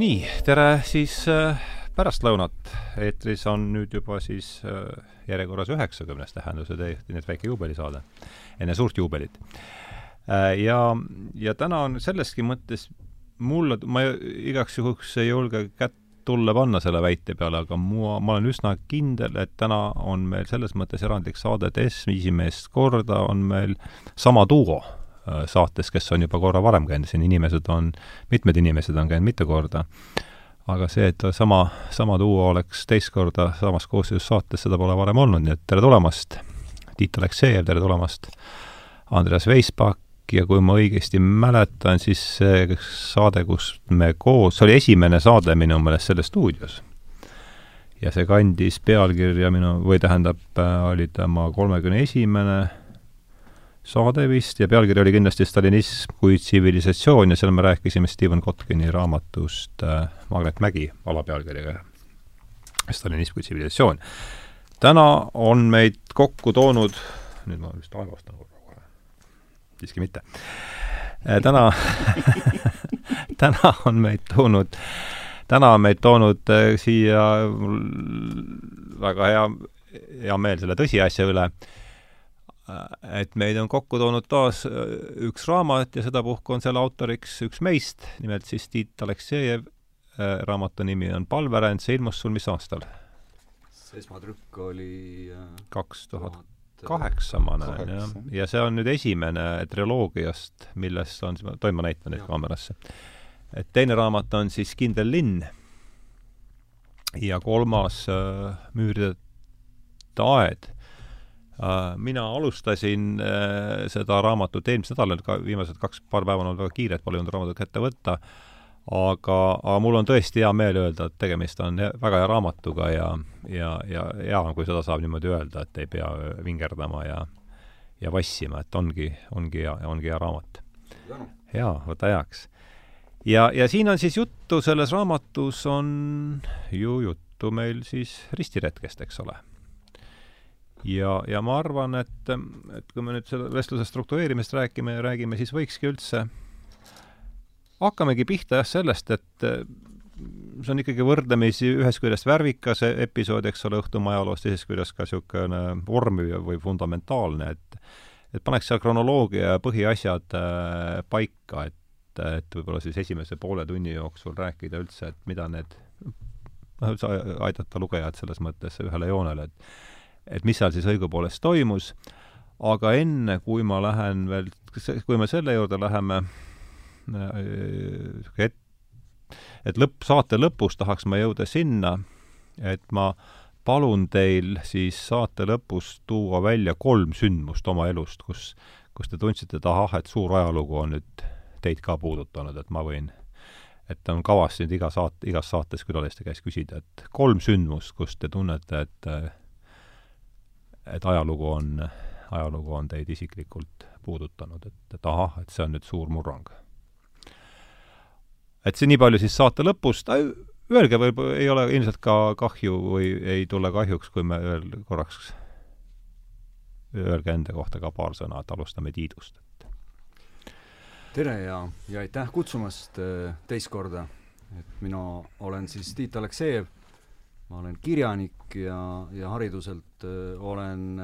nii, tere siis äh, pärastlõunat. eetris on nüüd juba siis äh, järjekorras üheksakümnes tähenduse täiesti nüüd väike juubelisaade, enne suurt juubelit äh,. ja, ja täna on selleski mõttes mulle, ma igaks juhuks ei julge kätt tulle panna selle väite peale, aga mua, ma olen üsna kindel, et täna on meil selles mõttes erandlik saade, et esimest korda on meil sama duo saates, kes on juba korra varem käinud, siin inimesed on, mitmed inimesed on käinud mitu korda, aga see, et sama, sama duo oleks teist korda samas koosseisus saates, seda pole varem olnud, nii et tere tulemast, Tiit Aleksejev, tere tulemast, Andreas Veispak ja kui ma õigesti mäletan, siis see saade, kus me koos, see oli esimene saade minu meelest selles stuudios. ja see kandis pealkirja minu, või tähendab, äh, oli tema kolmekümne esimene saade vist ja pealkiri oli kindlasti Stalinism kui tsivilisatsioon ja seal me rääkisime Steven Kotkini raamatust äh, Magnet Mägi alapealkirjaga Stalinism kui tsivilisatsioon. täna on meid kokku toonud, nüüd ma vist aeglastan korra kohe, siiski mitte äh,. täna täna on meid toonud, täna on meid toonud äh, siia väga hea, hea meel selle tõsiasja üle Äh, et meid on kokku toonud taas äh, üks raamat ja sedapuhku on selle autoriks üks meist, nimelt siis Tiit Aleksejev. Äh, raamatu nimi on Palveränd, see ilmus sul mis aastal? see esmatrükk oli kaks tuhat kaheksa, ma näen, jah. ja see on nüüd esimene triloogiast, millest on, tohin ma näitan neid kaamerasse. et teine raamat on siis Kindel linn ja kolmas äh, Müüride aed Äh, mina alustasin äh, seda raamatut eelmisel nädalal, ka viimased kaks, paar päeva on olnud väga kiired, pole jõudnud raamatut kätte võtta, aga, aga mul on tõesti hea meel öelda, et tegemist on väga hea raamatuga ja, ja, ja hea on, kui seda saab niimoodi öelda, et ei pea vingerdama ja ja vassima, et ongi, ongi hea, ongi hea raamat. jaa, võta heaks. ja, ja siin on siis juttu, selles raamatus on ju juttu meil siis ristiretkest, eks ole ja, ja ma arvan, et, et kui me nüüd selle vestluse struktureerimist räägime, räägime, siis võikski üldse, hakkamegi pihta jah sellest, et see on ikkagi võrdlemisi ühest küljest värvikas episood, eks ole, Õhtumaa ajaloost, teisest küljest ka niisugune vormiv või fundamentaalne, et et paneks seal kronoloogia ja põhiasjad äh, paika, et, et võib-olla siis esimese poole tunni jooksul rääkida üldse, et mida need, noh, aidata lugejad selles mõttes ühele joonele, et et mis seal siis õigupoolest toimus, aga enne, kui ma lähen veel, kui me selle juurde läheme, äh, et, et lõpp, saate lõpus tahaks ma jõuda sinna, et ma palun teil siis saate lõpus tuua välja kolm sündmust oma elust, kus, kus te tundsite, et ahah, et suur ajalugu on nüüd teid ka puudutanud, et ma võin, et on kavas nüüd iga saat-, igas saates külaliste käest küsida, et kolm sündmust, kus te tunnete, et et ajalugu on, ajalugu on teid isiklikult puudutanud, et, et ahah, et see on nüüd suur murrang. et see nii palju siis saate lõpust, öelge, võib, ei ole ilmselt ka kahju või ei tule kahjuks, kui me veel korraks, öelge enda kohta ka paar sõna, et alustame Tiidust. tere ja, ja aitäh kutsumast äh, teist korda, et mina olen siis Tiit Aleksejev ma olen kirjanik ja, ja hariduselt olen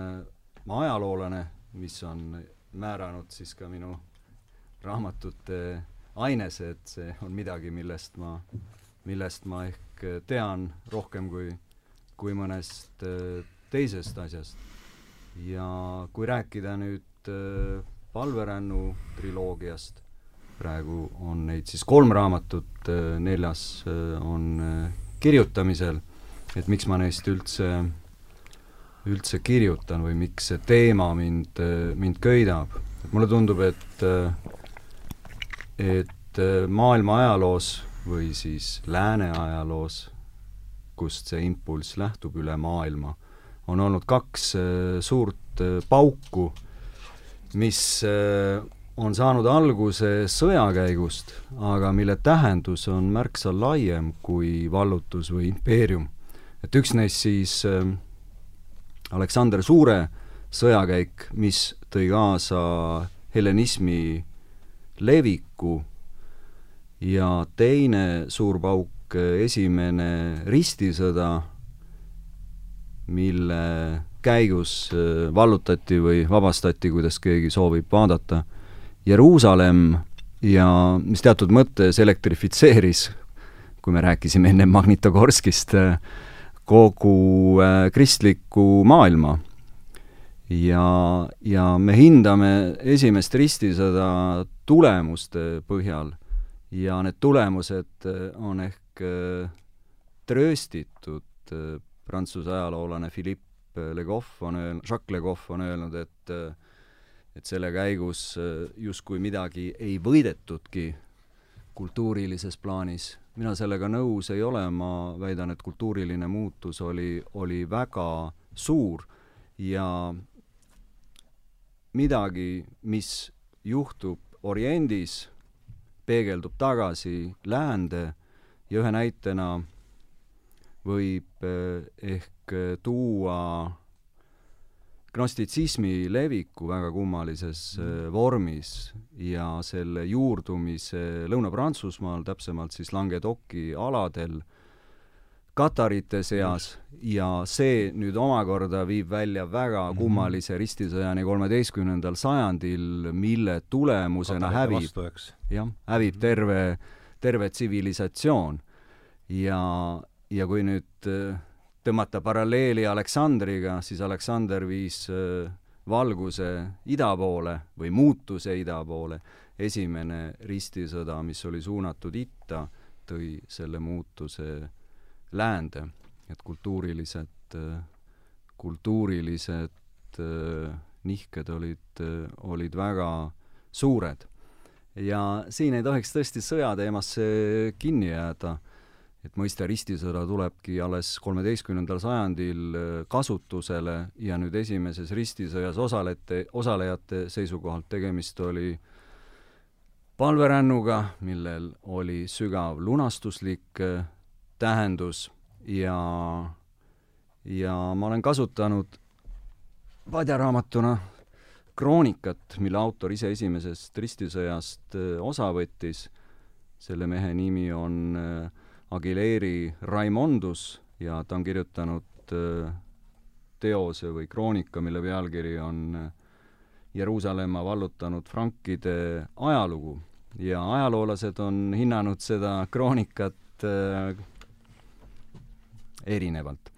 ma ajaloolane, mis on määranud siis ka minu raamatute ainese, et see on midagi, millest ma, millest ma ehk tean rohkem kui, kui mõnest teisest asjast. ja kui rääkida nüüd palverännu triloogiast, praegu on neid siis kolm raamatut, neljas on kirjutamisel et miks ma neist üldse, üldse kirjutan või miks see teema mind, mind köidab. mulle tundub, et, et maailma ajaloos või siis lääne ajaloos, kust see impulss lähtub üle maailma, on olnud kaks suurt pauku, mis on saanud alguse sõja käigust, aga mille tähendus on märksa laiem kui vallutus või impeerium et üks neist siis äh, Aleksander Suure sõjakäik, mis tõi kaasa helenismi leviku. Ja teine suur pauk, esimene ristisõda, mille käigus vallutati või vabastati, kuidas keegi soovib vaadata, Jeruusalemm ja mis teatud mõttes elektrifitseeris, kui me rääkisime enne Magnitogorskist, kogu kristlikku maailma ja, ja me hindame esimest ristisõda tulemuste põhjal ja need tulemused äh, on ehk äh, trööstitud, äh, prantsuse ajaloolane Philippe Legoff on öelnud, Jacques Legoff on öelnud, et et selle käigus justkui midagi ei võidetudki kultuurilises plaanis. Mina sellega nõus ei ole, ma väidan, et kultuuriline muutus oli, oli väga suur ja midagi, mis juhtub Oriendis, peegeldub tagasi läände ja ühe näitena võib eh, ehk tuua gnostitsismi leviku väga kummalises mm. vormis ja selle juurdumise Lõuna-Prantsusmaal, täpsemalt siis Languedoci aladel katarite seas ja see nüüd omakorda viib välja väga mhm. kummalise ristisõjani kolmeteistkümnendal sajandil, mille tulemusena Katarite hävib, jah, hävib mhm. terve, terve tsivilisatsioon. ja, ja kui nüüd äh, tõmmata paralleeli Aleksandriga, siis Aleksander viis äh, valguse ida poole või muutuse ida poole. esimene ristisõda, mis oli suunatud itta, tõi selle muutuse läände, et kultuurilised, kultuurilised äh, nihked olid, äh, olid väga suured. ja siin ei tohiks tõesti sõjateemasse kinni jääda, et mõiste ristisõda tulebki alles kolmeteistkümnendal sajandil äh, kasutusele ja nüüd esimeses ristisõjas osalete, osalejate seisukohalt tegemist oli palverännuga, millel oli sügav lunastuslik tähendus ja, ja ma olen kasutanud padjaraamatuna kroonikat, mille autor ise esimesest ristisõjast äh, osa võttis. selle mehe nimi on äh, Aguileri Raimondus ja ta on kirjutanud äh, teose või kroonika, mille pealkiri on Jeruusalemma vallutanud frankide ajalugu ja ajaloolased on hinnanud seda kroonikat erinevalt.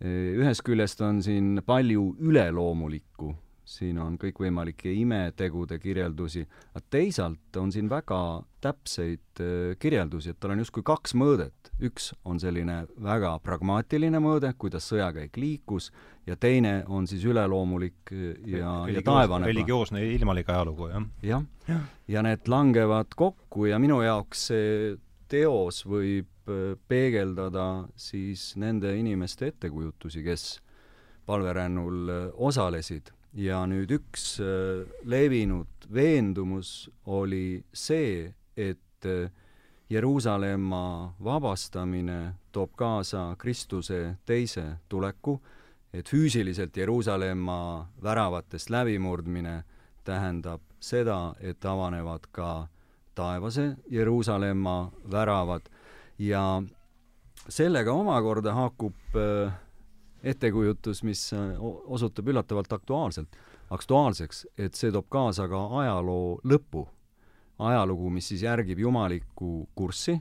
ühest küljest on siin palju üleloomulikku, siin on kõikvõimalikke imetegude kirjeldusi, aga teisalt on siin väga täpseid äh, kirjeldusi, et tal on justkui kaks mõõdet. üks on selline väga pragmaatiline mõõde, kuidas sõjakäik liikus, ja teine on siis üleloomulik ja, ja taevane. religioosne ilmalik ajalugu, jah. jah ja., ja need langevad kokku ja minu jaoks see teos võib äh, peegeldada siis nende inimeste ettekujutusi, kes palverännul äh, osalesid ja nüüd üks äh, levinud veendumus oli see, et Jeruusalemma vabastamine toob kaasa Kristuse teise tuleku, et füüsiliselt Jeruusalemma väravatest läbimurdmine tähendab seda, et avanevad ka taevase Jeruusalemma väravad. Ja sellega omakorda haakub äh, ettekujutus, mis äh, osutub üllatavalt aktuaalselt, aktuaalseks, et see toob kaasa ka ajaloo lõpu. ajalugu, mis siis järgib jumalikku kurssi,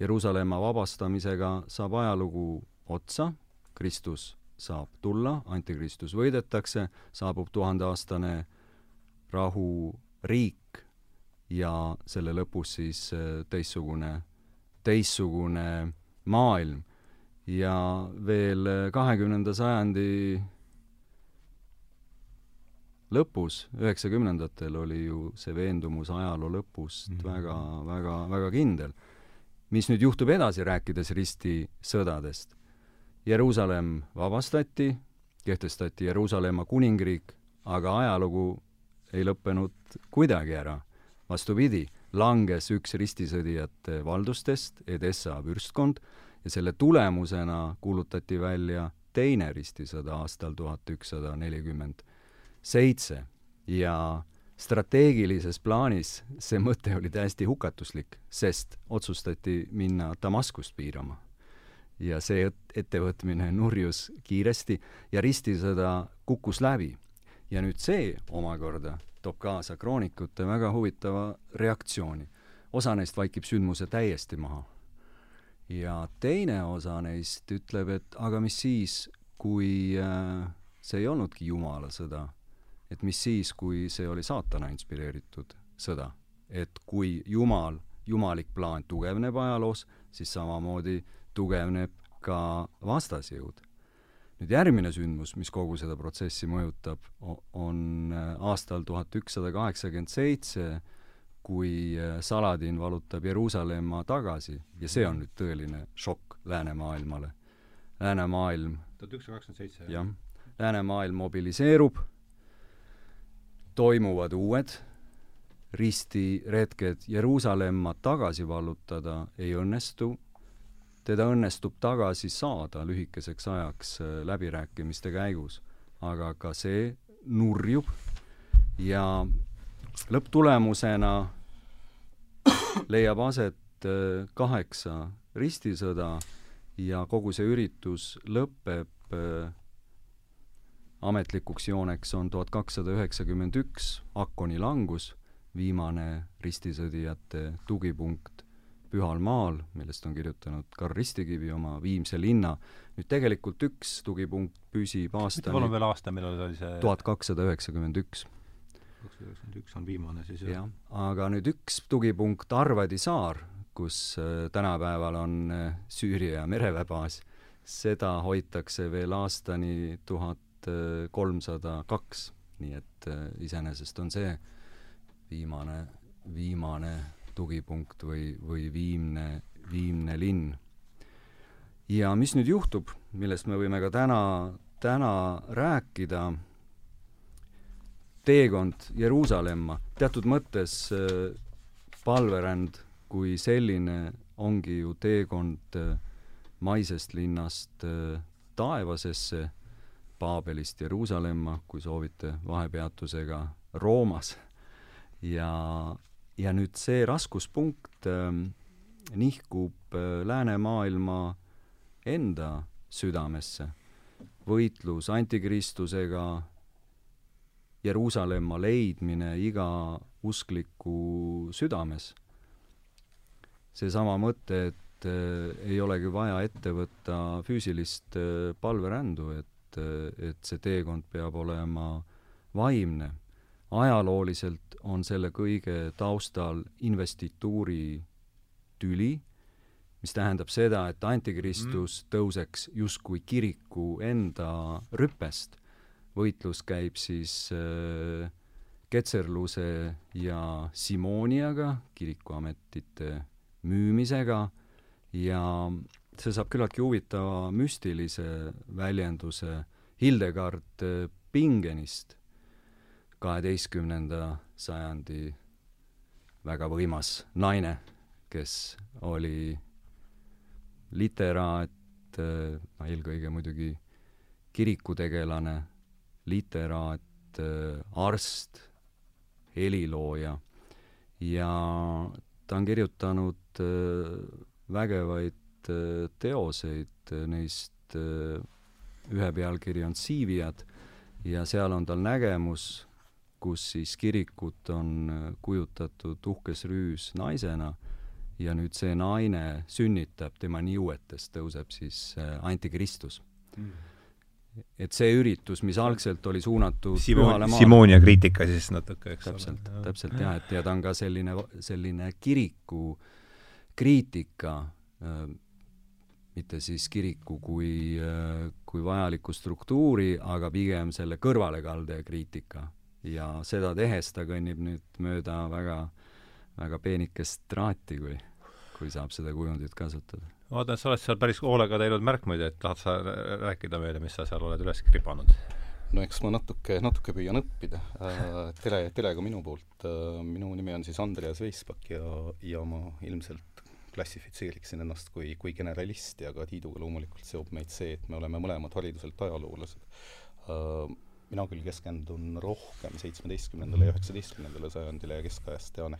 Jeruusalemma vabastamisega saab ajalugu otsa, Kristus saab tulla, antikristus võidetakse, saabub tuhandeaastane rahuriik ja selle lõpus siis äh, teistsugune, teistsugune maailm. Ja veel äh, kahekümnenda sajandi lõpus, üheksakümnendatel oli ju see veendumus ajaloo lõpust mm -hmm. väga, väga, väga kindel. mis nüüd juhtub edasi, rääkides ristisõdadest? Jeruusalemm vabastati, kehtestati Jeruusalemma kuningriik, aga ajalugu ei lõppenud kuidagi ära vastupidi, langes üks ristisõdijate valdustest, Edessa vürstkond, ja selle tulemusena kuulutati välja teine ristisõda aastal tuhat ükssada nelikümmend seitse ja strateegilises plaanis see mõte oli täiesti hukatuslik, sest otsustati minna Damaskust piirama. ja see ettevõtmine nurjus kiiresti ja ristisõda kukkus läbi. ja nüüd see omakorda toob kaasa kroonikute väga huvitava reaktsiooni. osa neist vaikib sündmuse täiesti maha. Ja teine osa neist ütleb, et aga mis siis, kui äh, see ei olnudki Jumala sõda, et mis siis, kui see oli saatana inspireeritud sõda. et kui Jumal, jumalik plaan tugevneb ajaloos, siis samamoodi tugevneb ka vastasjõud. nüüd järgmine sündmus, mis kogu seda protsessi mõjutab, on äh, aastal tuhat ükssada kaheksakümmend seitse, kui äh, Saladin valutab Jeruusalemma tagasi ja see on nüüd tõeline šokk läänemaailmale. läänemaailm tuhat ükssada kakskümmend seitse? jah. läänemaailm mobiliseerub toimuvad uued ristiretked Jeruusalemma tagasi vallutada ei õnnestu, teda õnnestub tagasi saada lühikeseks ajaks äh, läbirääkimiste käigus, aga ka see nurjub ja lõpptulemusena leiab aset äh, kaheksa ristisõda ja kogu see üritus lõpeb äh, ametlikuks jooneks on tuhat kakssada üheksakümmend üks, Akkoni langus, viimane ristisõdijate tugipunkt Pühal maal, millest on kirjutanud Karl Ristikivi oma Viimse linna. nüüd tegelikult üks tugipunkt püsib aastani palun veel aasta, millal oli see tuhat kakssada üheksakümmend üks. Kakssada üheksakümmend üks on viimane siis, jah? jah, aga nüüd üks tugipunkt Arvadi saar, kus äh, tänapäeval on äh, Süüria mereväebaas, seda hoitakse veel aastani tuhat tuhat kolmsada kaks, nii et äh, iseenesest on see viimane, viimane tugipunkt või, või viimne, viimne linn. ja mis nüüd juhtub, millest me võime ka täna, täna rääkida, teekond Jeruusalemma, teatud mõttes äh, palveränd kui selline ongi ju teekond äh, maisest linnast taevasesse Paabelist Jeruusalemma, kui soovite, vahepeatusega Roomas. ja, ja nüüd see raskuspunkt äh, nihkub äh, läänemaailma enda südamesse. võitlus antikristusega, Jeruusalemma leidmine iga uskliku südames. seesama mõte, et äh, ei olegi vaja ette võtta füüsilist äh, palverändu, et et, et see teekond peab olema vaimne. ajalooliselt on selle kõige taustal investituuri tüli, mis tähendab seda, et antikristus mm. tõuseks justkui kiriku enda rüpest. Võitlus käib siis äh, ketserluse ja Simoniaga, kirikuametite müümisega. Ja see saab küllaltki huvitava müstilise väljenduse Hildegard äh, Pingenist, kaheteistkümnenda sajandi väga võimas naine, kes oli literaat, äh, eelkõige muidugi kirikutegelane, literaat, äh, arst, helilooja. Ja ta on kirjutanud vägevaid Äh, teoseid, äh, neist äh, ühe pealkiri on Siiviad ja seal on tal nägemus, kus siis kirikut on kujutatud uhkes rüüs naisena. Ja nüüd see naine sünnitab, tema niuetest tõuseb siis antikristus. Mm. Et see üritus, mis algselt oli suunatud Simon, Simonia kriitika siis natuke, eks täpselt, ole. täpselt jah, et ja ta on ka selline, selline kiriku kriitika äh, mitte siis kiriku kui, kui vajalikku struktuuri, aga pigem selle kõrvalekalde kriitika. ja seda tehes ta kõnnib nüüd mööda väga, väga peenikest traati, kui, kui saab seda kujundit kasutada. Ma vaatan, sa oled seal päris hoolega teinud märkmeid, et tahad sa rääkida meile, mis sa seal oled üles kribanud? no eks ma natuke, natuke püüan õppida äh,. Tele, telega minu poolt äh,, minu nimi on siis Andreas Veispak ja, ja ma ilmselt klassifitseeriksin ennast kui, kui generalisti, aga Tiiduga loomulikult seob meid see, et me oleme mõlemad hariduselt ajaloolased. Äh, mina küll keskendun rohkem seitsmeteistkümnendale ja üheksateistkümnendale sajandile ja keskajast tean,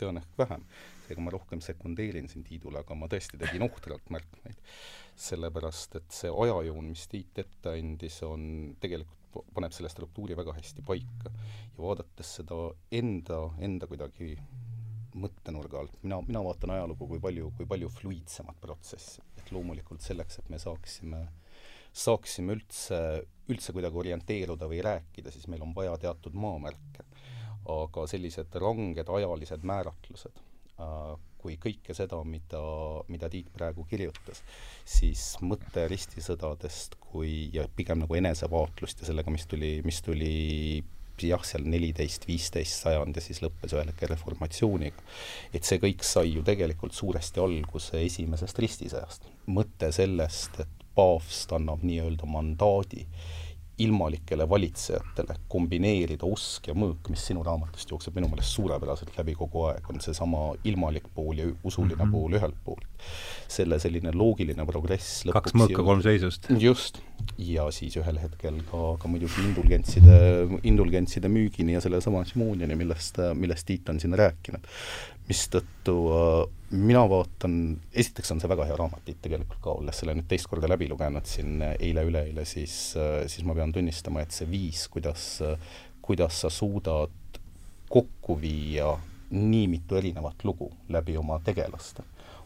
tean ehk vähem. Seega ma rohkem sekundeerin siin Tiidule, aga ma tõesti tegin ohtralt märkmeid. sellepärast, et see ajajoon, mis Tiit ette andis, on tegelikult paneb selle struktuuri väga hästi paika. ja vaadates seda enda, enda kuidagi mõttenurga alt, mina, mina vaatan ajalugu kui palju, kui palju fluiidsemat protsessi. et loomulikult selleks, et me saaksime saaksime üldse, üldse kuidagi orienteeruda või rääkida, siis meil on vaja teatud maamärke. aga sellised ranged ajalised määratlused kui kõike seda, mida, mida Tiit praegu kirjutas, siis mõte ristisõdadest kui, ja pigem nagu enesevaatlust ja sellega, mis tuli, mis tuli jah, seal neliteist, viisteist sajand ja siis lõppes ühel reformatsiooniga. et see kõik sai ju tegelikult suuresti alguse esimesest ristisõjast. mõte sellest, et paavst annab nii-öelda mandaadi ilmalikele valitsejatele kombineerida usk ja mõõk, mis sinu raamatust jookseb minu meelest suurepäraselt läbi kogu aeg, on seesama ilmalik pool ja usuline mm -hmm. pool ühelt poolt. selle selline loogiline progress kaks mõõka, kolm seisust. just, ja siis ühel hetkel ka, ka muidugi indulgentside, indulgentside müügini ja sellesama Simoniani, millest, millest Tiit on siin rääkinud mistõttu äh, mina vaatan, esiteks on see väga hea raamat tegelikult ka, olles selle nüüd teist korda läbi lugenud siin eile-üleeile, siis, äh, siis ma pean tunnistama, et see viis, kuidas, kuidas sa suudad kokku viia nii mitu erinevat lugu läbi oma tegelaste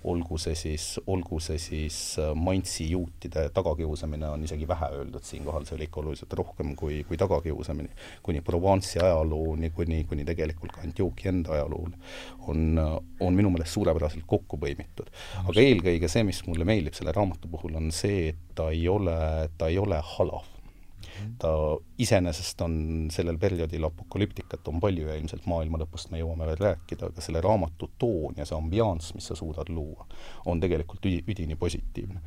olgu see siis, olgu see siis äh, Mainzi juutide tagakiusamine, on isegi vähe öeldud siinkohal, see oli ikka oluliselt rohkem kui, kui tagakiusamine, kuni Provence'i ajalooni, kuni, kuni tegelikult ka Antioquia enda ajaloole, on, on minu meelest suurepäraselt kokku põimitud. aga eelkõige see, mis mulle meeldib selle raamatu puhul, on see, et ta ei ole, ta ei ole halav ta iseenesest on sellel perioodil apokalüptikat on palju ja ilmselt maailma lõpust me jõuame veel rääkida, aga selle raamatu toon ja see ambianss, mis sa suudad luua, on tegelikult üdi, üdini positiivne.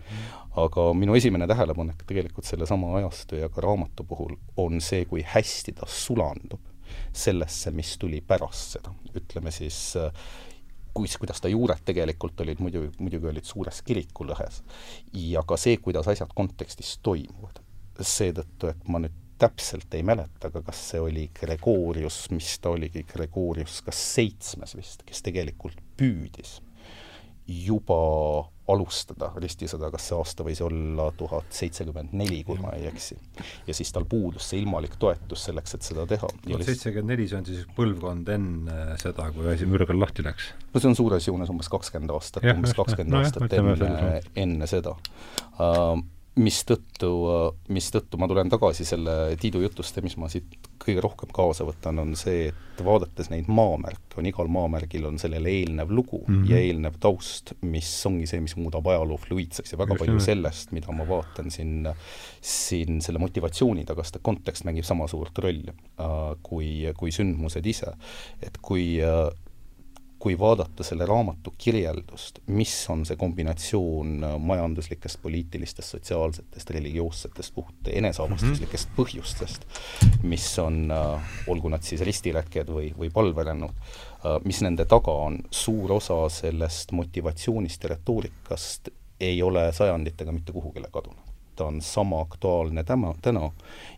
aga minu esimene tähelepanek tegelikult sellesama ajastu ja ka raamatu puhul on see, kui hästi ta sulandub sellesse, mis tuli pärast seda, ütleme siis kuis, kuidas ta juured tegelikult olid muidu, muidugi olid suures kirikulõhes. ja ka see, kuidas asjad kontekstis toimuvad seetõttu, et ma nüüd täpselt ei mäleta, aga kas see oli Gregorius, mis ta oligi, Gregorius kas seitsmes vist, kes tegelikult püüdis juba alustada ristisõda, kas see aasta võis olla tuhat seitsekümmend neli, kui ma ei eksi. ja siis tal puudus see ilmalik toetus selleks, et seda teha. tuhat seitsekümmend neli, see on siis põlvkond enne seda, kui asi mürgel lahti läks? no see on suures joones umbes kakskümmend aastat, umbes kakskümmend no, aastat jah, enne, enne seda uh, mistõttu, mistõttu ma tulen tagasi selle Tiidu jutust ja mis ma siit kõige rohkem kaasa võtan, on see, et vaadates neid maamärke, on igal maamärgil on sellele eelnev lugu mm -hmm. ja eelnev taust, mis ongi see, mis muudab ajaloo fluiidseks ja väga Just palju nii. sellest, mida ma vaatan siin, siin selle motivatsiooni taga, sest kontekst mängib sama suurt rolli äh, kui, kui sündmused ise. et kui äh, kui vaadata selle raamatu kirjeldust, mis on see kombinatsioon majanduslikest, poliitilistest, sotsiaalsetest, religioossetest, puht eneseavastuslikest mm -hmm. põhjustest, mis on, äh, olgu nad siis ristiräkked või, või palverännud, äh, mis nende taga on, suur osa sellest motivatsioonist ja retoorikast ei ole sajanditega mitte kuhugile kadunud ta on sama aktuaalne täna, täna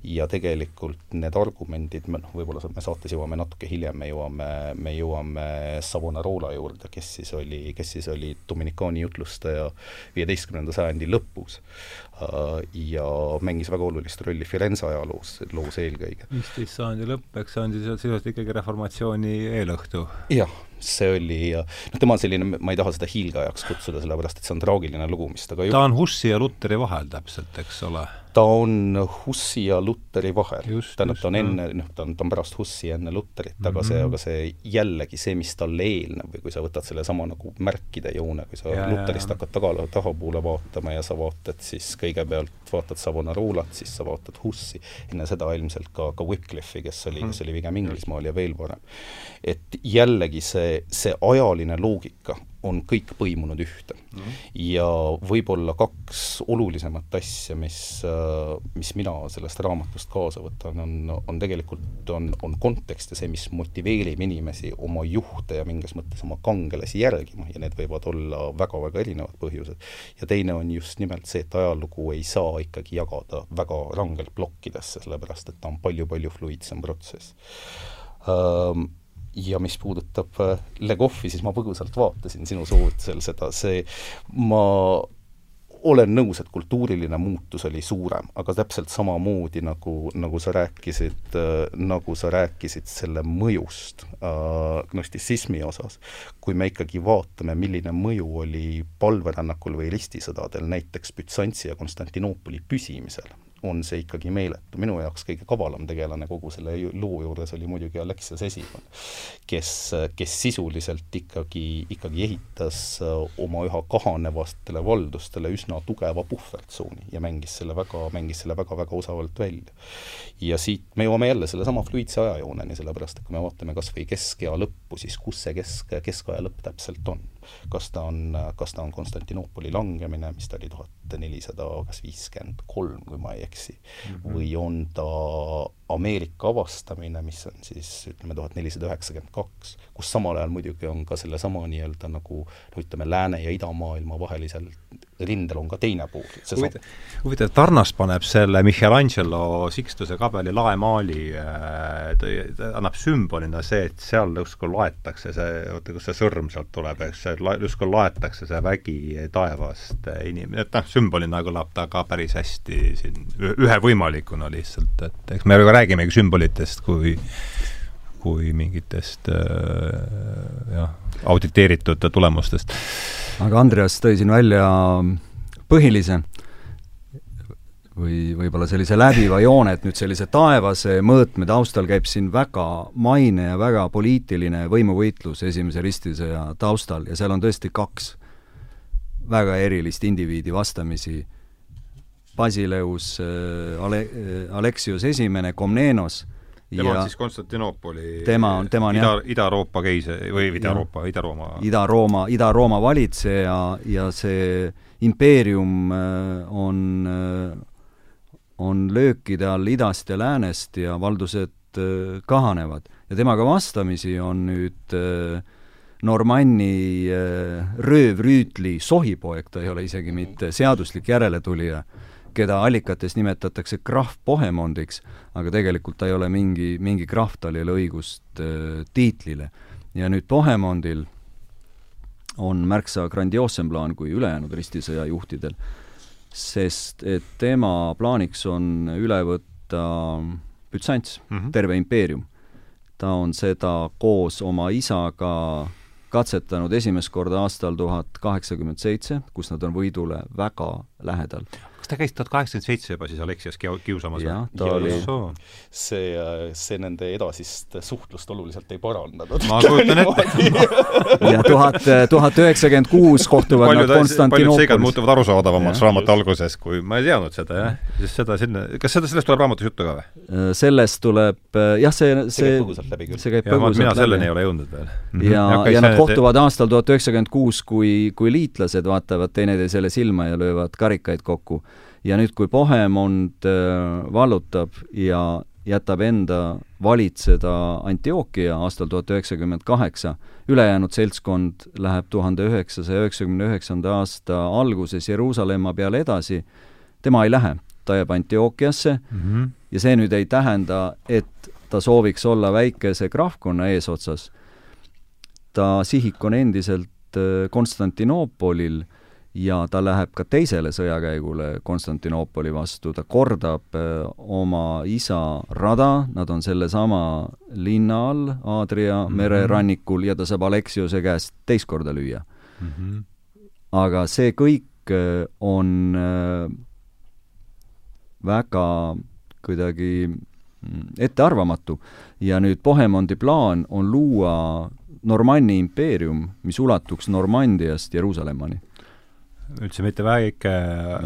ja tegelikult need argumendid, me noh, võib-olla me saates jõuame natuke hiljem, me jõuame, me jõuame Savonarola juurde, kes siis oli, kes siis oli Dominikaani jutlustaja viieteistkümnenda sajandi lõpus äh, ja mängis väga olulist rolli Firenze ajaloos, loos eelkõige. viisteist sajandi lõpp, eks see on siis sisuliselt ikkagi reformatsiooni eelõhtu? jah see oli, noh, tema selline, ma ei taha seda hiilgajaks kutsuda, sellepärast et see on traagiline lugu, mis ta ka ta on Hussi ja Luteri vahel täpselt, eks ole ta on Hussi ja Luteri vahel. tähendab, ta on enne, noh, ta on, ta on pärast Hussi ja enne Luterit mm, -hmm. aga see, mhm. aga see jällegi see, mis talle eelneb või kui sa võtad sellesama nagu märkide joone, kui sa ja, Luterist ja, hakkad taga, tahapoole vaatama ja sa vaatad siis kõigepealt, vaatad Savonarolat, siis sa vaatad Hussi, enne seda ilmselt ka, ka Wycliffe'i, kes oli mm, -hmm. kes oli pigem Inglismaal ja veel varem. et jällegi see, see ajaline loogika on kõik põimunud ühte mm. -hmm. ja võib-olla kaks olulisemat asja, mis, mis mina sellest raamatust kaasa võtan, on, on tegelikult, on, on kontekst ja see, mis motiveerib inimesi oma juhte ja mingis mõttes oma kangelasi järgima ja need võivad olla väga-väga erinevad põhjused. ja teine on just nimelt see, et ajalugu ei saa ikkagi jagada väga rangelt plokkidesse, sellepärast et ta on palju-palju fluiidsem protsess ja mis puudutab äh, Legofi, siis ma põgusalt vaatasin sinu soovitusel seda, see, ma olen nõus, et kultuuriline muutus oli suurem, aga täpselt samamoodi, nagu, nagu sa rääkisid äh,, nagu sa rääkisid selle mõjust äh, gnostitsismi osas, kui me ikkagi vaatame, milline mõju oli palverännakul või ristisõdadel näiteks Bütsantsi ja Konstantinoopoli püsimisel, on see ikkagi meeletu. minu jaoks kõige kavalam tegelane kogu selle loo juures oli muidugi Alexias Esimene, kes, kes sisuliselt ikkagi, ikkagi ehitas äh, oma üha kahanevatele valdustele üsna tugeva puhvertsooni ja mängis selle väga, mängis selle väga-väga osavalt välja. ja siit me jõuame jälle sellesama fluiidse ajajooneni, sellepärast et kui me vaatame kas või keskea lõppu, siis kus see kesk, keskaja lõpp täpselt on? Kas ta on, kas ta on Konstantinoopoli langemine, mis ta oli tuhat nelisada kas viiskümmend kolm, kui ma ei eksi mm, -hmm. või on ta Ameerika avastamine, mis on siis ütleme, tuhat nelisada üheksakümmend kaks, kus samal ajal muidugi on ka sellesama nii-öelda nagu no ütleme, lääne- ja idamaailma vahelisel rindel on ka teine pool. huvitav, Tarnas paneb selle Michelangelo Sixtuse kabeli laemaali äh,, ta annab sümbolina see, et seal justkui laetakse see, oota, kust see sõrm sealt tuleb, eks justkui laetakse see vägi taevast inimene, et noh, sümbolina kõlab ta ka päris hästi siin ühe võimalikuna lihtsalt, et eks me räägimegi sümbolitest kui kui mingitest äh, jah, auditeeritud tulemustest. aga Andreas tõi siin välja põhilise või võib-olla sellise läbiva joone, et nüüd sellise taevase mõõtme taustal käib siin väga maine ja väga poliitiline võimuvõitlus esimese ristisõja taustal ja seal on tõesti kaks väga erilist indiviidi vastamisi, Basileus äh, Ale-, äh, Aleksius Esimene, Komnenos tema ja on siis Konstantinoopoli tema on, tema on Ida, Ida-Euroopa keiser või Ida-Euroopa, Ida-Rooma Ida-Rooma, Ida-Rooma valitseja ja see impeerium äh, on, äh, on löökide all idast ja läänest ja valdused äh, kahanevad. ja temaga vastamisi on nüüd Normanni röövrüütli sohipoeg, ta ei ole isegi mitte seaduslik järeletulija keda allikates nimetatakse krahv Bohemondiks, aga tegelikult ta ei ole mingi, mingi krahv, tal ei ole õigust äh, tiitlile. ja nüüd Bohemondil on märksa grandioossem plaan kui ülejäänud ristisõja juhtidel, sest et tema plaaniks on üle võtta Bütsants mm, -hmm. terve impeerium. ta on seda koos oma isaga katsetanud esimest korda aastal tuhat kaheksakümmend seitse, kus nad on võidule väga lähedal kas ta käis tuhat kaheksakümmend seitse juba siis Aleksias kiusamas? jah, ta ja, oli see, see nende edasist suhtlust oluliselt ei parandanud. ma kujutan ette ja tuhat, tuhat üheksakümmend kuus kohtuvad nad Konstantinoopolis. paljud seigad muutuvad arusaadavamaks raamatu alguses, kui ma ei teadnud seda, jah. siis seda sinna, kas seda, sellest tuleb raamatus juttu ka või? Äh, sellest tuleb, äh, jah, see, see see käib põgusalt läbi küll. see käib põgusalt läbi. mina selleni ei ole jõudnud veel. Mhm. ja, ja, ja nad kohtuvad aastal tuhat üheksakümmend kuus, kui, kui liitlased vaatavad teineteisele silma ja löövad karikaid kokku ja nüüd, kui Pohemond äh, vallutab ja jätab enda valitseda Antioquia aastal tuhat üheksakümmend kaheksa, ülejäänud seltskond läheb tuhande üheksasaja üheksakümne üheksanda aasta alguses Jeruusalemma peale edasi, tema ei lähe, ta jääb Antioquiasse mm -hmm. ja see nüüd ei tähenda, et ta sooviks olla väikese krahvkonna eesotsas, ta sihik on endiselt äh, Konstantinoopolil ja ta läheb ka teisele sõjakäigule Konstantinoopoli vastu, ta kordab äh, oma isa rada, nad on sellesama linna all, Aadria mm -hmm. mererannikul, ja ta saab Aleksiuse käest teist korda lüüa mm. -hmm. aga see kõik äh, on äh, väga kuidagi mm, ettearvamatu ja nüüd Bohemondi plaan on luua Normanni impeerium, mis ulatuks Normandiast Jeruusalemmani üldse mitte väike,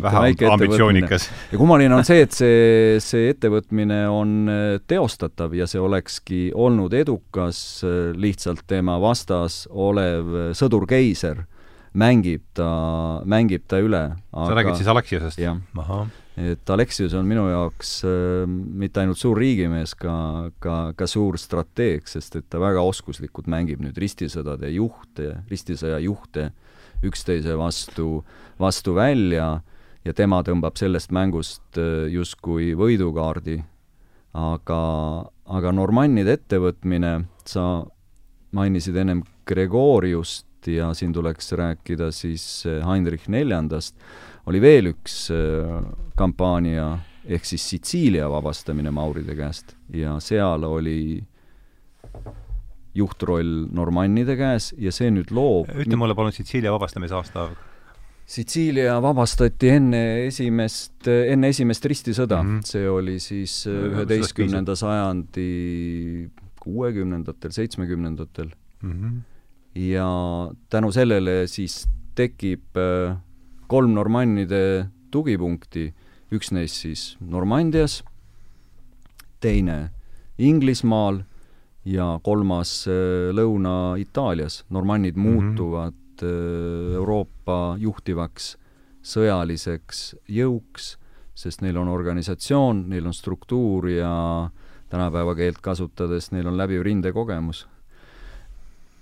vähe väike ambitsioonikas. ja kummaline on see, et see, see ettevõtmine on äh, teostatav ja see olekski olnud edukas, äh, lihtsalt tema vastas olev äh, sõdur Keiser mängib ta, mängib ta üle. sa räägid siis Aleksiusest? jah. et Aleksius on minu jaoks äh, mitte ainult suur riigimees, ka, ka, ka suur strateeg, sest et ta väga oskuslikult mängib nüüd ristisõdade juhte, ristisõja juhte üksteise vastu, vastu välja ja tema tõmbab sellest mängust äh, justkui võidukaardi. aga, aga Normannide ettevõtmine, sa mainisid ennem Gregoriust ja siin tuleks rääkida siis äh, Heinrich Neljandast, oli veel üks äh, kampaania, ehk siis Sitsiilia vabastamine Mauride käest ja seal oli juhtroll normannide käes ja see nüüd loob ütle mulle palun Sitsiilia vabastamise aastaarv. Sitsiilia vabastati enne esimest, enne esimest ristisõda mm, -hmm. see oli siis üheteistkümnenda sajandi kuuekümnendatel, seitsmekümnendatel mm. -hmm. ja tänu sellele siis tekib äh, kolm normannide tugipunkti, üks neist siis Normandias, teine Inglismaal ja kolmas äh, Lõuna-Itaalias. normannid mm -hmm. muutuvad äh, Euroopa juhtivaks sõjaliseks jõuks, sest neil on organisatsioon, neil on struktuur ja tänapäeva keelt kasutades neil on läbiv rindekogemus.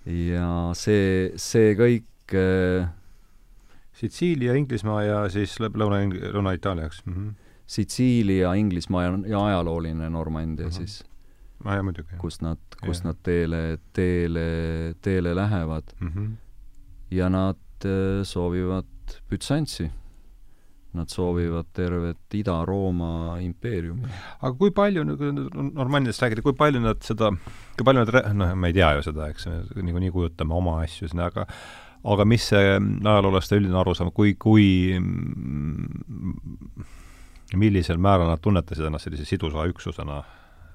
ja see, see kõik äh, Sitsiilia, Inglismaa ja siis Lõuna, Lõuna-Itaalia, eks mm? -hmm. Sitsiilia, Inglismaa ja, ja ajalooline Normandia uh -huh. siis. Muidugi. kus nad, kus ja. nad teele, teele, teele lähevad mm. -hmm. ja nad äh, soovivad Bütsantsi. Nad soovivad tervet Ida-Rooma impeeriumi. aga kui palju, Normandiast räägida, kui palju nad seda, kui palju nad, noh, me ei tea ju seda, eks, niikuinii kujutame oma asju sinna, aga aga mis see ajaloolaste üldine arusaam, kui, kui millisel määral nad tunnetasid ennast sellise sidusa üksusena,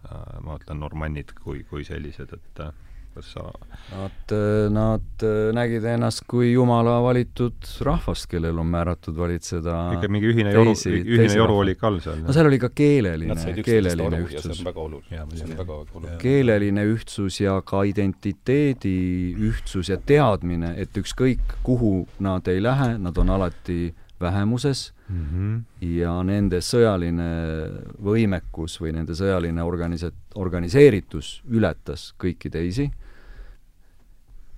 ma mõtlen normannid kui, kui sellised, et äh, kas sa Nad, nad nägid ennast kui Jumala valitud rahvast, kellel on määratud valitseda ikka mingi ühine joru, ühine joru oli ikka all seal? no seal oli ka keeleline, keeleline ühtsus. see on väga oluline. see on väga oluline. keeleline ühtsus ja ka identiteedi ühtsus ja teadmine, et ükskõik, kuhu nad ei lähe, nad on alati vähemuses mm -hmm. ja nende sõjaline võimekus või nende sõjaline organisa-, organiseeritus ületas kõiki teisi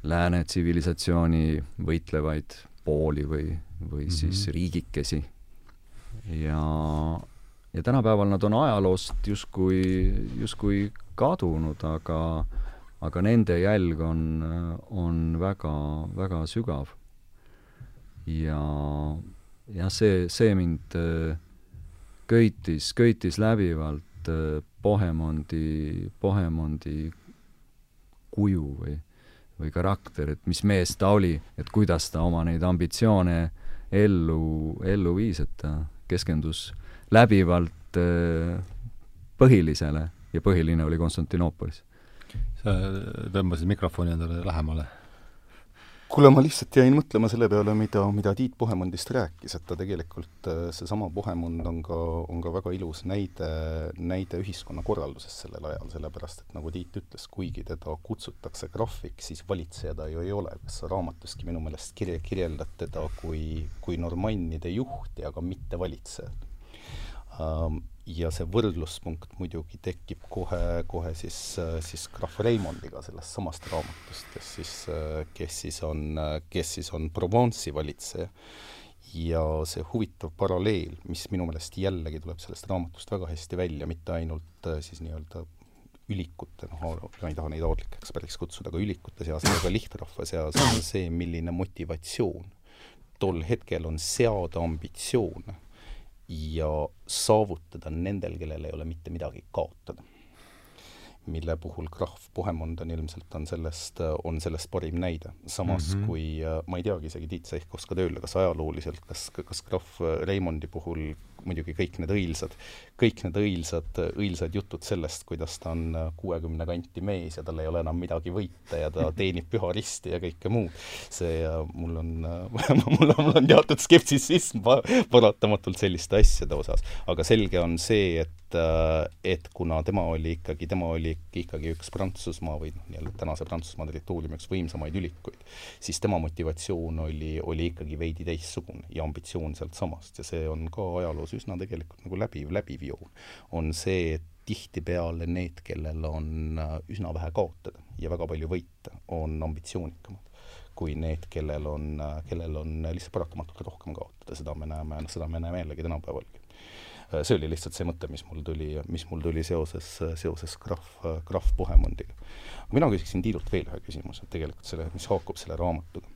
lääne tsivilisatsiooni võitlevaid pooli või, või mm -hmm. siis riigikesi. ja, ja tänapäeval nad on ajaloost justkui, justkui kadunud, aga aga nende jälg on, on väga, väga sügav. ja, jah, see, see mind äh, köitis, köitis läbivalt äh, Bohemondi, Bohemondi kuju või või karakter, et mis mees ta oli, et kuidas ta oma neid ambitsioone ellu, ellu viis, et ta keskendus läbivalt äh, põhilisele ja põhiline oli Konstantinoopolis. sa tõmbasid mikrofoni endale lähemale kuule, ma lihtsalt jäin mõtlema selle peale, mida, mida Tiit Pohemondist rääkis, et ta tegelikult, äh, seesama Pohemond on ka, on ka väga ilus näide, näide ühiskonnakorraldusest sellel ajal, sellepärast et nagu Tiit ütles, kuigi teda kutsutakse graafiks, siis valitseja ta ju ei ole, kas sa raamatuski minu meelest kirje, kirjeldad teda kui, kui normannide juhti, aga mitte valitsejat ja see võrdluspunkt muidugi tekib kohe, kohe siis, siis krahv Reimondiga sellest samast raamatust, kes siis, kes siis on, kes siis on Provence'i valitseja. ja see huvitav paralleel, mis minu meelest jällegi tuleb sellest raamatust väga hästi välja, mitte ainult siis nii-öelda ülikute, noh, ma ei taha neid aadlikeks päris kutsuda, aga ülikute seas, aga ka lihtrahva seas on see, milline motivatsioon tol hetkel on seada ambitsioone ja saavutada nendel, kellel ei ole mitte midagi kaotada. mille puhul krahv Pohemond on ilmselt, on sellest, on sellest parim näide. samas mm -hmm. kui, ma ei teagi isegi, Tiit, sa ehk oskad öelda, kas ajalooliselt, kas, kas krahv Reimondi puhul muidugi kõik need õilsad, kõik need õilsad, õilsad jutud sellest, kuidas ta on kuuekümne kanti mees ja tal ei ole enam midagi võita ja ta teenib püha risti ja kõike muud. see, mul on mul on, mul on teatud skepsisism paratamatult selliste asjade osas, aga selge on see, et et kuna tema oli ikkagi, tema oli ikkagi üks Prantsusmaa või noh, nii-öelda tänase Prantsusmaa territooriumi üks võimsamaid ülikuid, siis tema motivatsioon oli, oli ikkagi veidi teistsugune ja ambitsioon sealt samast ja see on ka ajaloos üsna tegelikult nagu läbiv, läbiv joon. on see, et tihtipeale need, kellel on äh, üsna vähe kaotada ja väga palju võita, on ambitsioonikamad kui need, kellel on, äh, kellel on lihtsalt paratamatult rohkem kaotada, seda me näeme, noh seda me näeme jällegi tänapäevalgi äh, see oli lihtsalt see mõte, mis mul tuli, mis mul tuli seoses, seoses Graf, Graf Bohemondiga. mina küsiksin Tiidult veel ühe küsimuse, tegelikult selle, mis haakub selle raamatuga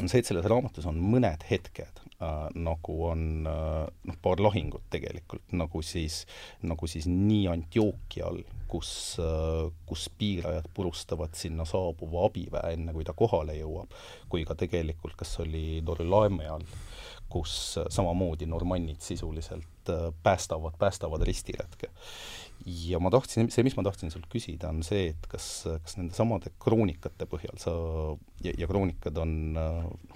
on see, et selles raamatus on mõned hetked äh,, nagu on äh, noh, paar lahingut tegelikult, nagu siis, nagu siis nii Antiookial, kus äh,, kus piirajad purustavad sinna saabuva abiväe, enne kui ta kohale jõuab, kui ka tegelikult, kas oli Dorlaeme all, kus äh, samamoodi normannid sisuliselt äh, päästavad, päästavad ristiretke ja ma tahtsin, see, mis ma tahtsin sult küsida, on see, et kas, kas nende samade kroonikate põhjal sa, ja, ja kroonikad on,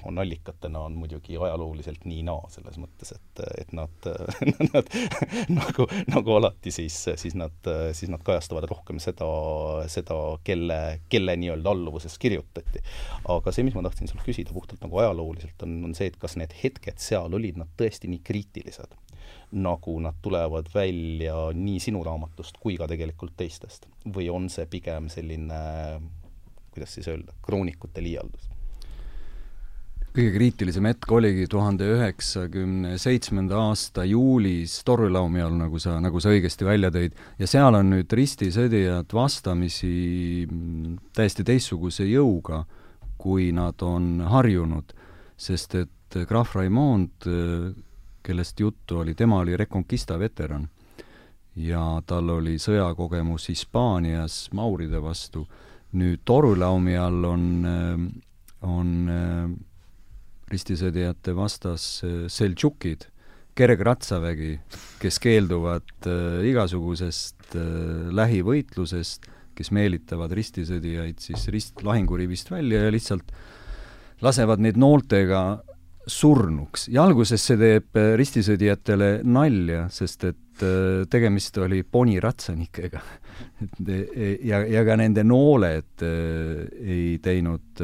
on allikatena, on muidugi ajalooliselt nii-naa, selles mõttes, et, et nad, nad nagu, nagu alati, siis, siis nad, siis nad kajastavad rohkem seda, seda, kelle, kelle nii-öelda alluvuses kirjutati. aga see, mis ma tahtsin sult küsida puhtalt nagu ajalooliselt, on, on see, et kas need hetked seal olid nad tõesti nii kriitilised nagu nad tulevad välja nii sinu raamatust kui ka tegelikult teistest? või on see pigem selline, kuidas siis öelda, kroonikute liialdus? kõige kriitilisem hetk oligi tuhande üheksakümne seitsmenda aasta juulis Torulaumi all, nagu sa, nagu sa õigesti välja tõid, ja seal on nüüd ristisõdijad vastamisi täiesti teistsuguse jõuga, kui nad on harjunud, sest et Graf Raimond kellest juttu oli, tema oli Reconquista veteran ja tal oli sõjakogemus Hispaanias Mauride vastu. nüüd Torulaumi all on, on ristisõdijate vastas Seldžukid, kergratsavägi, kes keelduvad äh, igasugusest äh, lähivõitlusest, kes meelitavad ristisõdijaid siis rist-, lahingurivist välja ja lihtsalt lasevad neid nooltega surnuks ja alguses see teeb äh, ristisõdijatele nalja, sest et äh, tegemist oli poniratsanikega. et e, ja, ja ka nende nooled äh, ei teinud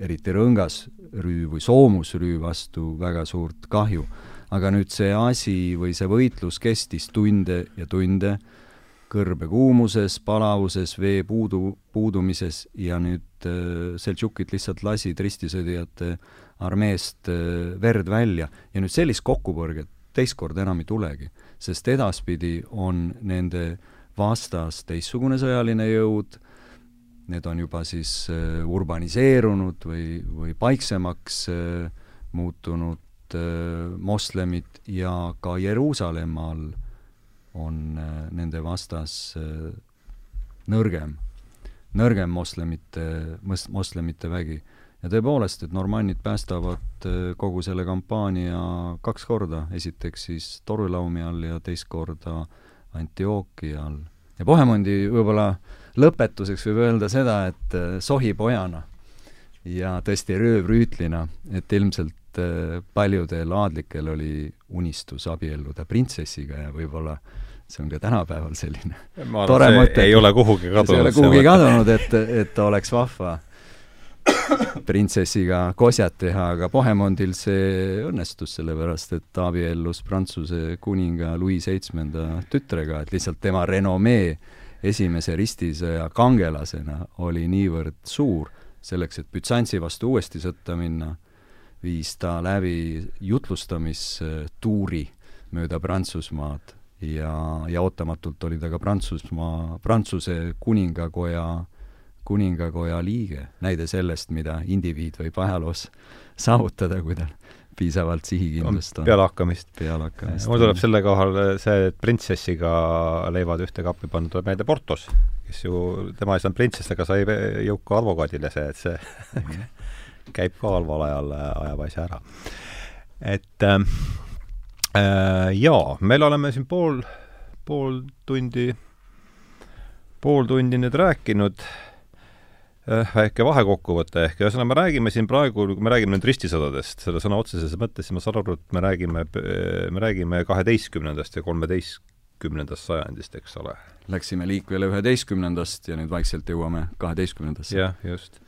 eriti rõngasrüü või soomusrüü vastu väga suurt kahju. aga nüüd see asi või see võitlus kestis tunde ja tunde, kõrbekuumuses, palavuses, vee puudu, puudumises ja nüüd Seltšukid lihtsalt lasid ristisõdijate armeest äh, verd välja. Ja nüüd sellist kokkupõrget teist korda enam ei tulegi, sest edaspidi on nende vastas teistsugune sõjaline jõud, need on juba siis äh, urbaniseerunud või, või paiksemaks äh, muutunud moslemid ja ka Jeruusalemma all on nende vastas nõrgem, nõrgem moslemite, moslemite vägi ja tõepoolest, et normannid päästavad äh, kogu selle kampaania kaks korda, esiteks siis Torulaumi all ja teist korda Antiochia all. ja Bohemondi võib-olla lõpetuseks võib öelda seda, et äh, sohipojana ja tõesti röövrüütlina, et ilmselt äh, paljudel aadlikel oli unistus abielluda printsessiga ja võib-olla see on ka tänapäeval selline ma arvan, see mõte, ei ole kuhugi kadunud. see ei ole kuhugi kadunud, et, et oleks vahva printsessiga kosjat teha, aga Bohemondil see õnnestus, sellepärast et ta abiellus Prantsuse kuninga Louis Seitsmenda tütrega, et lihtsalt tema renomee esimese ristisõja kangelasena oli niivõrd suur, selleks, et Bütsantsi vastu uuesti sõtta minna, viis ta läbi jutlustamistuuri mööda Prantsusmaad ja, ja ootamatult oli ta ka Prantsusmaa, Prantsuse kuningakoja kuningakoja liige, näide sellest, mida indiviid võib ajaloos saavutada, kui tal piisavalt sihikindlust on. pealehakkamist. pealehakkamist. mul tuleb selle kohal see, et printsessiga leivad ühte kappi panna, tuleb meelde Portos, kes ju, tema ei saanud printsess, aga sai jõuka advokaadile see, et see mhm. käib ka halval ajal, ajab asja ära. et äh, Äh, jaa, meil oleme siin pool, pool tundi, pool tundi nüüd rääkinud, väike vahekokkuvõte ehk ühesõnaga, me räägime siin praegu, kui me räägime nüüd ristisõdadest, selle sõna otseses mõttes, siis ma saan aru, et me räägime, me räägime kaheteistkümnendast ja kolmeteistkümnendast sajandist, eks ole. Läksime liikvele üheteistkümnendast ja nüüd vaikselt jõuame kaheteistkümnendasse. jah, just.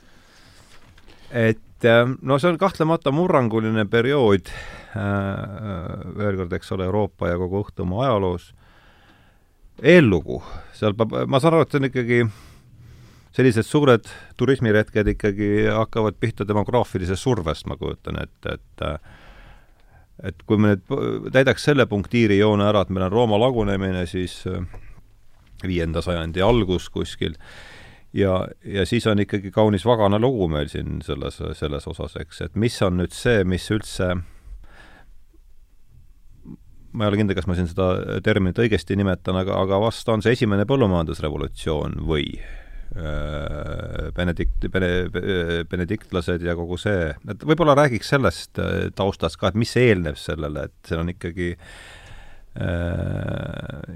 et äh, no see on kahtlemata murranguline periood Äh, veel kord, eks ole, Euroopa ja kogu Õhtumaa ajaloos. eellugu, seal peab, ma saan aru, et see on ikkagi sellised suured turismiretked ikkagi hakkavad pihta demograafilisest survest, ma kujutan ette, et et kui me nüüd täidaks selle punktiirijoone ära, et meil on Rooma lagunemine, siis äh, viienda sajandi algus kuskil, ja, ja siis on ikkagi kaunis vagana lugu meil siin selles, selles osas, eks, et mis on nüüd see, mis üldse ma ei ole kindel, kas ma siin seda terminit õigesti nimetan, aga, aga vast on see esimene põllumajandusrevolutsioon või Benedikt, Bene-, benediktlased ja kogu see, et võib-olla räägiks sellest äh, taustast ka, et mis eelneb sellele, et see on ikkagi äh,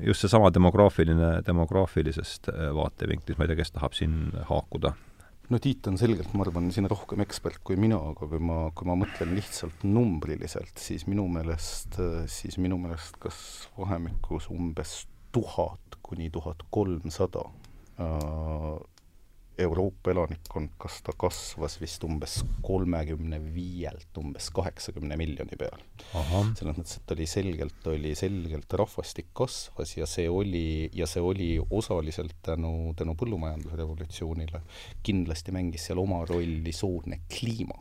just seesama demograafiline, demograafilisest vaatevinklist, ma ei tea, kes tahab siin haakuda. No Tiit on selgelt, ma arvan, siin rohkem ekspert kui mina, aga kui ma, kui ma mõtlen lihtsalt numbriliselt, siis minu meelest, siis minu meelest kas vahemikus umbes tuhat kuni tuhat kolmsada äh, Euroopa elanikkond, kas ta kasvas vist umbes kolmekümne viielt umbes kaheksakümne miljoni peale. selles mõttes, et oli selgelt, oli selgelt, rahvastik kasvas ja see oli, ja see oli osaliselt tänu, tänu põllumajandusrevolutsioonile. kindlasti mängis seal oma rolli soodne kliima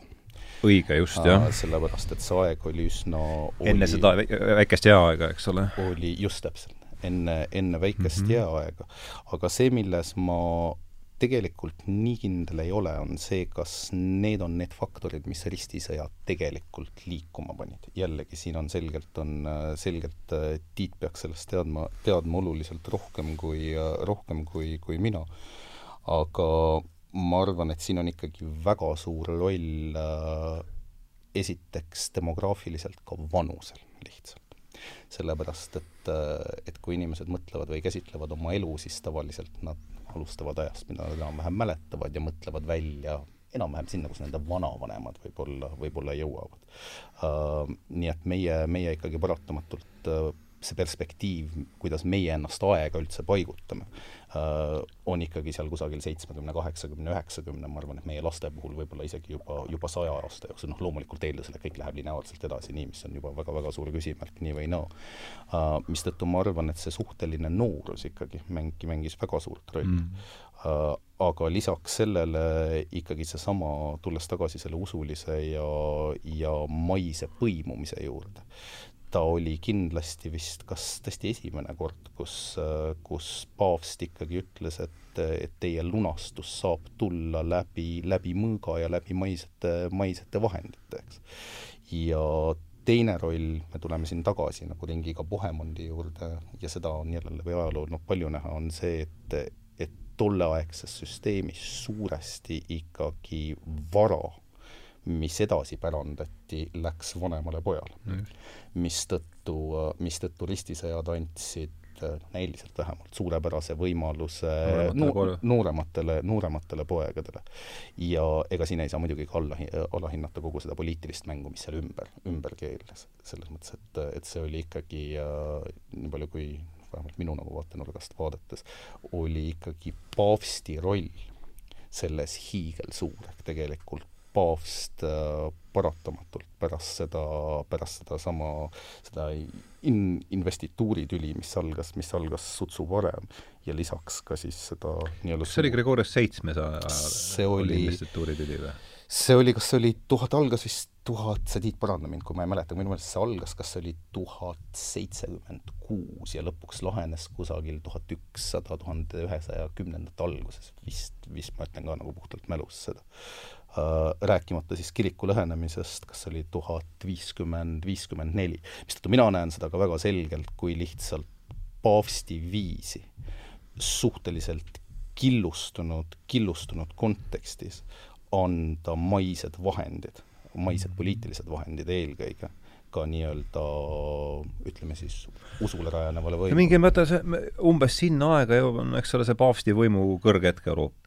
õige, just, jah. sellepärast, et see aeg oli üsna oli, enne seda väikest jääaega, eks ole. oli, just täpselt, enne, enne väikest mm -hmm. jääaega. aga see, milles ma tegelikult nii kindel ei ole, on see, kas need on need faktorid, mis ristisõja tegelikult liikuma panid. jällegi, siin on selgelt, on selgelt, Tiit peaks sellest teadma, teadma oluliselt rohkem kui, rohkem kui, kui mina. aga ma arvan, et siin on ikkagi väga suur roll esiteks demograafiliselt ka vanusel lihtsalt sellepärast et, et kui inimesed mõtlevad või käsitlevad oma elu, siis tavaliselt nad alustavad ajast, mida nad enam-vähem mäletavad ja mõtlevad välja enam-vähem sinna, kus nende vanavanemad võib-olla, võib-olla jõuavad uh,. Nii et meie, meie ikkagi paratamatult uh, see perspektiiv, kuidas meie ennast aega üldse paigutame uh,, on ikkagi seal kusagil seitsmekümne, kaheksakümne, üheksakümne, ma arvan, et meie laste puhul võib-olla isegi juba, juba saja aasta jooksul, noh loomulikult eeldusel, et kõik läheb lineaarselt edasi nii, mis on juba väga-väga suur küsimärk nii või naa uh,. Mistõttu ma arvan, et see suhteline noorus ikkagi mängi, mängis väga suurt rolli mm. Uh, aga lisaks sellele ikkagi seesama, tulles tagasi selle usulise ja, ja maise põimumise juurde, ta oli kindlasti vist kas tõesti esimene kord, kus, kus paavst ikkagi ütles, et, et teie lunastus saab tulla läbi, läbi mõõga ja läbi maisete, maisete vahendite, eks. ja teine roll, me tuleme siin tagasi nagu ringiga Bohemondi juurde ja seda on jälle läbi ajaloo noh, palju näha, on see, et, et tolleaegses süsteemis suuresti ikkagi vara mis edasi pärandati, läks vanemale pojale mm.. mistõttu, mistõttu ristisõjad andsid noh, näiliselt vähemalt suurepärase võimaluse noorematele, noorematele, noorematele poegadele. ja ega siin ei saa muidugi ka alla, alahinnata kogu seda poliitilist mängu, mis seal ümber, ümber keerles. selles mõttes, et, et see oli ikkagi äh, nii palju, kui vähemalt minu nagu vaatenurgast vaadates, oli ikkagi paavsti roll selles hiigelsuur, ehk tegelikult paavst äh, paratamatult pärast seda, pärast sedasama, seda in-, investituuritüli, mis algas, mis algas sutsu varem. Ja lisaks ka siis seda nii-öelda kas see oli Gregorius seitsmes see oli investituuritüli või? see oli, kas see oli tuhat, algas vist tuhat, sa Tiit paranda mind, kui ma ei mäleta, minu meelest see algas, kas see oli tuhat seitsekümmend kuus ja lõpuks lahenes kusagil tuhat ükssada, tuhande ühesaja kümnendate alguses, vist, vist ma ütlen ka nagu puhtalt mälus seda. Äh, rääkimata siis kiriku lõhenemisest, kas see oli tuhat viiskümmend, viiskümmend neli, mistõttu mina näen seda ka väga selgelt kui lihtsalt paavsti viisi suhteliselt killustunud, killustunud kontekstis anda maised vahendid, maised poliitilised vahendid eelkõige ka nii-öelda ütleme siis, usule rajanevale võimule. mingi mõte, see, umbes sinna aega on, eks ole, see paavsti võimu kõrghetk Euroopas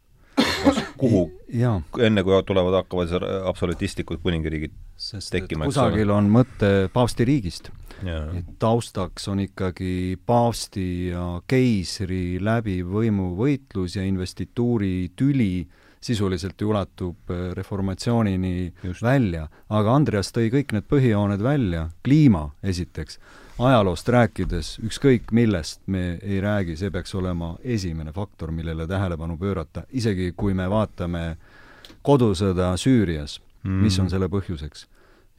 kuhu, enne kui tulevad, hakkavad absolutistlikud kuningriigid sest tekkima, kusagil on mõte paavstiriigist. taustaks on ikkagi paavsti ja keisri läbiv võimuvõitlus ja investituuri tüli sisuliselt ulatub äh, reformatsioonini Just. välja. aga Andreas tõi kõik need põhijooned välja, kliima esiteks, ajaloost rääkides, ükskõik millest me ei räägi, see peaks olema esimene faktor, millele tähelepanu pöörata, isegi kui me vaatame kodusõda Süürias mm., mis on selle põhjuseks?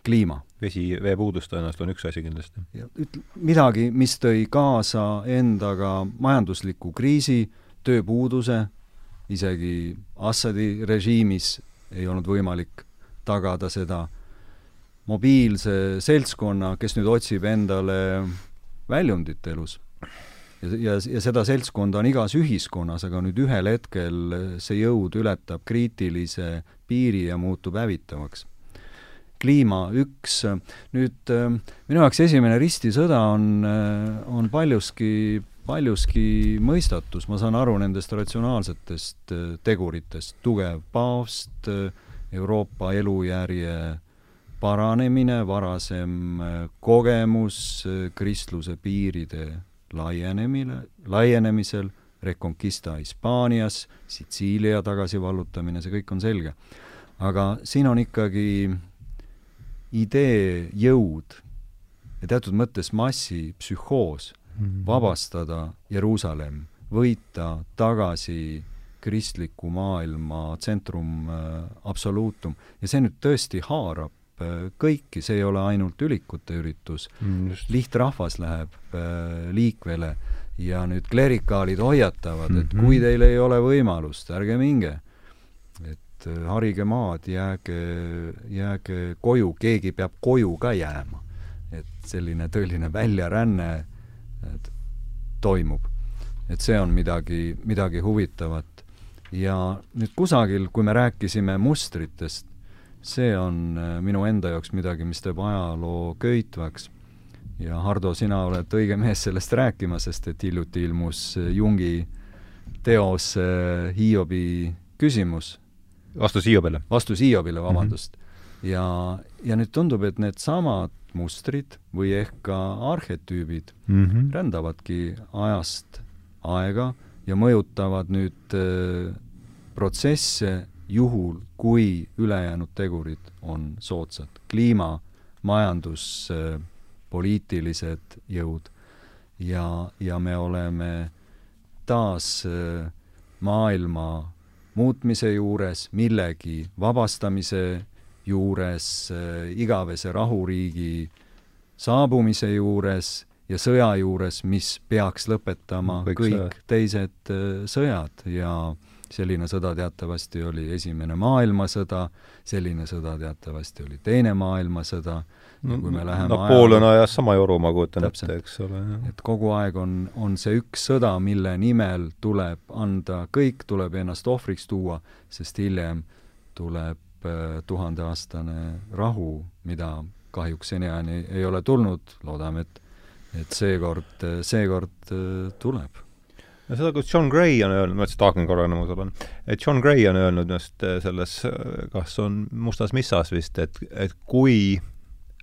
kliima. vesi, veepuudus tõenäoliselt on üks asi kindlasti. üt-, midagi, mis tõi kaasa endaga majandusliku kriisi, tööpuuduse, isegi Assadi režiimis ei olnud võimalik tagada seda mobiilse seltskonna, kes nüüd otsib endale väljundit elus. ja, ja, ja seda seltskonda on igas ühiskonnas, aga nüüd ühel hetkel see jõud ületab kriitilise piiri ja muutub hävitavaks. kliima üks, nüüd minu jaoks esimene ristisõda on, on paljuski paljuski mõistatus, ma saan aru nendest ratsionaalsetest teguritest, tugev paavst, Euroopa elujärje paranemine, varasem äh, kogemus äh, kristluse piiride laienemine, laienemisel, Reconquista Hispaanias, Sitsiilia tagasivallutamine, see kõik on selge. aga siin on ikkagi idee jõud ja teatud mõttes massipsühhoos mm -hmm. vabastada Jeruusalemm, võita tagasi kristliku maailma tsentrum äh, absoluutum ja see nüüd tõesti haarab kõiki, see ei ole ainult ülikute üritus mm,. lihtrahvas läheb äh, liikvele ja nüüd klerikaalid hoiatavad mm, -hmm. et mhm. kui teil ei ole võimalust, ärge minge. et äh, harige maad, jääge, jääge koju, keegi peab koju ka jääma. et selline tõeline väljaränne toimub. et see on midagi, midagi huvitavat. ja nüüd kusagil, kui me rääkisime mustritest, see on äh, minu enda jaoks midagi, mis teeb ajaloo köitvaks. ja Hardo, sina oled õige mees sellest rääkima, sest et hiljuti ilmus äh, Jungi teos äh, Hiobi küsimus. vastus Hiobile? vastus Hiobile, vabandust mm. -hmm. ja, ja nüüd tundub, et needsamad mustrid või ehk ka arhetüübid mm -hmm. rändavadki ajast aega ja mõjutavad nüüd äh, protsesse juhul, kui ülejäänud tegurid on soodsad. kliima, majandus, poliitilised jõud ja, ja me oleme taas äh, maailma muutmise juures, millegi vabastamise juures, äh, igavese rahuriigi saabumise juures ja sõja juures, mis peaks lõpetama kõik, kõik sõjad. teised äh, sõjad ja selline sõda teatavasti oli Esimene maailmasõda, selline sõda teatavasti oli Teine maailmasõda. No, kui me läheme Napoleon ajas sama joru, ma kujutan ette, eks ole. et kogu aeg on, on see üks sõda, mille nimel tuleb anda kõik, tuleb ennast ohvriks tuua, sest hiljem tuleb äh, tuhandeaastane rahu, mida kahjuks seniajani ei ole tulnud, loodame, et et seekord, seekord äh, tuleb no seda, kus John Gray on öelnud, ma et hakan korra nõus olen, et John Gray on öelnud just äh, selles, äh, kas on Mustas missas vist, et, et kui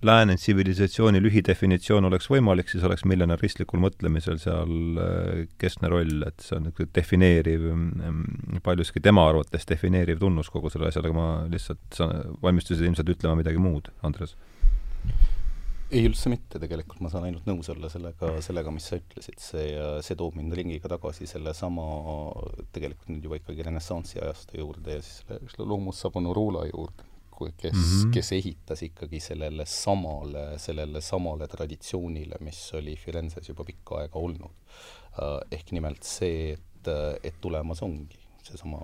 lääne tsivilisatsiooni lühidefinitsioon oleks võimalik, siis oleks miljonäristlikul mõtlemisel seal äh, keskne roll, et see on niisugune defineeriv, mm, paljuski tema arvates defineeriv tunnus kogu selle asjale, aga ma lihtsalt, sa valmistusid ilmselt ütlema midagi muud, Andres ei, üldse mitte, tegelikult ma saan ainult nõus olla sellega, sellega, mis sa ütlesid, see, see toob mind ringiga tagasi sellesama tegelikult nüüd juba ikkagi renessansi ajastu juurde ja siis Loomus Savonarola juurde, kes mm, -hmm. kes ehitas ikkagi sellele samale, sellele samale traditsioonile, mis oli Firenzes juba pikka aega olnud. Äh, ehk nimelt see, et, et tulemas ongi seesama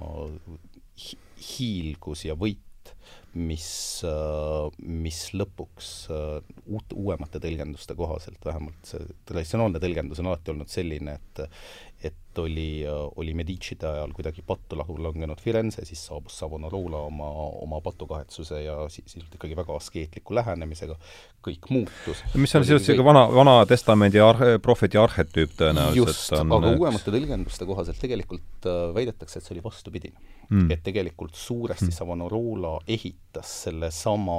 hiilgus ja võit mis, mis lõpuks uut, uuemate tõlgenduste kohaselt, vähemalt see traditsionaalne tõlgendus on alati olnud selline, et et oli, oli Medicite ajal kuidagi pattu langenud Firenze, siis saabus Savonarola oma, oma patukahetsuse ja siis ilmselt ikkagi väga askeetliku lähenemisega, kõik muutus. mis on siis niisugune vana, vana testamendi ar-, prohveti arhetüüp tõenäoliselt just, aga uuemate tõlgenduste kohaselt tegelikult äh, väidetakse, et see oli vastupidine. Mm.. et tegelikult suuresti mm. Savonarola ehitas sellesama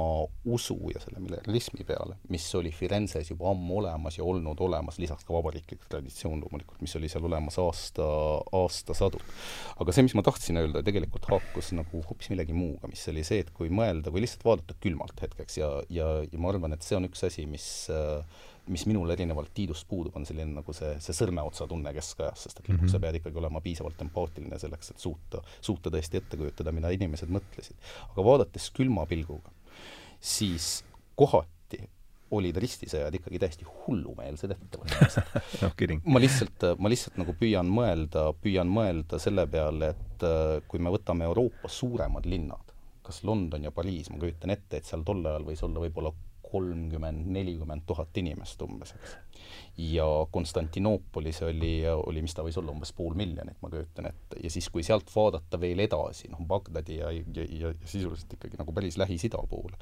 usu ja selle millerismi peale, mis oli Firenzes juba ammu olemas ja olnud olemas, lisaks ka vabariiklik traditsioon loomulikult, mis oli seal olemas aasta, aastasadu. aga see, mis ma tahtsin öelda, tegelikult haakus nagu hoopis millegi muuga, mis oli see, et kui mõelda, kui lihtsalt vaadata külmalt hetkeks ja, ja, ja ma arvan, et see on üks asi, mis äh, mis minul erinevalt Tiidust puudub, on selline nagu see, see sõrmeotsatunne keskajas, sest et lõpuks mm -hmm. sa pead ikkagi olema piisavalt empaatiline selleks, et suuta, suuta tõesti ette kujutada, mida inimesed mõtlesid. aga vaadates külma pilguga, siis kohati olid ristisõjad ikkagi täiesti hullumeelsed ettevõtmised no ma lihtsalt, ma lihtsalt nagu püüan mõelda, püüan mõelda selle peale, et äh, kui me võtame Euroopa suuremad linnad, kas London ja Pariis, ma kujutan ette, et seal tol ajal võis olla võib-olla kolmkümmend, nelikümmend tuhat inimest umbes, eks. ja Konstantinoopolis oli, oli, mis ta võis olla, umbes pool miljonit, ma kujutan ette, ja siis, kui sealt vaadata veel edasi, noh, Bagdadi ja, ja, ja, ja sisuliselt ikkagi nagu päris Lähis-Ida poole,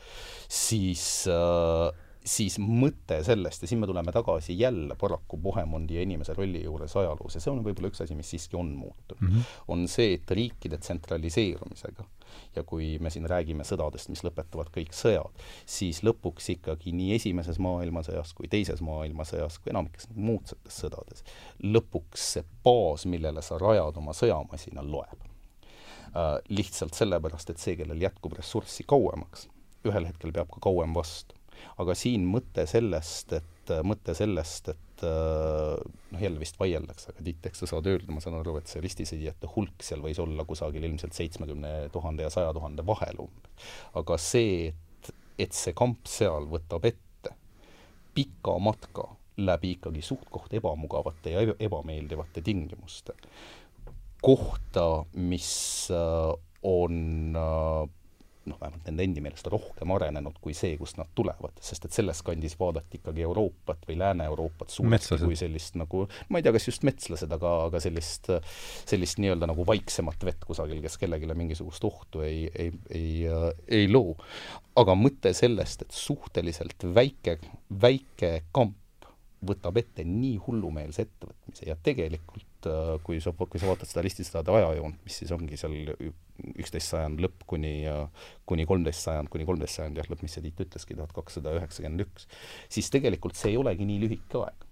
siis äh, siis mõte sellest ja siin me tuleme tagasi jälle paraku Bohemondi ja inimese rolli juures ajaloos ja see on võib-olla üks asi, mis siiski on muutunud mm, -hmm. on see, et riikide tsentraliseerumisega ja kui me siin räägime sõdadest, mis lõpetavad kõik sõjad, siis lõpuks ikkagi nii Esimeses maailmasõjas kui Teises maailmasõjas kui enamikes muudsetes sõdades, lõpuks see baas, millele sa rajad oma sõjamasina, loeb äh,. Lihtsalt sellepärast, et see, kellel jätkub ressurssi kauemaks, ühel hetkel peab ka kauem vastu aga siin mõte sellest, et, mõte sellest, et noh, jälle vist vaieldakse, aga Tiit, eks sa saad öelda, ma saan aru, et see ristisõidjate hulk seal võis olla kusagil ilmselt seitsmekümne tuhande ja saja tuhande vahel umbes. aga see, et, et see kamp seal võtab ette pika matka läbi ikkagi suht-koht ebamugavate ja ebameeldivate tingimuste, kohta, mis äh, on äh, noh, vähemalt nende endi meelest rohkem arenenud kui see, kust nad tulevad, sest et selles kandis vaadati ikkagi Euroopat või Lääne-Euroopat suuresti kui sellist nagu, ma ei tea, kas just metslased, aga, aga sellist, sellist nii-öelda nagu vaiksemat vett kusagil, kes kellelegi mingisugust ohtu ei, ei, ei, ei loo. aga mõte sellest, et suhteliselt väike, väike kamp võtab ette nii hullumeelse ettevõtmise ja tegelikult kui sa, kui sa vaatad seda ristisõdade ajajoont, mis siis ongi seal üksteist sajand lõpp kuni, kuni kolmteist sajand, kuni kolmteist sajand jah, lõpp, mis see Tiit ütleski, tuhat kakssada üheksakümmend üks, siis tegelikult see ei olegi nii lühike aeg.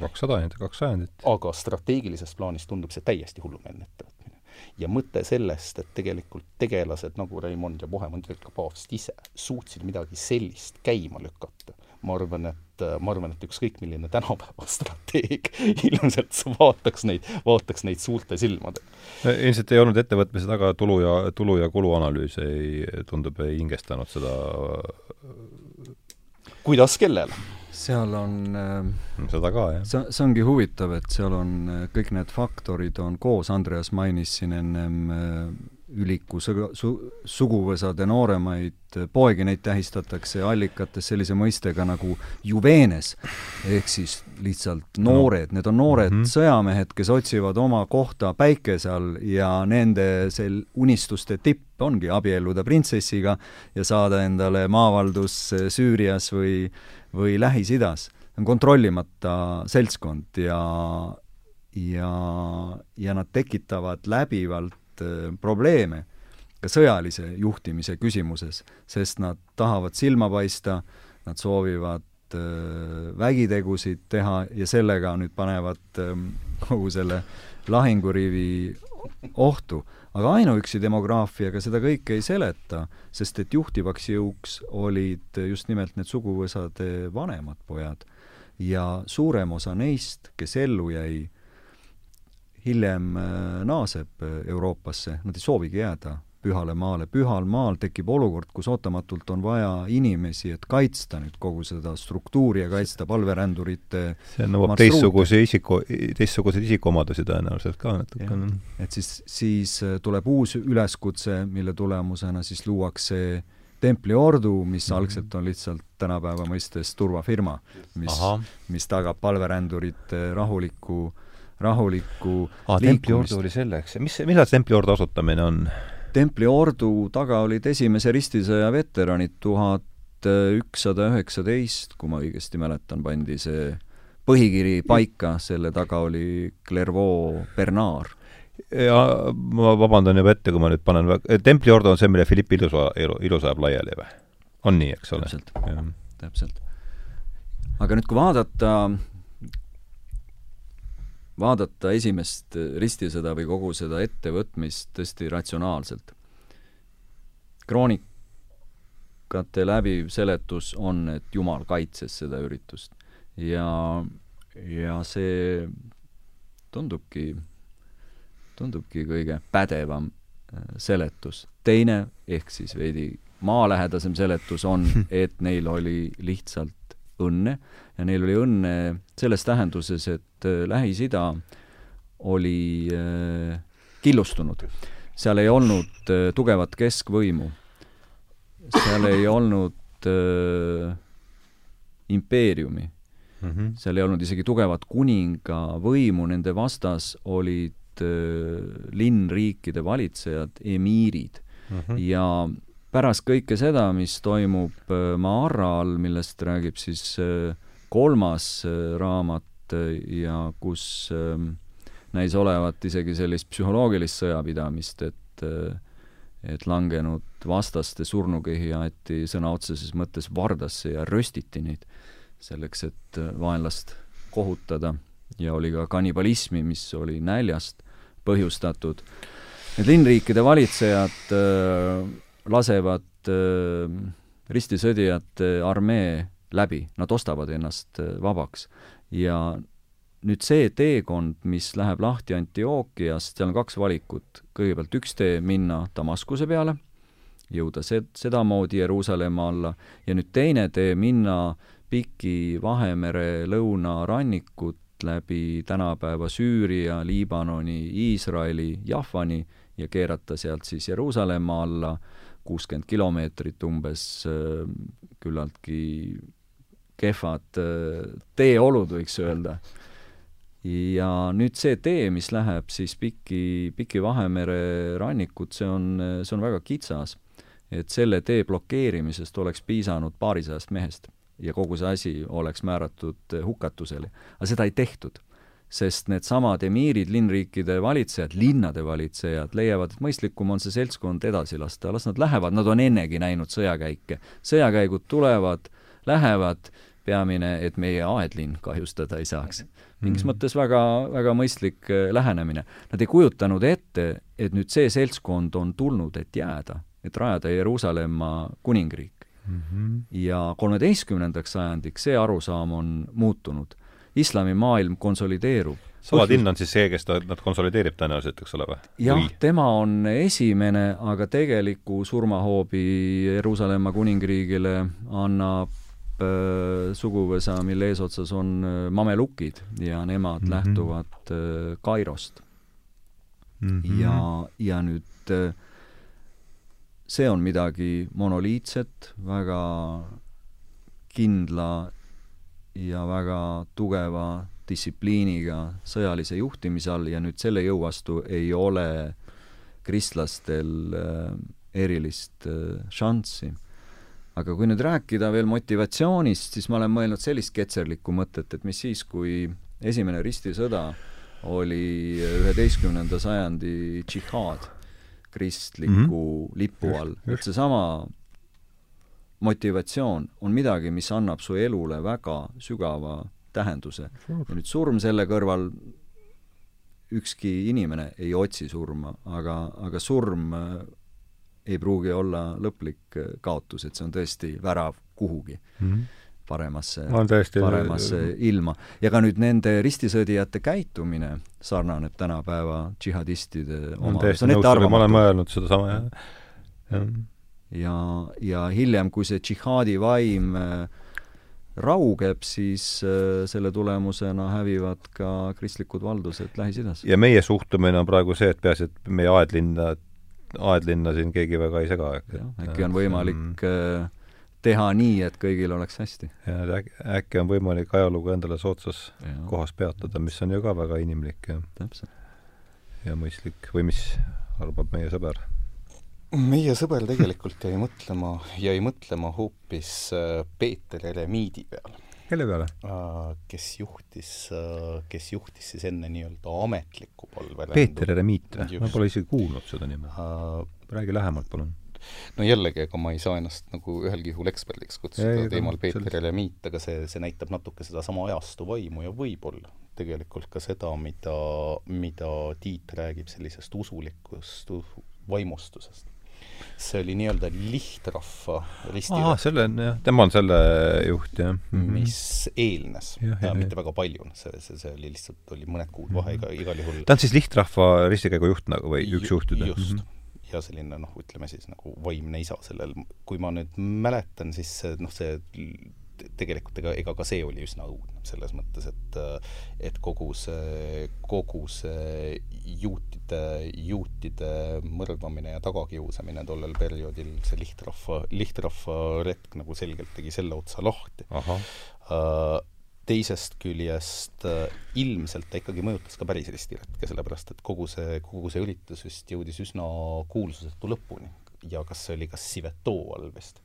kakssada ainult, kaks sajandit. aga strateegilises plaanis tundub see täiesti hullumeelne ettevõtmine. ja mõte sellest, et tegelikult tegelased nagu Raimond ja ka paavst ise suutsid midagi sellist käima lükata, ma arvan, et ma arvan, et ükskõik milline tänapäeva strateeg ilmselt vaataks neid, vaataks neid suurte silmadega. ilmselt ei olnud ettevõtmise taga tulu ja, tulu ja kuluanalüüs ei, tundub, ei hingestanud seda kuidas, kellel? seal on äh, seda ka, jah. see, see ongi huvitav, et seal on äh, kõik need faktorid on koos, Andreas mainis siin ennem äh, üliku su-, su-, suguvõsade nooremaid poegi, neid tähistatakse allikates sellise mõistega nagu juvenes, ehk siis lihtsalt noored, need on noored mm -hmm. sõjamehed, kes otsivad oma kohta päikese all ja nende sel unistuste tipp ongi abielluda printsessiga ja saada endale maavaldus Süürias või, või Lähis-Idas. on kontrollimata seltskond ja ja, ja nad tekitavad läbivalt Äh, probleeme ka sõjalise juhtimise küsimuses, sest nad tahavad silma paista, nad soovivad äh, vägitegusid teha ja sellega nüüd panevad ähm, kogu selle lahingurivi ohtu. aga ainuüksi demograafiaga seda kõike ei seleta, sest et juhtivaks jõuks olid just nimelt need suguvõsade vanemad pojad. ja suurem osa neist, kes ellu jäi, hiljem äh, naaseb äh, Euroopasse, nad ei soovigi jääda pühale maale. pühal maal tekib olukord, kus ootamatult on vaja inimesi, et kaitsta nüüd kogu seda struktuuri ja kaitsta palverändurite see nõuab teistsuguse isiku, teistsuguseid isikuomadusi tõenäoliselt ka natukene. et siis, siis äh, tuleb uus üleskutse, mille tulemusena siis luuakse Templi ordu, mis algselt on lihtsalt tänapäeva mõistes turvafirma, mis, mis tagab palverändurite rahuliku, rahuliku aa, Templi ordu oli selleks, mis, millal Templi ordu asutamine on? Templi ordu taga olid esimese ristisõja veteranid, tuhat ükssada üheksateist, kui ma õigesti mäletan, pandi see põhikiri paika, selle taga oli Clairvaux Bernard ja ma vabandan juba ette, kui ma nüüd panen väga, Templi ordu on see, mille Philipp Ilusa, Ilus ajab laiali või? on nii, eks ole? täpselt, täpselt. aga nüüd, kui vaadata, vaadata esimest ristisõda või kogu seda ettevõtmist tõesti ratsionaalselt, kroonikate läbiv seletus on, et Jumal kaitses seda üritust ja, ja see tundubki tundubki kõige pädevam äh, seletus. teine, ehk siis veidi maalähedasem seletus on, et neil oli lihtsalt õnne ja neil oli õnne selles tähenduses, et äh, Lähis-Ida oli äh, killustunud. seal ei olnud tugevat keskvõimu. seal ei olnud äh, impeeriumi mm. -hmm. seal ei olnud isegi tugevat kuningavõimu, nende vastas olid Äh, linnriikide valitsejad, emiirid mm. -hmm. ja pärast kõike seda, mis toimub äh, Maarra all, millest räägib siis äh, kolmas raamat ja kus näis olevat isegi sellist psühholoogilist sõjapidamist, et et langenud vastaste surnukehi aeti sõna otseses mõttes vardasse ja röstiti neid selleks, et vaenlast kohutada ja oli ka kannibalismi, mis oli näljast põhjustatud. Need linnriikide valitsejad äh, lasevad äh, ristisõdijate armee läbi, nad ostavad ennast äh, vabaks. ja nüüd see teekond, mis läheb lahti Antiookiast, seal on kaks valikut. kõigepealt üks tee minna Damaskuse peale, jõuda se-, sedamoodi Jeruusalemma alla, ja nüüd teine tee minna Piki Vahemere lõunarannikut läbi tänapäeva Süüria, Liibanoni, Iisraeli, Jahvani ja keerata sealt siis Jeruusalemma alla kuuskümmend kilomeetrit umbes, äh, küllaltki kehvad äh, teeolud, võiks öelda. ja nüüd see tee, mis läheb siis Piki, Piki Vahemere rannikut, see on, see on väga kitsas. et selle tee blokeerimisest oleks piisanud paarisajast mehest ja kogu see asi oleks määratud hukatusele. aga seda ei tehtud, sest needsamad emiirid, linnriikide valitsejad, linnade valitsejad leiavad, et mõistlikum on see seltskond edasi lasta, las nad lähevad, nad on ennegi näinud sõjakäike. sõjakäigud tulevad, lähevad, peamine, et meie aedlinn kahjustada ei saaks. mingis mm. mõttes väga, väga mõistlik äh, lähenemine. Nad ei kujutanud ette, et nüüd see seltskond on tulnud, et jääda, et rajada Jeruusalemma kuningriik mm. -hmm. ja kolmeteistkümnendaks sajandiks see arusaam on muutunud. Islamimaailm konsolideerub. Saladin on siis see, kes ta, nad konsolideerib tõenäoliselt, eks ole või? jah, tema on esimene, aga tegeliku surmahoobi Jeruusalemma kuningriigile annab äh, suguvõsa, mille eesotsas on äh, mamelukid ja nemad mm -hmm. lähtuvad äh, Kairost mm. -hmm. ja, ja nüüd see on midagi monoliitset, väga kindla ja väga tugeva distsipliiniga sõjalise juhtimise all ja nüüd selle jõu vastu ei ole kristlastel äh, erilist äh, šanssi. aga kui nüüd rääkida veel motivatsioonist, siis ma olen mõelnud sellist ketserlikku mõtet, et mis siis, kui esimene ristisõda oli üheteistkümnenda sajandi džihaad kristliku mm -hmm. lipu all. et seesama motivatsioon on midagi, mis annab su elule väga sügava tähenduse. ja nüüd surm selle kõrval, ükski inimene ei otsi surma, aga, aga surm äh, ei pruugi olla lõplik äh, kaotus, et see on tõesti värav kuhugi mm. -hmm paremasse, paremasse ilma. ja ka nüüd nende ristisõdijate käitumine sarnaneb tänapäeva džihadistide ettearvamatu. ma olen mõelnud sedasama, jah. Ja, ja, hiljem, kui see džihaadi vaim äh, raugeb, siis äh, selle tulemusena hävivad ka kristlikud valdused Lähis-Idas. ja meie suhtumine on praegu see, et peaasi, et meie aedlinna aedlinna siin keegi väga ei sega, äkki on võimalik mm, teha nii, et kõigil oleks hästi. ja äk, äkki on võimalik ajalugu endale soodsas ja. kohas peatada, mis on ju ka väga inimlik ja ja mõistlik või mis arvab meie sõber? Meie sõber tegelikult jäi mõtlema, jäi mõtlema hoopis äh, Peeter Eremiidi peale. kelle peale? Äh, kes juhtis, äh, kes juhtis siis enne nii-öelda ametlikku palverändu. Peeter Eremiit või? ma pole isegi kuulnud seda nime räägi lähemalt, palun no jällegi, ega ma ei saa ennast nagu ühelgi juhul eksperdiks kutsuda teemal Peeter Eremiit, aga see, see näitab natuke sedasama ajastu vaimu ja võib-olla tegelikult ka seda, mida, mida Tiit räägib sellisest usulikust vaimustusest. See oli nii-öelda lihtrahva ristiräpp. aa, selle on jah, tema on selle juht, jah mm. -hmm. mis eelnes, mitte väga palju, see, see, see oli lihtsalt, oli mõned kuud vahe iga, igal juhul ta on siis lihtrahva ristikäigu juht nagu või üks juhtide? just mm. -hmm ja selline noh, ütleme siis nagu vaimne isa sellel, kui ma nüüd mäletan, siis see noh, see tegelikult ega, ega ka see oli üsna õudne, selles mõttes, et et kogu see, kogu see juutide, juutide mõrvamine ja tagakiusamine tollel perioodil, see lihtrahva, lihtrahva retk nagu selgelt tegi selle otsa lahti. Uh, teisest küljest uh, ilmselt ta ikkagi mõjutas ka päris ristiretke, sellepärast et kogu see, kogu see üritus vist jõudis üsna kuulsusetu lõpuni. Ja kas see oli kas Sivetoo all vist,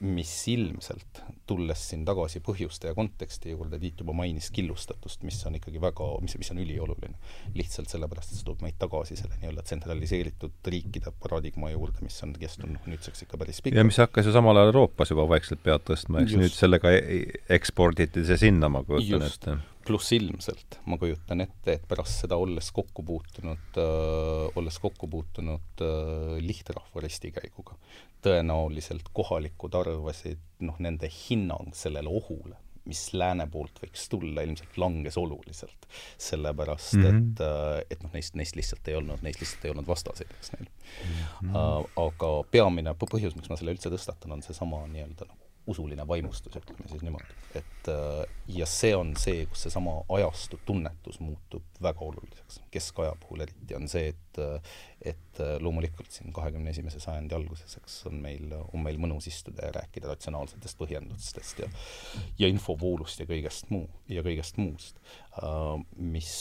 mis ilmselt, tulles siin tagasi põhjuste ja konteksti juurde, Tiit juba mainis killustatust, mis on ikkagi väga, mis, mis on ülioluline. lihtsalt sellepärast, et see toob meid tagasi selle nii-öelda tsentraliseeritud riikide paradigma juurde, mis on kestnud noh, nüüdseks ikka päris pikalt. ja mis hakkas ju samal ajal Euroopas juba vaikselt pead tõstma, eks Just. nüüd sellega e-, eksporditi see sinna, ma kujutan ette pluss ilmselt ma kujutan ette, et pärast seda olles kokku puutunud äh,, olles kokku puutunud äh, lihtrahva ristikäiguga, tõenäoliselt kohalikud arvasid, noh, nende hinnang sellele ohule, mis lääne poolt võiks tulla, ilmselt langes oluliselt. sellepärast mm, -hmm. et, äh, et noh, neist, neist lihtsalt ei olnud, neist lihtsalt ei olnud vastaseid, eks neil mm. -hmm. Uh, aga peamine põhjus, miks ma selle üldse tõstatan, on seesama nii-öelda noh, usuline vaimustus, ütleme siis niimoodi. et äh, ja see on see, kus seesama ajastu tunnetus muutub väga oluliseks. keskaja puhul eriti on see, et et äh, loomulikult siin kahekümne esimese sajandi alguses, eks, on meil, on meil mõnus istuda ja rääkida ratsionaalsetest põhjendustest ja ja infovoolust ja kõigest muu, ja kõigest muust, äh, mis,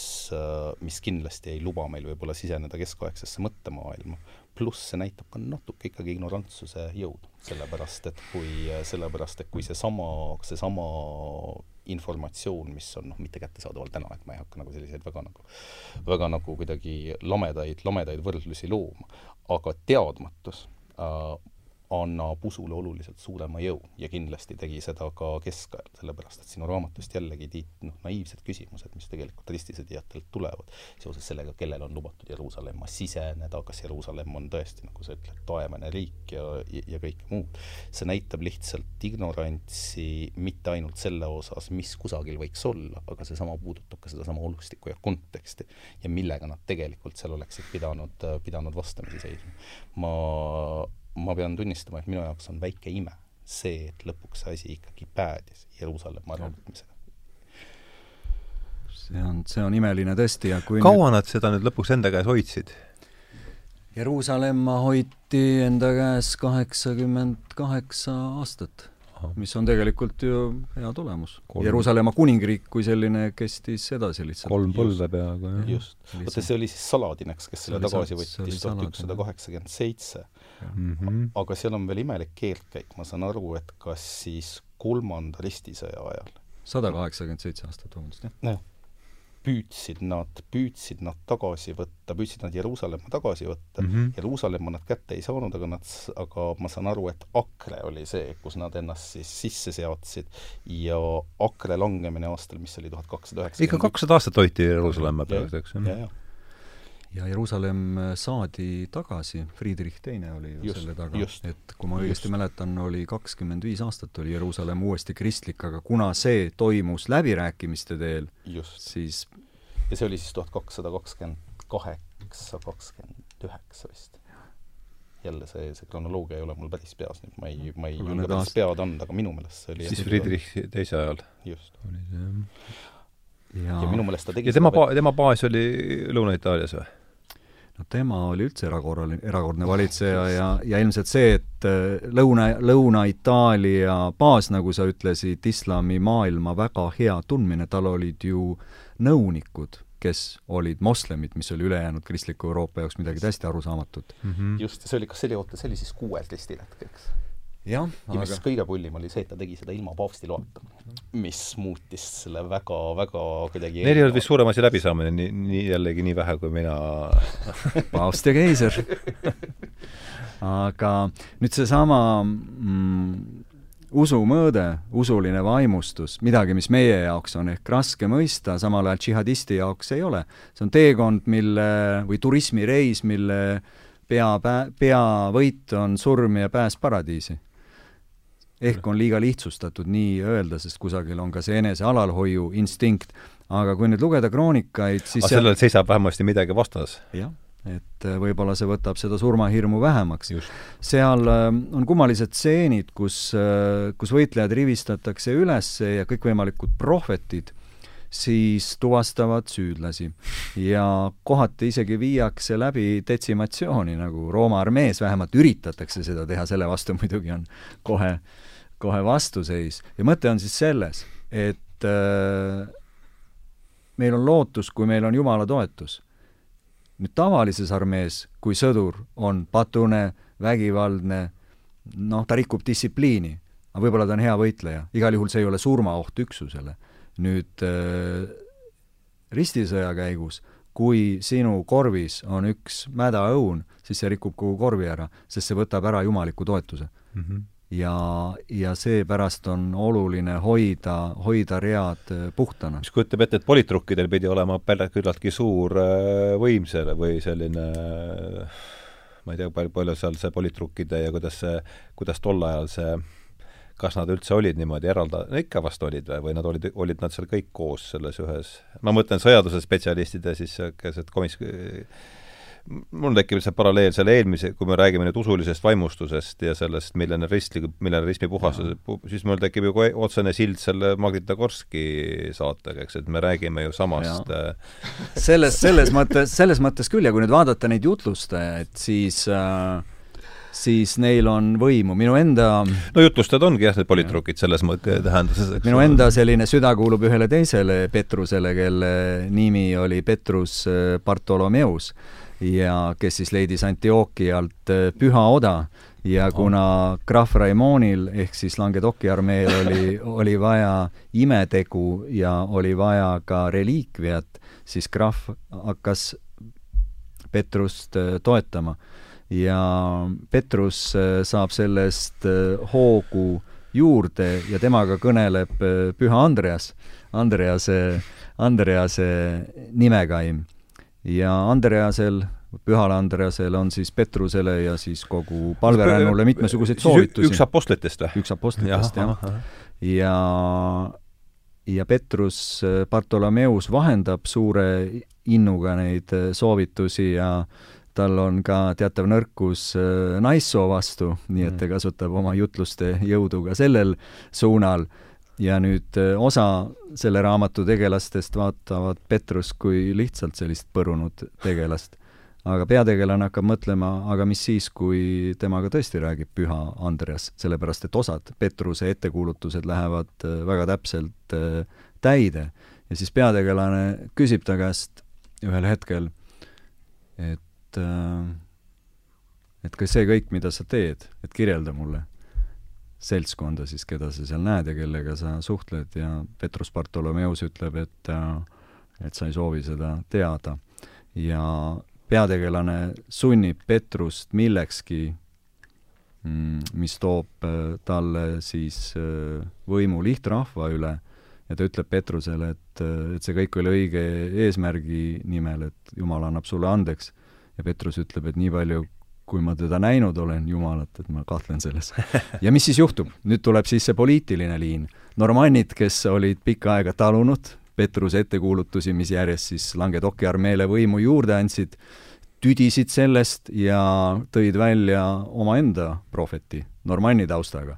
mis kindlasti ei luba meil võib-olla siseneda keskaegsesse mõttemaailma, pluss see näitab ka natuke ikkagi ignorantsuse jõudu, sellepärast et kui, sellepärast et kui seesama, seesama informatsioon, mis on noh, mitte kättesaadaval täna, et ma ei hakka nagu selliseid väga nagu, väga nagu kuidagi lamedaid, lamedaid võrdlusi looma, aga teadmatus äh, annab usule oluliselt suurema jõu ja kindlasti tegi seda ka keskajal, sellepärast et sinu raamatust jällegi, Tiit, noh, naiivsed küsimused, mis tegelikult ristisõdijatelt tulevad seoses sellega, kellel on lubatud Jeruusalemma siseneda, kas Jeruusalemm on tõesti, nagu sa ütled, taevane riik ja, ja, ja kõike muud. see näitab lihtsalt ignorantsi mitte ainult selle osas, mis kusagil võiks olla, aga seesama puudutab ka sedasama olustikku ja konteksti ja millega nad tegelikult seal oleksid pidanud, pidanud vastamisi seisma. ma ma pean tunnistama, et minu jaoks on väike ime see, et lõpuks see asi ikkagi päädis Jeruusalemma äravõtmisega. see on, see on imeline tõesti ja kui kaua nüüd... nad seda nüüd lõpuks enda käes hoidsid? Jeruusalemma hoiti enda käes kaheksakümmend kaheksa aastat, mis on tegelikult ju hea tulemus. Jeruusalemma kuningriik kui selline kestis edasi lihtsalt. kolm põlve peaaegu, jah. just. vaata, see oli siis Saladineks, kes selle tagasi võttis tuhat ükssada kaheksakümmend seitse mm. -hmm. aga seal on veel imelik keerdkäik, ma saan aru, et kas siis kolmanda ristisõja ajal sada kaheksakümmend seitse aastat, vabandust, jah? püüdsid nad, püüdsid nad tagasi võtta, püüdsid nad Jeruusalemma tagasi võtta mm, -hmm. Jeruusalemma nad kätte ei saanud, aga nad, aga ma saan aru, et Akre oli see, kus nad ennast siis sisse seadsid ja Akre langemine aastal, mis oli tuhat kakssada üheksakümmend ikka kakssada aastat hoiti Jeruusalemma peal, eks ju? Ja Jeruusalemm äh, saadi tagasi, Friedrich Teine oli ju just, selle taga, et kui ma õigesti just. mäletan, oli kakskümmend viis aastat oli Jeruusalemm uuesti kristlik, aga kuna see toimus läbirääkimiste teel, siis ja see oli siis tuhat kakssada kakskümmend kaheksa, kakskümmend üheksa vist. jälle see, see kronoloogia ei ole mul päris peas nüüd, ma ei, ma ei julge päris pead anda, aga minu meelest see oli siis Friedrich teise ajal? just. oli see, jah. ja, ja minu meelest ta tegi ja tema ba-, tema baas oli Lõuna-Itaalias või? No tema oli üldse erakorraline, erakordne valitseja ja, ja ilmselt see, et äh, Lõuna, Lõuna-Itaalia baas, nagu sa ütlesid, islamimaailma väga hea tundmine, tal olid ju nõunikud, kes olid moslemid, mis oli ülejäänud kristliku Euroopa jaoks midagi täiesti arusaamatut mm. -hmm. just, see oli, kas see oli, oota, see oli siis kuuel testihetk, eks? Jah, ja mis aga... kõige pullim oli see, et ta tegi seda ilma paavsti loata, mis muutis selle väga, väga kuidagi Neil ei olnud vist suurem asi läbisaamine, nii, nii jällegi nii vähe kui mina paavst ja keiser. Aga nüüd seesama mm, usumõõde, usuline vaimustus, midagi, mis meie jaoks on ehk raske mõista, samal ajal džihadisti jaoks ei ole. see on teekond, mille, või turismireis, mille pea, peavõit on surm ja pääs paradiisi ehk on liiga lihtsustatud nii öelda, sest kusagil on ka see enese alalhoiu instinkt, aga kui nüüd lugeda kroonikaid, siis aga sellel seisab vähemasti midagi vastas? jah, et äh, võib-olla see võtab seda surmahirmu vähemaks. seal äh, on kummalised stseenid, kus, äh, kus võitlejad rivistatakse üles ja kõikvõimalikud prohvetid siis tuvastavad süüdlasi ja kohati isegi viiakse läbi detsimatsiooni, nagu Rooma armees vähemalt üritatakse seda teha, selle vastu muidugi on kohe äh, kohe vastuseis ja mõte on siis selles, et äh, meil on lootus, kui meil on Jumala toetus. nüüd tavalises armees, kui sõdur on patune, vägivaldne, noh, ta rikub distsipliini, aga võib-olla ta on hea võitleja, igal juhul see ei ole surmaoht üksusele. nüüd äh, ristisõja käigus, kui sinu korvis on üks mädaõun, siis see rikub kogu korvi ära, sest see võtab ära jumaliku toetuse mm. -hmm ja, ja seepärast on oluline hoida, hoida read äh, puhtana. mis kujutab ette, et politrukkidel pidi olema küllaltki suur äh, võim selle või selline ma ei tea, palju, palju seal see politrukkide ja kuidas see, kuidas tol ajal see kas nad üldse olid niimoodi eralda-, no ikka vast olid või, või nad olid, olid nad seal kõik koos selles ühes, ma mõtlen sõjanduse spetsialistid ja siis niisugused komis-, mul tekib see paralleel selle eelmise, kui me räägime nüüd usulisest vaimustusest ja sellest millenarismi, millenarismi puhastus, siis mul tekib ju otsene sild selle Magnitogorski saatega, eks, et me räägime ju samast äh, selles, selles mõttes, selles mõttes küll ja kui nüüd vaadata neid jutlustajaid, siis äh, siis neil on võimu, minu enda no jutlustajad ongi jah, need politrukid selles mõttes tähenduses, eks. Minu enda selline süda kuulub ühele teisele Petrusele, kelle nimi oli Petrus äh, Bartolomeus ja kes siis leidis Antiochialt äh, püha oda. Ja kuna krahv Raimonil ehk siis Languedoci armeel oli, oli vaja imetegu ja oli vaja ka reliikviat, siis krahv hakkas Petrust äh, toetama. ja Petrus äh, saab sellest hoogu juurde ja temaga kõneleb püha Andreas, Andrease, Andrease nimekaim ja Andreasel, pühal Andreasel on siis Petrusele ja siis kogu palverännule mitmesuguseid soovitusi. üks apostlitest või? üks apostlitest, jah, ja, ja Petrus Bartolomeus vahendab suure innuga neid soovitusi ja tal on ka teatav nõrkus äh, naissoo vastu, nii et ta mm. kasutab oma jutluste jõudu ka sellel suunal ja nüüd äh, osa selle raamatu tegelastest vaatavad Petrust kui lihtsalt sellist põrunud tegelast. aga peategelane hakkab mõtlema, aga mis siis, kui temaga tõesti räägib püha Andreas, sellepärast et osad Petruse ettekuulutused lähevad äh, väga täpselt äh, täide. ja siis peategelane küsib ta käest ühel hetkel, et et kas see kõik, mida sa teed, et kirjelda mulle seltskonda siis, keda sa seal näed ja kellega sa suhtled ja Petrus Bartolomeus ütleb, et et sa ei soovi seda teada. ja peategelane sunnib Petrust millekski, mm, mis toob äh, talle siis äh, võimu lihtrahva üle ja ta ütleb Petrusele, et, äh, et see kõik oli õige eesmärgi nimel, et Jumal annab sulle andeks. ja Petrus ütleb, et nii palju, kui ma teda näinud olen, Jumalat, et ma kahtlen selles. ja mis siis juhtub? nüüd tuleb siis see poliitiline liin. normannid, kes olid pikka aega talunud Petruse ettekuulutusi, mis järjest siis Languedoci armeele võimu juurde andsid, tüdisid sellest ja tõid välja omaenda prohveti, normanni taustaga.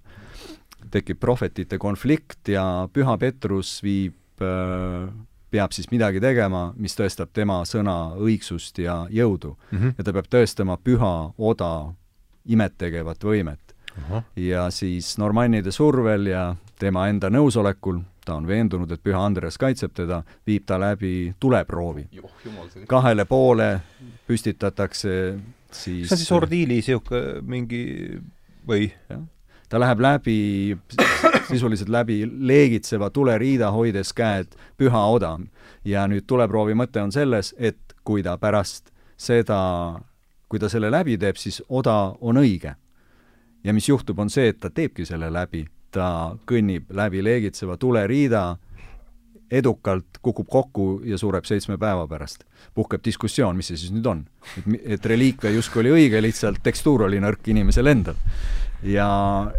tekib prohvetite konflikt ja püha Petrus viib äh, peab siis midagi tegema, mis tõestab tema sõna õigsust ja jõudu mm. -hmm. ja ta peab tõestama püha oda imet tegevat võimet. ja siis normannide survel ja tema enda nõusolekul, ta on veendunud, et püha Andres kaitseb teda, viib ta läbi tuleproovi. kahele poole püstitatakse siis see on siis ordiili niisugune mingi või? Ta läheb läbi, sisuliselt läbi leegitseva tuleriida, hoides käed püha oda. ja nüüd tuleproovi mõte on selles, et kui ta pärast seda, kui ta selle läbi teeb, siis oda on õige. ja mis juhtub, on see, et ta teebki selle läbi, ta kõnnib läbi leegitseva tuleriida, edukalt kukub kokku ja sureb seitsme päeva pärast. puhkeb diskussioon, mis see siis nüüd on. et, et reliikvia justkui oli õige, lihtsalt tekstuur oli nõrk inimesel endal. Ja,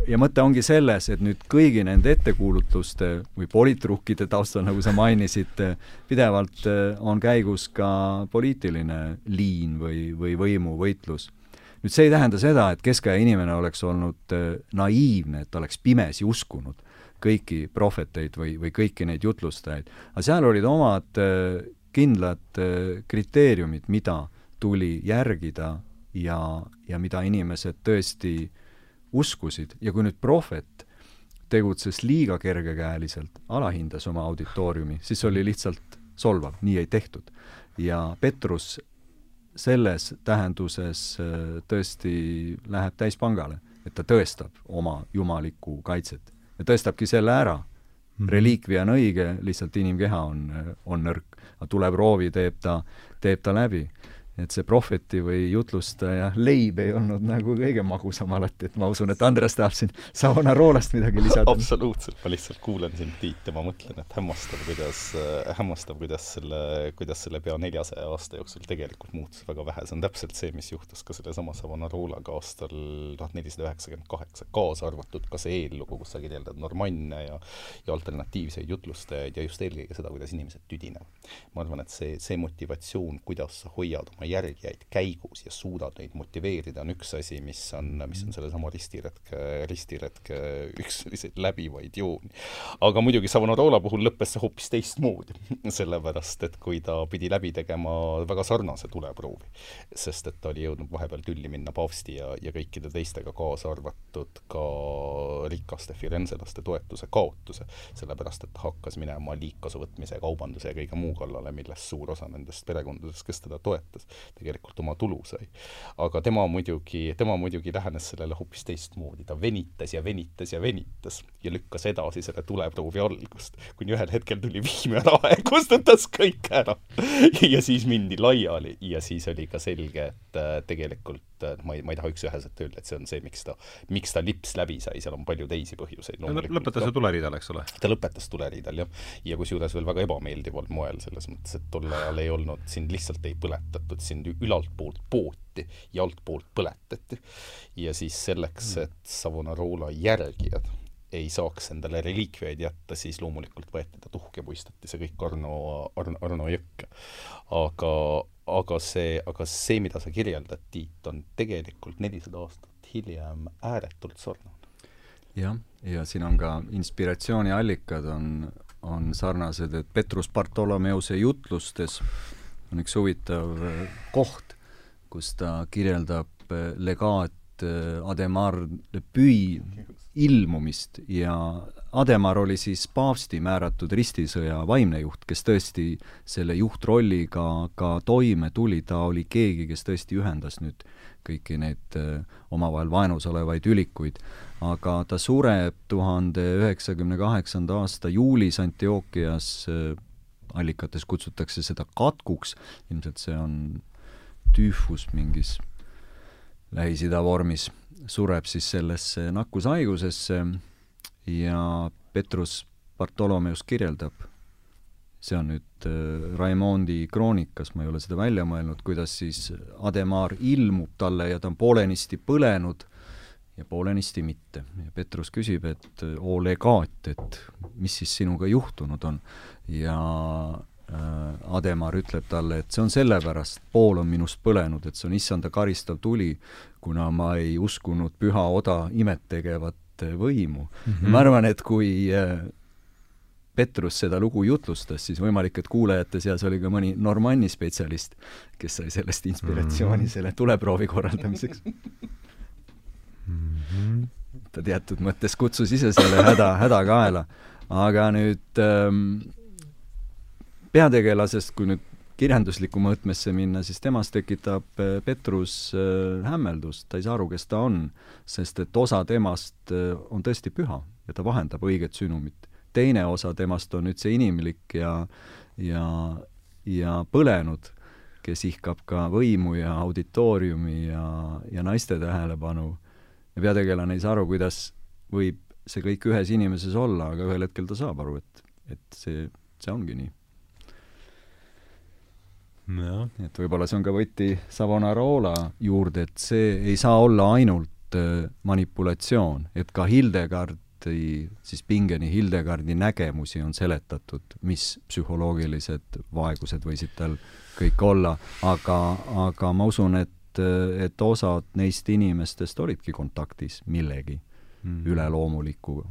ja mõte ongi selles, et nüüd kõigi nende ettekuulutuste või politrukkide taustal, nagu sa mainisid, pidevalt eh, on käigus ka poliitiline liin või, või võimuvõitlus nüüd see ei tähenda seda, et keskaja inimene oleks olnud eh, naiivne, et ta oleks pimesi uskunud kõiki prohveteid või, või kõiki neid jutlustajaid. aga seal olid omad äh, kindlad äh, kriteeriumid, mida tuli järgida ja, ja mida inimesed tõesti uskusid ja kui nüüd prohvet tegutses liiga kergekäeliselt, alahindas oma auditooriumi, siis oli lihtsalt solvav, nii ei tehtud. ja Petrus selles tähenduses äh, tõesti läheb täispangale, et ta tõestab oma jumalikku kaitset ja tõestabki selle ära mm. reliikvia on õige, lihtsalt inimkeha on, on nõrk. aga tuleproovi teeb ta, teeb ta läbi et see prohveti või jutlustaja leib ei olnud nagu kõige magusam alati, et ma usun, et Andres tahab siin Savonaroolast midagi lisada. absoluutselt, ma lihtsalt kuulan sind, Tiit, ja ma mõtlen, et hämmastav, kuidas äh,, hämmastav, kuidas selle, kuidas selle pea neljasaja aasta jooksul tegelikult muutus väga vähe, see on täpselt see, mis juhtus ka sellesama Savonaroolaga aastal tuhat nelisada üheksakümmend kaheksa, kaasa arvatud ka see eellugu, kus sa kirjeldad normanne ja ja alternatiivseid jutlustajaid ja just eelkõige seda, kuidas inimesed tüdinevad. ma arvan, et see, see motivatsioon, kuidas sa hoiad oma järgijaid käigus ja suudad neid motiveerida, on üks asi, mis on, mis on sellesama ristiretke, ristiretke üks selliseid läbivaid jooni. aga muidugi Savonarola puhul lõppes see hoopis teistmoodi sellepärast et kui ta pidi läbi tegema väga sarnase tuleproovi, sest et ta oli jõudnud vahepeal tülli minna paavsti ja, ja kõikide teistega, kaasa arvatud ka rikaste firenzelaste toetuse kaotuse, sellepärast et ta hakkas minema liigkasu võtmise ja kaubanduse ja kõige muu kallale, millest suur osa nendest perekondadest, kes teda toetas, tegelikult oma tulu sai. aga tema muidugi, tema muidugi lähenes sellele hoopis teistmoodi, ta venitas ja venitas ja venitas ja lükkas edasi selle tuleproovi algust, kuni ühel hetkel tuli viimane aeg, kustutas kõik ära. ja siis mindi laiali ja siis oli ka selge, et äh, tegelikult äh, ma ei, ma ei taha üks-üheselt öelda, et see on see, miks ta, miks ta lips läbi sai, seal on palju teisi põhjuseid. lõpetas ju tuleriidal, eks ole? ta lõpetas tuleriidal, jah. ja kusjuures veel väga ebameeldival moel, selles mõttes, et tol ajal ei olnud, sind lihtsalt ei põletatud, sind ülalt poolt pooti ja altpoolt põletati. ja siis selleks, mm. et Savonarola järgijad ei saaks endale reliikviaid jätta, siis loomulikult võeti ta tuhk ja puistati see kõik Arno, Arno, Arno jõkke. aga, aga see, aga see, mida sa kirjeldad, Tiit, on tegelikult nelisada aastat hiljem ääretult sarnane. jah, ja siin on ka inspiratsiooniallikad on, on sarnased, et Petrus Bartolomeuse jutlustes on üks huvitav äh, koht, kus ta kirjeldab äh, legaat äh, Ademar de Puy ilmumist ja Ademar oli siis paavsti määratud ristisõja vaimne juht, kes tõesti selle juhtrolliga ka toime tuli, ta oli keegi, kes tõesti ühendas nüüd kõiki neid omavahel vaenus olevaid ülikuid. aga ta sureb tuhande üheksakümne kaheksanda aasta juulis Antiookias allikates kutsutakse seda katkuks, ilmselt see on tüüfus mingis Lähis-Ida vormis, sureb siis sellesse nakkushaigusesse ja Petrus Bartolomeus kirjeldab, see on nüüd äh, Raimondi kroonikas, ma ei ole seda välja mõelnud, kuidas siis Ademar ilmub talle ja ta on poolenisti põlenud ja poolenisti mitte. ja Petrus küsib, et oo legaat, et mis siis sinuga juhtunud on. ja Ademar ütleb talle, et see on sellepärast, pool on minust põlenud, et see on issanda karistav tuli, kuna ma ei uskunud püha oda imet tegevat võimu mm. -hmm. ma arvan, et kui äh, Petrus seda lugu jutlustas, siis võimalik, et kuulajate seas oli ka mõni Normanni spetsialist, kes sai sellest inspiratsiooni mm -hmm. selle tuleproovi korraldamiseks mm. -hmm. ta teatud mõttes kutsus ise selle häda, häda kaela. aga nüüd ähm, peategelasest, kui nüüd kirjanduslikku mõõtmesse minna, siis temas tekitab äh, Petrus äh, hämmeldust, ta ei saa aru, kes ta on, sest et osa temast äh, on tõesti püha ja ta vahendab õiget sõnumit. teine osa temast on nüüd see inimlik ja, ja, ja põlenud, kes ihkab ka võimu ja auditooriumi ja, ja naiste tähelepanu ja peategelane ei saa aru, kuidas võib see kõik ühes inimeses olla, aga ühel hetkel ta saab aru, et, et see, see ongi nii. Et võib-olla see on ka võti Savonarola juurde, et see ei saa olla ainult äh, manipulatsioon, et ka Hildegardi, siis Pingeni Hildegardi nägemusi on seletatud, mis psühholoogilised vaegused võisid tal kõik olla, aga, aga ma usun, et et, osad neist inimestest olidki kontaktis millegi mm. üleloomulikuga.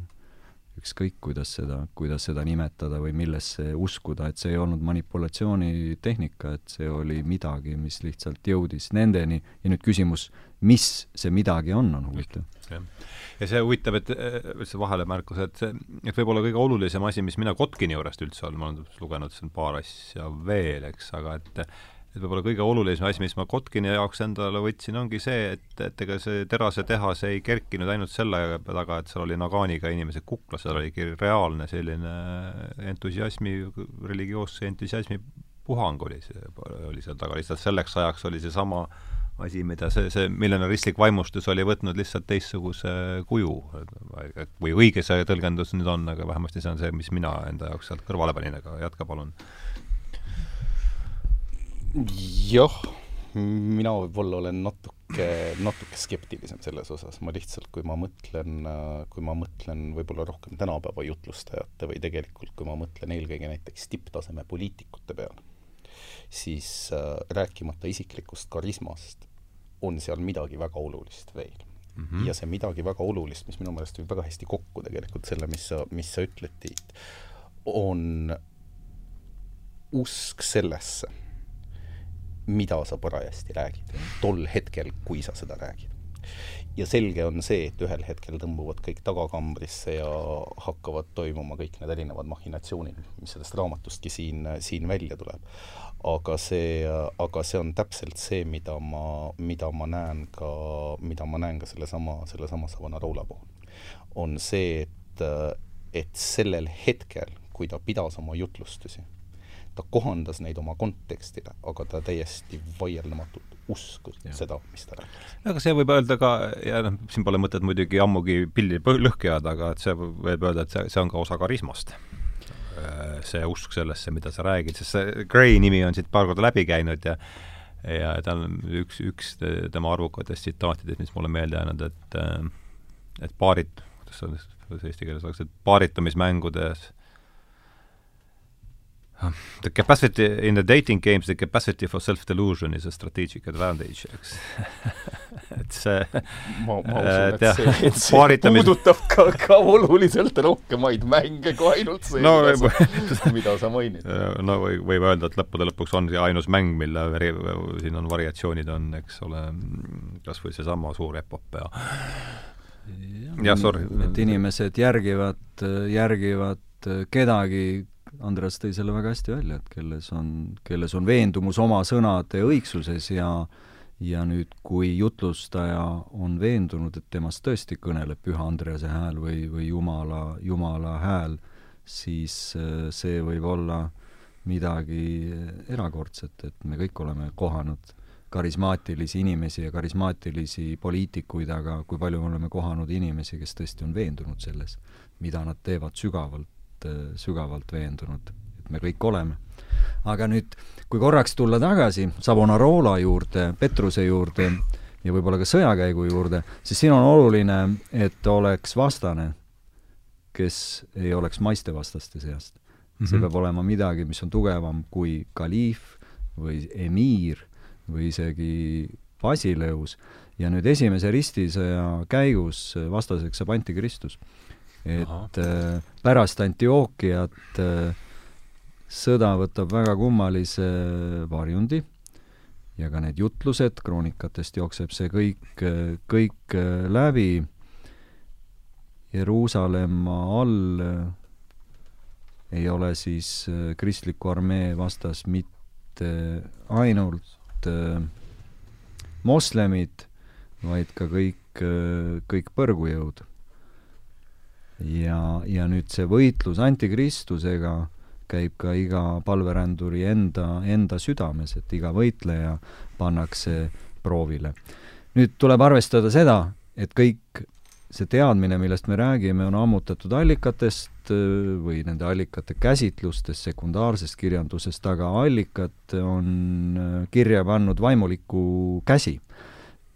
Ükskõik, kuidas seda, kuidas seda nimetada või millesse uskuda, et see ei olnud manipulatsioonitehnika, et see oli midagi, mis lihtsalt jõudis nendeni ja nüüd küsimus, mis see midagi on, on huvitav. ja see huvitav, et üldse vahelemärkus, et see, et võib-olla kõige olulisem asi, mis mina Kotkini juurest üldse olen, ma olen lugenud siin paar asja veel, eks, aga et et võib-olla kõige olulisem asi, mis ma Kotkini jaoks endale võtsin, ongi see, et, et ega see terasetehas ei kerkinud ainult selle taga, et seal oli Naganiga inimesed kuklas, seal oligi reaalne selline entusiasmi, religioosse entusiasmi puhang oli see, oli seal taga, lihtsalt selleks ajaks oli seesama asi, mida see, see milline ristlik vaimustus oli võtnud lihtsalt teistsuguse kuju. või õige see tõlgendus nüüd on, aga vähemasti see on see, mis mina enda jaoks sealt kõrvale panin, aga jätka palun jah, mina võib-olla olen natuke, natuke skeptilisem selles osas, ma lihtsalt, kui ma mõtlen, kui ma mõtlen võib-olla rohkem tänapäeva jutlustajate või tegelikult kui ma mõtlen eelkõige näiteks tipptaseme poliitikute peale, siis äh, rääkimata isiklikust karismast, on seal midagi väga olulist veel mm. -hmm. ja see midagi väga olulist, mis minu meelest viib väga hästi kokku tegelikult selle, mis sa, mis sa ütled, Tiit, on usk sellesse mida sa parajasti räägid, tol hetkel, kui sa seda räägid. ja selge on see, et ühel hetkel tõmbuvad kõik tagakambrisse ja hakkavad toimuma kõik need erinevad mahhinatsioonid, mis sellest raamatustki siin, siin välja tuleb. aga see, aga see on täpselt see, mida ma, mida ma näen ka, mida ma näen ka sellesama, sellesama Savonarola puhul. on see, et, et sellel hetkel, kui ta pidas oma jutlustusi ta kohandas neid oma kontekstile, aga ta täiesti vaieldamatult uskus ja. seda, mis ta rääkis. aga see võib öelda ka, ja noh, siin pole mõtet muidugi ammugi pilli lõhki ajada, aga et see võib öelda, et see, see on ka osa karismast. see usk sellesse, mida sa räägid, sest see Gray nimi on siit paar korda läbi käinud ja ja tal on üks, üks tema arvukatest tsitaatidest, mis mulle meelde jäänud, et et paarit-, kuidas see on, kuidas eesti keeles oleks, et paaritumismängudes The capacity in the dating games, the capacity for self-delusion is a strategic advantage, eks et see ma, ma usun, et see, et see paaritamis... puudutab ka, ka oluliselt rohkemaid mänge kui ainult see no,, mida, sa, mida sa mainid. no või, võib öelda, et lõppude lõpuks on see ainus mäng, mille veri, siin on variatsioonid on, eks ole, kas või seesama suur epopöa. jah, sorry. et inimesed järgivad, järgivad kedagi, Andres tõi selle väga hästi välja, et kelles on, kelles on veendumus oma sõnade õigsuses ja ja nüüd, kui jutlustaja on veendunud, et temast tõesti kõneleb Püha Andrease hääl või, või Jumala, Jumala hääl, siis äh, see võib olla midagi erakordset, et me kõik oleme kohanud karismaatilisi inimesi ja karismaatilisi poliitikuid, aga kui palju me oleme kohanud inimesi, kes tõesti on veendunud selles, mida nad teevad sügavalt sügavalt, sügavalt veendunud, et me kõik oleme. aga nüüd, kui korraks tulla tagasi Savonarola juurde, Petruse juurde ja võib-olla ka sõjakäigu juurde, siis siin on oluline, et oleks vastane, kes ei oleks maistevastaste seast mm. -hmm. see peab olema midagi, mis on tugevam kui kaliif või emiir või isegi Basileus ja nüüd esimese ristisõja käigus vastaseks saab antikristus et Aha. pärast Antiookiat sõda võtab väga kummalise varjundi ja ka need jutlused, kroonikatest jookseb see kõik, kõik läbi. Jeruusalemma all ei ole siis kristliku armee vastas mitte ainult moslemid, vaid ka kõik, kõik põrgujõud. Ja, ja nüüd see võitlus antikristusega käib ka iga palveränduri enda, enda südames, et iga võitleja pannakse proovile. nüüd tuleb arvestada seda, et kõik see teadmine, millest me räägime, on ammutatud allikatest või nende allikate käsitlustest, sekundaarsest kirjandusest, aga allikad on kirja pannud vaimuliku käsi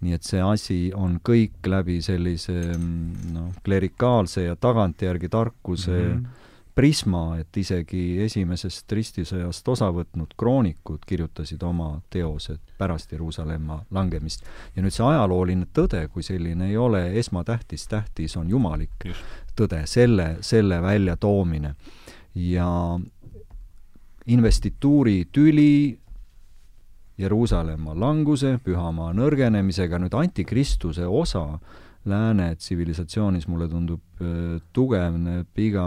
nii et see asi on kõik läbi sellise noh, klerikaalse ja tagantjärgi tarkuse mm -hmm prisma, et isegi esimesest ristisõjast osa võtnud kroonikud kirjutasid oma teosed pärast Jeruusalemma langemist. ja nüüd see ajalooline tõde kui selline ei ole esmatähtis, tähtis on jumalik Just. tõde, selle, selle väljatoomine. ja investituuri tüli Jeruusalemma languse, pühamaa nõrgenemisega, nüüd antikristuse osa lääne tsivilisatsioonis, mulle tundub, tugevneb iga,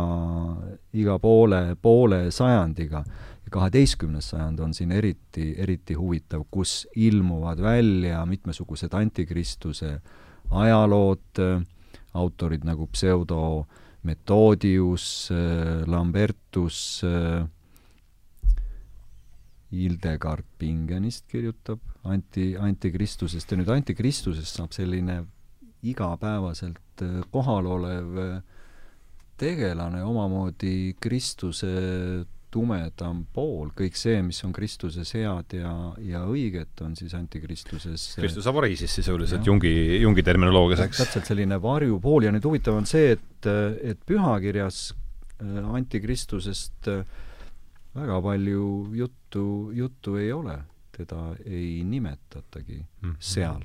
iga poole, poole sajandiga. ja kaheteistkümnes sajand on siin eriti, eriti huvitav, kus ilmuvad välja mitmesugused antikristuse ajalood, autorid nagu Pseudo Methodius, Lambertus, Hildegard Pingenist kirjutab anti, antikristusest. Ja nüüd antikristusest saab selline igapäevaselt äh, kohal olev äh, tegelane, omamoodi Kristuse tumedam pool, kõik see, mis on Kristuses head ja, ja õiget, on siis antikristuses äh, Kristuse vari siis sisuliselt Jungi, Jungi terminoloogias, eks? täpselt selline varjupool. Ja nüüd huvitav on see, et, et pühakirjas antikristusest väga palju juttu, juttu ei ole, teda ei nimetatagi mm -hmm. seal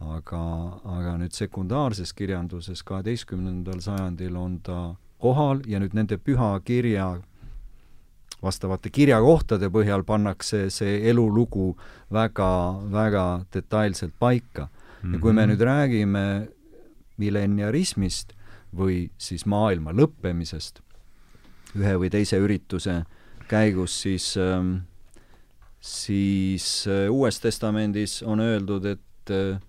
aga, aga nüüd sekundaarses kirjanduses kaheteistkümnendal sajandil on ta kohal ja nüüd nende pühakirja vastavate kirjakohtade põhjal pannakse see elulugu väga, väga detailselt paika mm. -hmm. ja kui me mhm. nüüd räägime milleniarismist või siis maailma lõppemisest ühe või teise ürituse käigus, siis ähm, siis äh, Uues Testamendis on öeldud, et äh,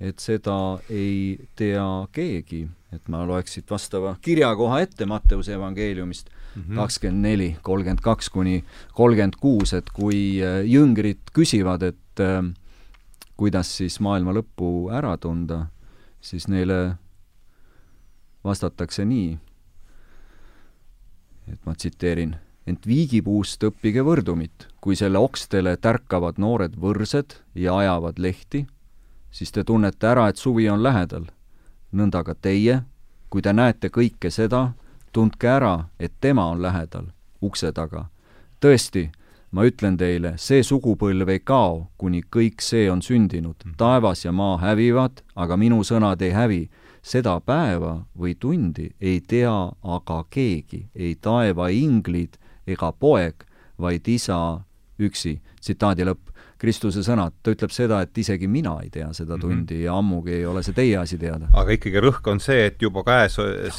et seda ei tea keegi, et ma loeks siit vastava kirjakoha ette Matteuse evangeeliumist mhm. kakskümmend neli, kolmkümmend kaks kuni kolmkümmend kuus, et kui äh, jüngrid küsivad, et äh, kuidas siis maailma lõppu ära tunda, siis neile vastatakse nii, et ma tsiteerin, ent viigipuust õppige võrdumit, kui selle okstele tärkavad noored võrsed ja ajavad lehti siis te tunnete ära, et suvi on lähedal. nõnda ka teie, kui te näete kõike seda, tundke ära, et tema on lähedal, ukse taga. tõesti, ma ütlen teile, see sugupõlv ei kao, kuni kõik see on sündinud. Mhm. taevas ja maa hävivad, aga minu sõnad ei hävi. seda päeva või tundi ei tea aga keegi, ei taeva inglid ega poeg, vaid isa üksi. tsitaadi lõpp. Kristuse sõnad, ta ütleb seda, et isegi mina ei tea seda mhm. tundi mm -hmm. ja ammugi ei ole see teie asi teada. aga ikkagi rõhk on see, et juba käes,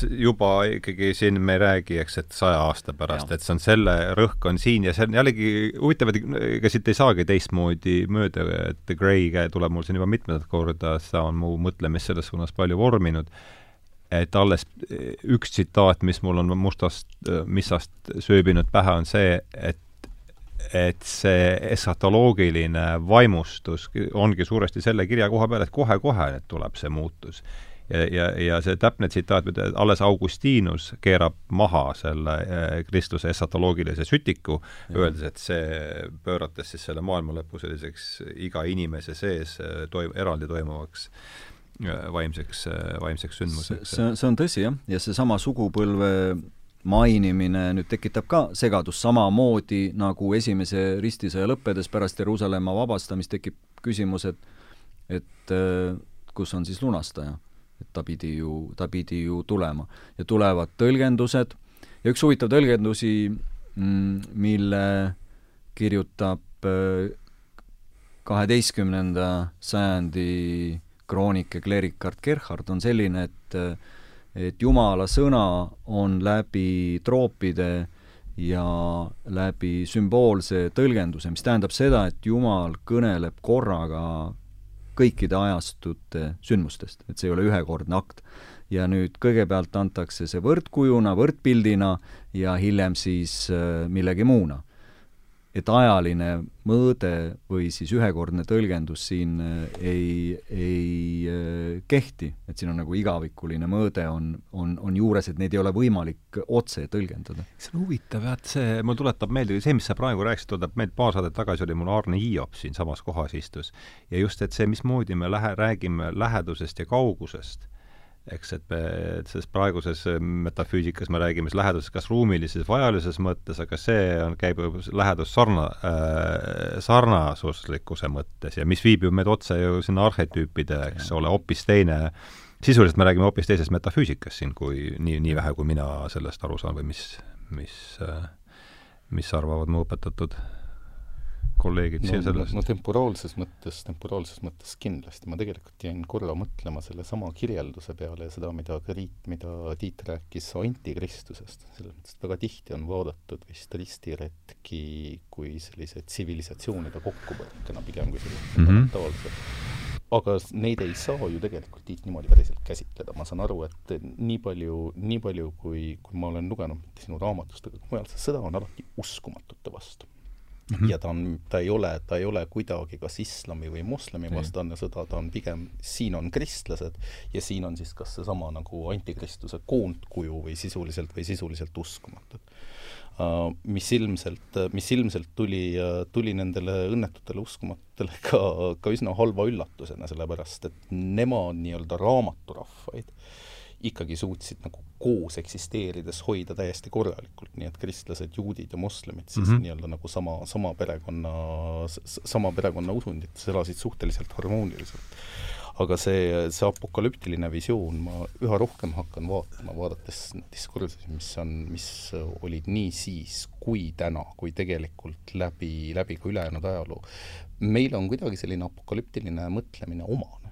juba ikkagi siin me ei räägi, eks, et saja aasta pärast, et see on selle, rõhk on siin ja see on jällegi huvitav, et ega siit ei saagi teistmoodi mööda, et Gray tuleb mul siin juba mitmendat korda, seda on mu mõtlemist selles suunas palju vorminud et alles üks tsitaat, mis mul on mustast, missast sööbinud pähe, on see, et et see esatoloogiline vaimustus ongi suuresti selle kirja koha peal, et kohe-kohe tuleb see muutus. ja, ja, ja see täpne tsitaat, mida alles Augustinus keerab maha selle eh, Kristuse esatoloogilise sütiku, öeldes, et see, pöörates siis selle maailma lõpu selliseks iga inimese sees eh, toim-, eraldi toimuvaks eh, vaimseks, vaimseks sündmuseks. see, see on tõsi, jah, ja seesama sugupõlve mainimine nüüd tekitab ka segadust, samamoodi nagu esimese ristisõja lõppedes pärast Jeruusalemma vabastamist tekib küsimus, et et äh, kus on siis lunastaja. et ta pidi ju, ta pidi ju tulema. ja tulevad tõlgendused ja üks huvitav tõlgendusi, mm, mille kirjutab äh, kaheteistkümnenda sajandi kroonike kleerikart Gerhard, on selline, et et Jumala sõna on läbi troopide ja läbi sümboolse tõlgenduse, mis tähendab seda, et Jumal kõneleb korraga kõikide ajastute sündmustest, et see ei ole ühekordne akt. ja nüüd kõigepealt antakse see võrdkujuna, võrdpildina ja hiljem siis äh, millegi muuna et ajaline mõõde või siis ühekordne tõlgendus siin äh, ei, ei äh, kehti, et siin on nagu igavikuline mõõde on, on, on juures, et neid ei ole võimalik otse tõlgendada. see on huvitav jah, et see, mul tuletab meelde, see, mis sa praegu rääkisid, tuleb meelde, paar saadet tagasi oli mul Arne Hiiop siinsamas kohas istus. ja just, et see, mismoodi me lähe-, räägime lähedusest ja kaugusest eks, et me selles praeguses metafüüsikas me räägime siis lähedusest kas ruumilises või ajalises mõttes, aga see on, käib lähedus sarna- äh,, sarnasuslikkuse mõttes ja mis viib ju meid otse ju sinna arhetüüpide, eks ole, hoopis teine sisuliselt me räägime hoopis teisest metafüüsikast siin, kui nii, nii vähe, kui mina sellest aru saan või mis, mis, äh, mis arvavad mu õpetatud kolleegid no, siia sellest? no temporaalses mõttes, temporaalses mõttes kindlasti, ma tegelikult jäin korra mõtlema sellesama kirjelduse peale ja seda, mida ka Riit, mida Tiit rääkis antikristusest, selles mõttes, et väga tihti on vaadatud vist ristiretki kui sellise tsivilisatsioonide kokkupõrkena pigem kui sellise Mhm. fundamentaalse mm -hmm. aga neid ei saa ju tegelikult Tiit niimoodi päriselt käsitleda, ma saan aru, et nii palju, nii palju, kui, kui ma olen lugenud sinu raamatust, aga mujal, see sõda on alati uskumatute vastu Mm -hmm. ja ta on, ta ei ole, ta ei ole kuidagi kas islami või moslemi vastane sõda, ta on pigem, siin on kristlased ja siin on siis kas seesama nagu antikristuse koondkuju või sisuliselt, või sisuliselt uskumatud uh,. mis ilmselt, mis ilmselt tuli tuli nendele õnnetutele uskumatutele ka, ka üsna halva üllatusena, sellepärast et nemad nii-öelda raamaturahvaid ikkagi suutsid nagu koos eksisteerides hoida täiesti korralikult, nii et kristlased, juudid ja moslemid siis mm -hmm. nii-öelda nagu sama, sama perekonna, sama perekonna usundites elasid suhteliselt harmooniliselt. aga see, see apokalüptiline visioon, ma üha rohkem hakkan vaatama, vaadates diskursusi, mis on, mis olid nii siis kui täna, kui tegelikult läbi, läbi ka ülejäänud ajaloo. meil on kuidagi selline apokalüptiline mõtlemine omane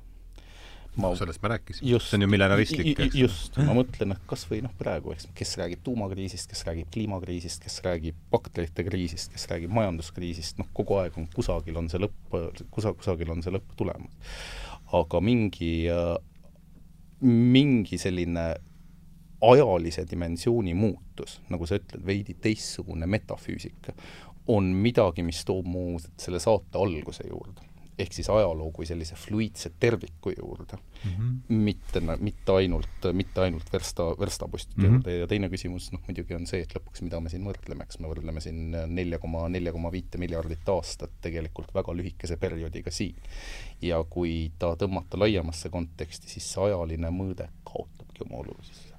ma no, sellest me rääkisime. see on ju millenaristlik, eks. just, ma mõtlen, et kas või noh, praegu, eks, kes räägib tuumakriisist, kes räägib kliimakriisist, kes räägib bakterite kriisist, kes räägib majanduskriisist, noh, kogu aeg on kusagil on see lõpp, kusa-, kusagil on see lõpp tulemas. aga mingi, mingi selline ajalise dimensiooni muutus, nagu sa ütled, veidi teistsugune metafüüsika, on midagi, mis toob mu selle saate alguse juurde ehk siis ajaloo kui sellise fluiidse terviku juurde mm, -hmm. mitte, mitte ainult, mitte ainult versta, verstapostide mm -hmm. juurde ja teine küsimus noh, muidugi on see, et lõpuks, mida me siin võrdleme, eks me võrdleme siin nelja koma, nelja koma viite miljardit aastat tegelikult väga lühikese perioodiga siin. ja kui ta tõmmata laiemasse konteksti, siis see ajaline mõõde kaotabki oma olulisuse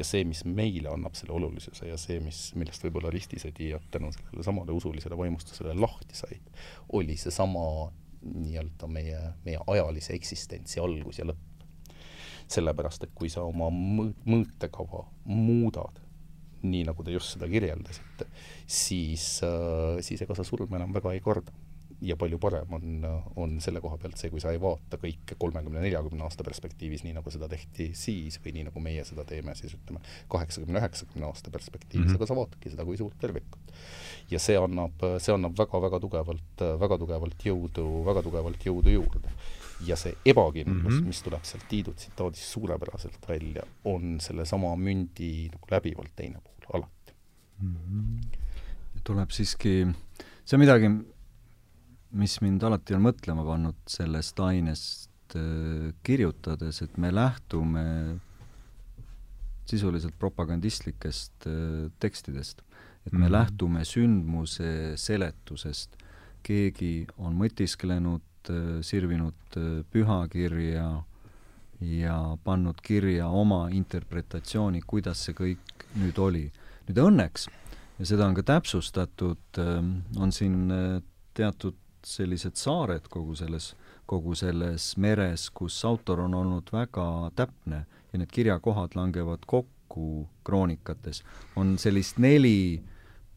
ja see, mis meile annab selle olulisuse ja see, mis, millest võib-olla ristisõdijad tänu sellele samale usulisele vaimustusele lahti said, oli seesama nii-öelda meie, meie ajalise eksistentsi algus ja lõpp. sellepärast, et kui sa oma mõõt-, mõõtekava muudad, nii nagu te just seda kirjeldasite, siis, siis ega sa surma enam väga ei korda ja palju parem on, on selle koha pealt see, kui sa ei vaata kõike kolmekümne, neljakümne aasta perspektiivis, nii nagu seda tehti siis või nii nagu meie seda teeme siis ütleme, kaheksakümne, üheksakümne aasta perspektiivis mm, -hmm. aga sa vaatadki seda kui suurt tervikut. ja see annab, see annab väga-väga tugevalt, väga tugevalt jõudu, väga tugevalt jõudu juurde. ja see ebakindlus mm, -hmm. mis tuleb sealt Tiidu tsitaadist suurepäraselt välja, on sellesama mündi nagu läbivalt teine pool alati mm. -hmm. tuleb siiski, see on midagi, mis mind alati on mõtlema pannud sellest ainest äh, kirjutades, et me lähtume sisuliselt propagandistlikest äh, tekstidest. et me mm -hmm. lähtume sündmuse seletusest. keegi on mõtisklenud, äh, sirvinud pühakirja ja pannud kirja oma interpretatsiooni, kuidas see kõik nüüd oli. nüüd õnneks, ja seda on ka täpsustatud, on siin teatud sellised saared kogu selles, kogu selles meres, kus autor on olnud väga täpne ja need kirjakohad langevad kokku kroonikates, on sellist neli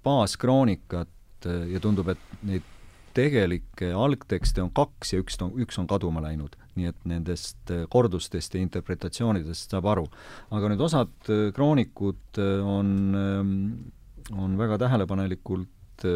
baaskroonikat ja tundub, et neid tegelikke algtekste on kaks ja üks on, üks on kaduma läinud. nii et nendest kordustest ja interpretatsioonidest saab aru. aga nüüd osad kroonikud on, on väga tähelepanelikult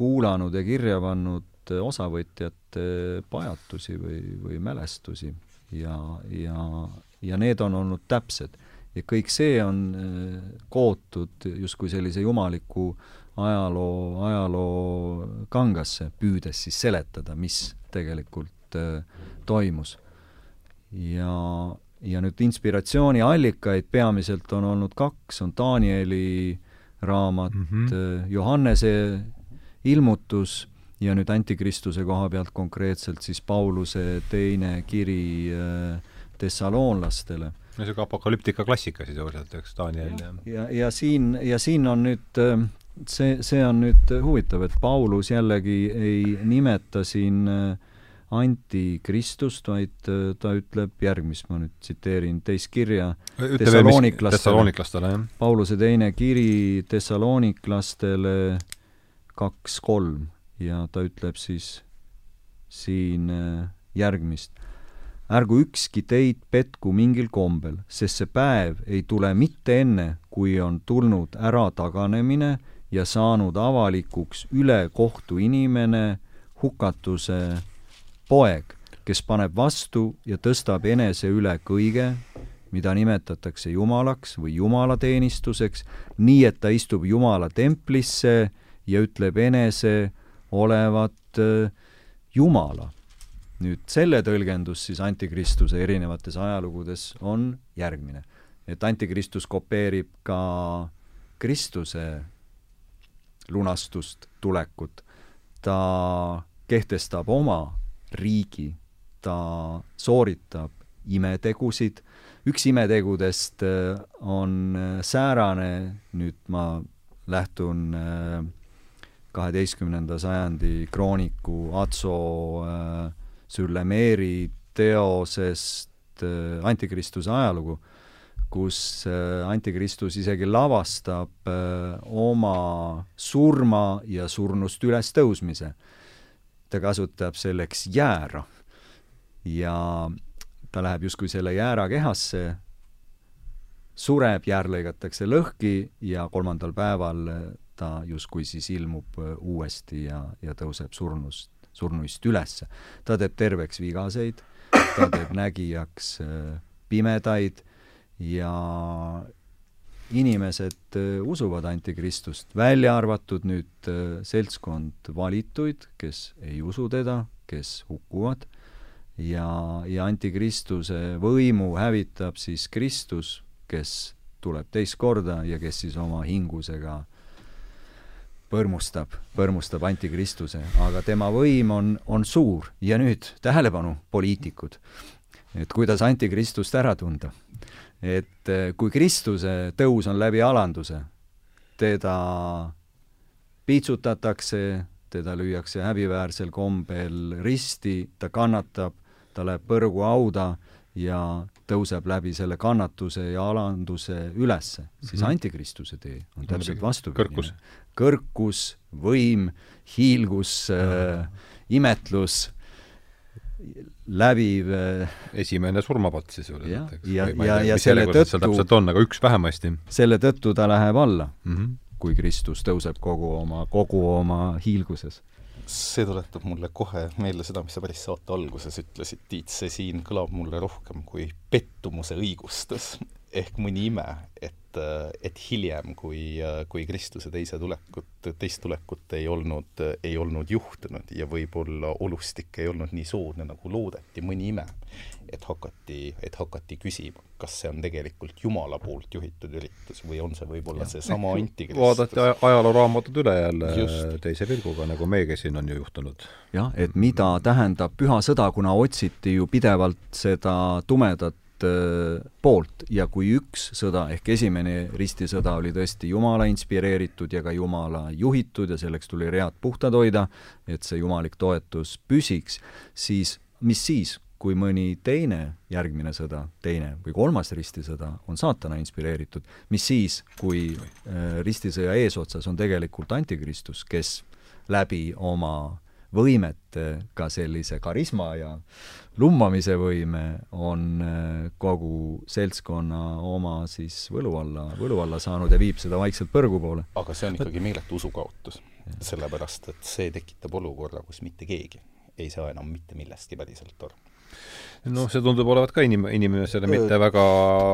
kuulanud ja kirja pannud osavõtjate pajatusi või, või mälestusi ja, ja, ja need on olnud täpsed. ja kõik see on äh, kootud justkui sellise jumaliku ajaloo, ajaloo kangasse, püüdes siis seletada, mis tegelikult äh, toimus. ja, ja nüüd inspiratsiooniallikaid peamiselt on olnud kaks, on Danieli raamat mm, -hmm. Johannese ilmutus ja nüüd Antikristuse koha pealt konkreetselt siis Pauluse teine kiri äh, Thessaloonlastele. no niisugune apokalüptika klassika sisuliselt, eks, Daniel ja ja, ja siin, ja siin on nüüd äh, see, see on nüüd huvitav, et Paulus jällegi ei nimeta siin äh, antikristust, vaid ta ütleb järgmist, ma nüüd tsiteerin teist kirja Thessalooniklasele, jah. Pauluse teine kiri Thessalooniklastele kaks kolm ja ta ütleb siis siin äh, järgmist. ärgu ükski teid petku mingil kombel, sest see päev ei tule mitte enne, kui on tulnud ära taganemine ja saanud avalikuks ülekohtu inimene, hukatuse poeg, kes paneb vastu ja tõstab enese üle kõige, mida nimetatakse jumalaks või jumalateenistuseks, nii et ta istub Jumala templisse ja ütleb enese olevat äh, Jumala. nüüd selle tõlgendus siis Antikristuse erinevates ajalugudes on järgmine. et Antikristus kopeerib ka Kristuse lunastust, tulekut. ta kehtestab oma riigi, ta sooritab imetegusid, üks imetegudest äh, on äh, säärane, nüüd ma lähtun äh, kaheteistkümnenda sajandi krooniku Atso äh, Süllemeeri teosest äh, Antikristuse ajalugu, kus äh, Antikristus isegi lavastab äh, oma surma ja surnust ülestõusmise. ta kasutab selleks jäära ja ta läheb justkui selle jäära kehasse, sureb, jäär lõigatakse lõhki ja kolmandal päeval ta justkui siis ilmub äh, uuesti ja, ja tõuseb surnust, surnuist ülesse. ta teeb terveks vigaseid, ta teeb nägijaks äh, pimedaid ja inimesed äh, usuvad Antikristust, välja arvatud nüüd seltskond valituid, kes ei usu teda, kes hukkuvad, ja, ja Antikristuse võimu hävitab siis Kristus, kes tuleb teist korda ja kes siis oma hingusega põrmustab, põrmustab antikristuse, aga tema võim on, on suur. Ja nüüd tähelepanu, poliitikud, et kuidas antikristust ära tunda. et eh, kui Kristuse tõus on läbi alanduse, teda piitsutatakse, teda lüüakse häbiväärsel kombel risti, ta kannatab, ta läheb põrgu hauda ja tõuseb läbi selle kannatuse ja alanduse ülesse, siis mm -hmm. antikristuse tee on täpselt vastupidine kõrkus, võim, hiilgus äh,, imetlus, läbiv äh, esimene surmapatt sisuliselt, eks. ja, ja, ja, ja selle tõttu täpselt on, aga üks vähemasti. selle tõttu ta läheb alla mm, -hmm. kui Kristus tõuseb kogu oma, kogu oma hiilguses see tuletab mulle kohe meelde seda, mis sa päris saate alguses ütlesid, Tiit, see siin kõlab mulle rohkem kui pettumuse õigustus ehk mõni ime, et et, et hiljem, kui, kui Kristuse teise tulekut, teist tulekut ei olnud, ei olnud juhtunud ja võib-olla olustik ei olnud nii soodne, nagu loodeti, mõni ime, et hakati, et hakati küsima, kas see on tegelikult Jumala poolt juhitud üritus või on see võib-olla seesama antikristus. vaadati ajalooraamatud üle jälle Just. teise pilguga, nagu meiegi siin on ju juhtunud. jah, et mida tähendab püha sõda, kuna otsiti ju pidevalt seda tumedat poolt. Ja kui üks sõda ehk esimene ristisõda oli tõesti Jumala inspireeritud ja ka Jumala juhitud ja selleks tuli read puhtad hoida, et see jumalik toetus püsiks, siis mis siis, kui mõni teine järgmine sõda, teine või kolmas ristisõda on saatana inspireeritud, mis siis, kui äh, ristisõja eesotsas on tegelikult antikristus, kes läbi oma võimete, ka sellise karisma ja lummamise võime on äh, kogu seltskonna oma siis võlu alla, võlu alla saanud ja viib seda vaikselt põrgu poole. aga see on ikkagi meeletu usukaotus. sellepärast, et see tekitab olukorra, kus mitte keegi ei saa enam mitte millestki päriselt aru noh, see tundub olevat ka inim-, inimesele mitte väga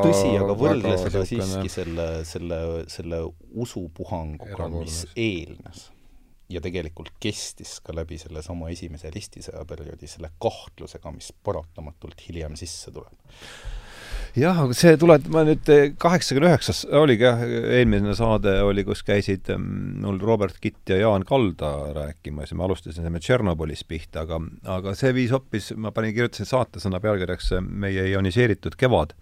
tõsi, aga võrdle seda siiski selle, selle, selle usupuhanguga, mis eelnes ja tegelikult kestis ka läbi sellesama esimese ristisõja perioodi selle kahtlusega, mis paratamatult hiljem sisse tuleb. Jah, aga see tuleb, ma nüüd kaheksakümne üheksas oligi jah, eelmine saade oli, kus käisid mm, mul Robert Kitt ja Jaan Kalda rääkimas ja me alustasime Tšernobõlis pihta, aga, aga see viis hoopis, ma panin, kirjutasin saatesõna pealkirjaks Meie ioniseeritud kevad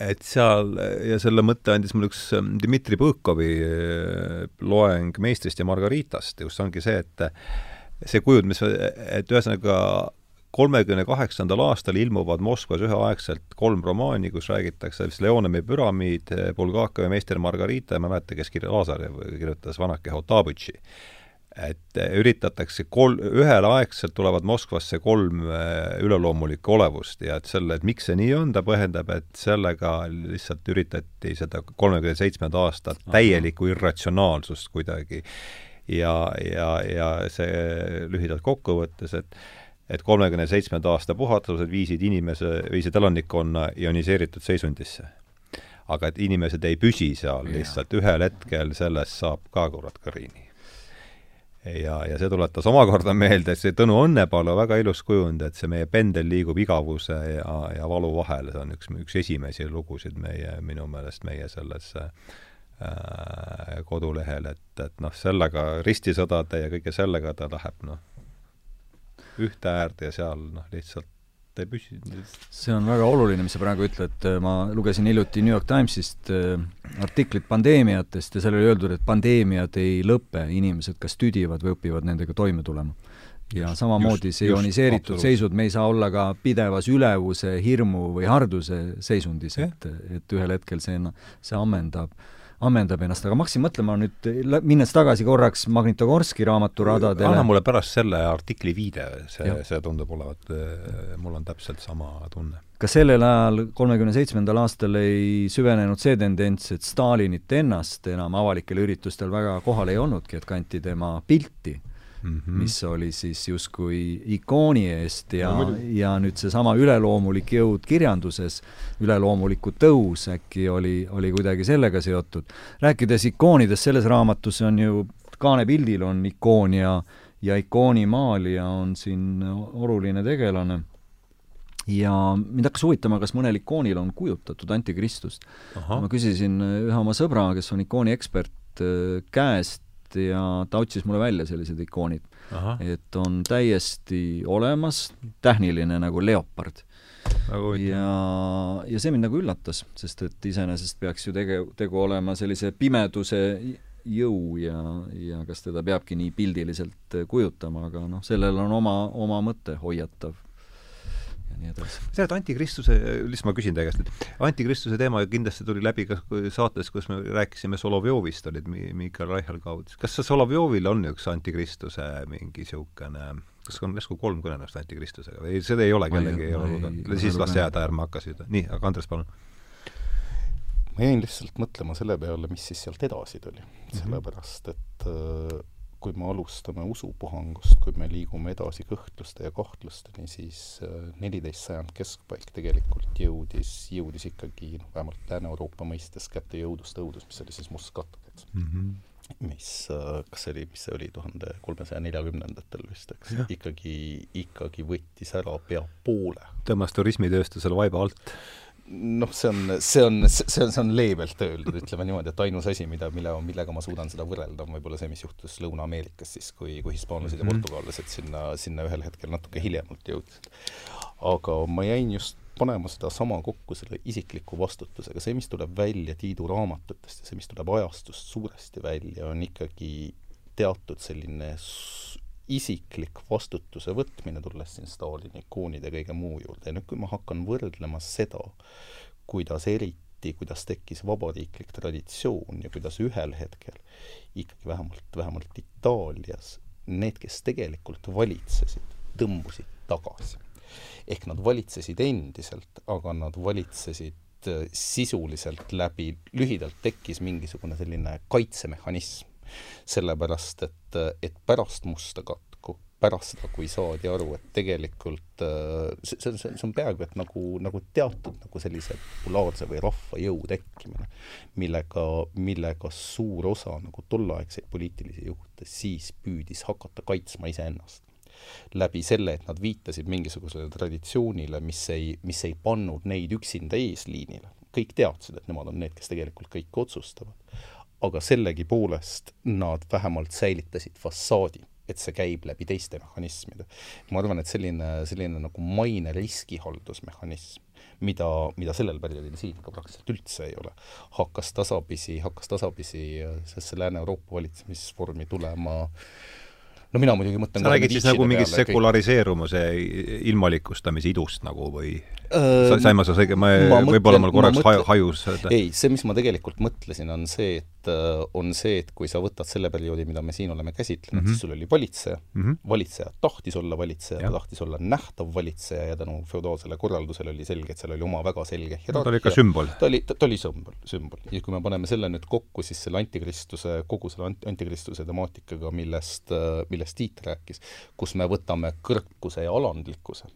et seal ja selle mõtte andis mulle üks ähm, Dmitri Põõkovi äh, loeng Meistrist ja Margaritast, kus ongi see, et see kujund, mis, et ühesõnaga kolmekümne kaheksandal aastal ilmuvad Moskvas üheaegselt kolm romaani, kus räägitakse siis Leonemi püramiid, Bulgakov ja meister Margarita ja ma ei mäleta, kes kirja-, Lazarev kirjutas vanake Hotabõtši et üritatakse kol-, ühelaegselt tulevad Moskvasse kolm äh, üleloomulikku olevust ja et selle, et miks see nii on, ta põhjendab, et sellega lihtsalt üritati seda kolmekümne seitsmenda aasta täielikku irratsionaalsust kuidagi ja, ja, ja see lühidalt kokkuvõttes, et et kolmekümne seitsmenda aasta puhatused viisid inimese, viisid elanikkonna ioniseeritud seisundisse. aga et inimesed ei püsi seal lihtsalt, ühel hetkel sellest saab ka kurat kõrini ja, ja see tuletas omakorda meelde, et see Tõnu Õnnepalu väga ilus kujund, et see meie pendel liigub igavuse ja, ja valu vahel, see on üks, üks esimesi lugusid meie, minu meelest meie selles äh, kodulehel, et, et noh, sellega ristisõdade ja kõige sellega ta läheb noh, ühte äärde ja seal noh, lihtsalt ei püsi. see on väga oluline, mis sa praegu ütled, ma lugesin hiljuti New York Timesist äh, artiklit pandeemiatest ja seal oli öeldud, et pandeemiad ei lõpe, inimesed kas tüdivad või õpivad nendega toime tulema. ja just, samamoodi see ioniseeritud seisud, me ei saa olla ka pidevas ülevuse, hirmu või harduse seisundis, et, et ühel hetkel see, see ammendab. äh, ammendab ennast, aga ma hakkasin mõtlema nüüd, minnes tagasi korraks Magnitogorski raamaturadadele anna mulle pärast selle artikli viide, see, see tundub olevat, mul on täpselt sama tunne. kas sellel ajal, kolmekümne seitsmendal aastal ei süvenenud see tendents, et Stalinit ennast enam avalikel üritustel väga kohal ei olnudki, et kanti tema pilti mm, -hmm. mis oli siis justkui ikooni eest ja no,, ja nüüd seesama üleloomulik jõud kirjanduses, üleloomuliku tõus äkki oli, oli kuidagi sellega seotud. rääkides ikoonidest, selles raamatus on ju, kaanepildil on ikoon ja ja ikooni maalija on siin oluline tegelane ja mind hakkas huvitama, kas mõnel ikoonil on kujutatud antikristust. ma küsisin ühe oma sõbra, kes on ikooni ekspert, käest, ja ta otsis mulle välja sellised ikoonid. et on täiesti olemas, tähniline nagu leopard. ja, ja see mind nagu üllatas, sest et iseenesest peaks ju tege-, tegu olema sellise pimeduse jõu ja, ja kas teda peabki nii pildiliselt kujutama, aga noh, sellel on oma, oma mõte, hoiatav nii edasi. sa tead, antikristuse, lihtsalt ma küsin teie käest, et antikristuse teema kindlasti tuli läbi ka saates, kus me rääkisime Solovjovist, olid Mikael Reichelgaud. kas see Solovjovil on üks antikristuse mingi niisugune kas on järsku kolm kõnelust antikristusega või seda ei ole kellegi, ei ole lugenud, siis las jääda, ärme hakka seda, nii, aga Andres, palun ma jäin lihtsalt mõtlema selle peale, mis siis sealt edasi tuli mm, -hmm. sellepärast et äh, kui me alustame usupuhangust, kui me liigume edasi kõhtluste ja kahtlusteni, siis äh, neliteist sajand keskpaik tegelikult jõudis, jõudis ikkagi noh, vähemalt Lääne-Euroopa mõistes kätte jõudust õudust, mis oli siis must katked mm. -hmm mis, äh, kas see oli, mis see oli, tuhande kolmesaja neljakümnendatel vist, eks, ikkagi, ikkagi võttis ära pea poole. tõmbas turismitööstusele vaiba alt noh, see on, see on, see on, see on leebelt öeldud, ütleme niimoodi, et ainus asi, mida, mille, millega ma suudan seda võrrelda, on võib-olla see, mis juhtus Lõuna-Ameerikas siis, kui, kui hispaanlased ja mhm. portugallased sinna, sinna ühel hetkel natuke hiljemalt jõudsid. aga ma jäin just panema sedasama kokku selle isikliku vastutusega, see, mis tuleb välja Tiidu raamatutest ja see, mis tuleb ajastust suuresti välja, on ikkagi teatud selline isiklik vastutuse võtmine, tulles siin Stalini ikoonide ja kõige muu juurde ja nüüd, kui ma hakkan võrdlema seda, kuidas eriti, kuidas tekkis vabariiklik traditsioon ja kuidas ühel hetkel ikkagi vähemalt, vähemalt Itaalias need, kes tegelikult valitsesid, tõmbusid tagasi. ehk nad valitsesid endiselt, aga nad valitsesid äh, sisuliselt läbi, lühidalt tekkis mingisugune selline kaitsemehhanism. Sellepärast, et, et pärast musta katku, pärast kui saadi aru, et tegelikult äh, see, see, see, on peaaegu et nagu, nagu teatud nagu sellise populaarse või rahva jõu tekkimine, millega, millega suur osa nagu tolleaegseid poliitilisi juhte siis püüdis hakata kaitsma iseennast läbi selle, et nad viitasid mingisugusele traditsioonile, mis ei, mis ei pannud neid üksinda eesliinile. kõik teadsid, et nemad on need, kes tegelikult kõike otsustavad. Aga sellegipoolest nad vähemalt säilitasid fassaadi, et see käib läbi teiste mehhanismide. ma arvan, et selline, selline nagu maine riskihaldusmehhanism, mida, mida sellel perioodil siin ka praktiliselt üldse ei ole, hakkas tasapisi, hakkas tasapisi sellesse Lääne-Euroopa valitsemisvormi tulema äh, no mina muidugi mõtlen sa räägid siis nagu mingist sekulariseerumise ilmalikustamise idust nagu või äh, sain ma seda õige, ma, võib-olla mul korraks mõtlen, hajus ei, see, mis ma tegelikult mõtlesin, on see, et äh, on see, et kui sa võtad selle perioodi, mida me siin oleme käsitlenud mm, -hmm. siis sul oli valitseja mm, -hmm. valitseja tahtis olla valitseja, ta tahtis olla nähtav valitseja ja tänu feodaalsele korraldusele oli selge, et seal oli oma väga selge hierarhia no,. ta oli ikka sümbol. ta oli, ta oli sümbol, sümbol. ja kui me paneme selle nüüd kokku, siis selle antikristuse, kogu selle antikristuse temaatikaga, millest, millest millest Tiit rääkis, kus me võtame kõrkuse ja alandlikkuse.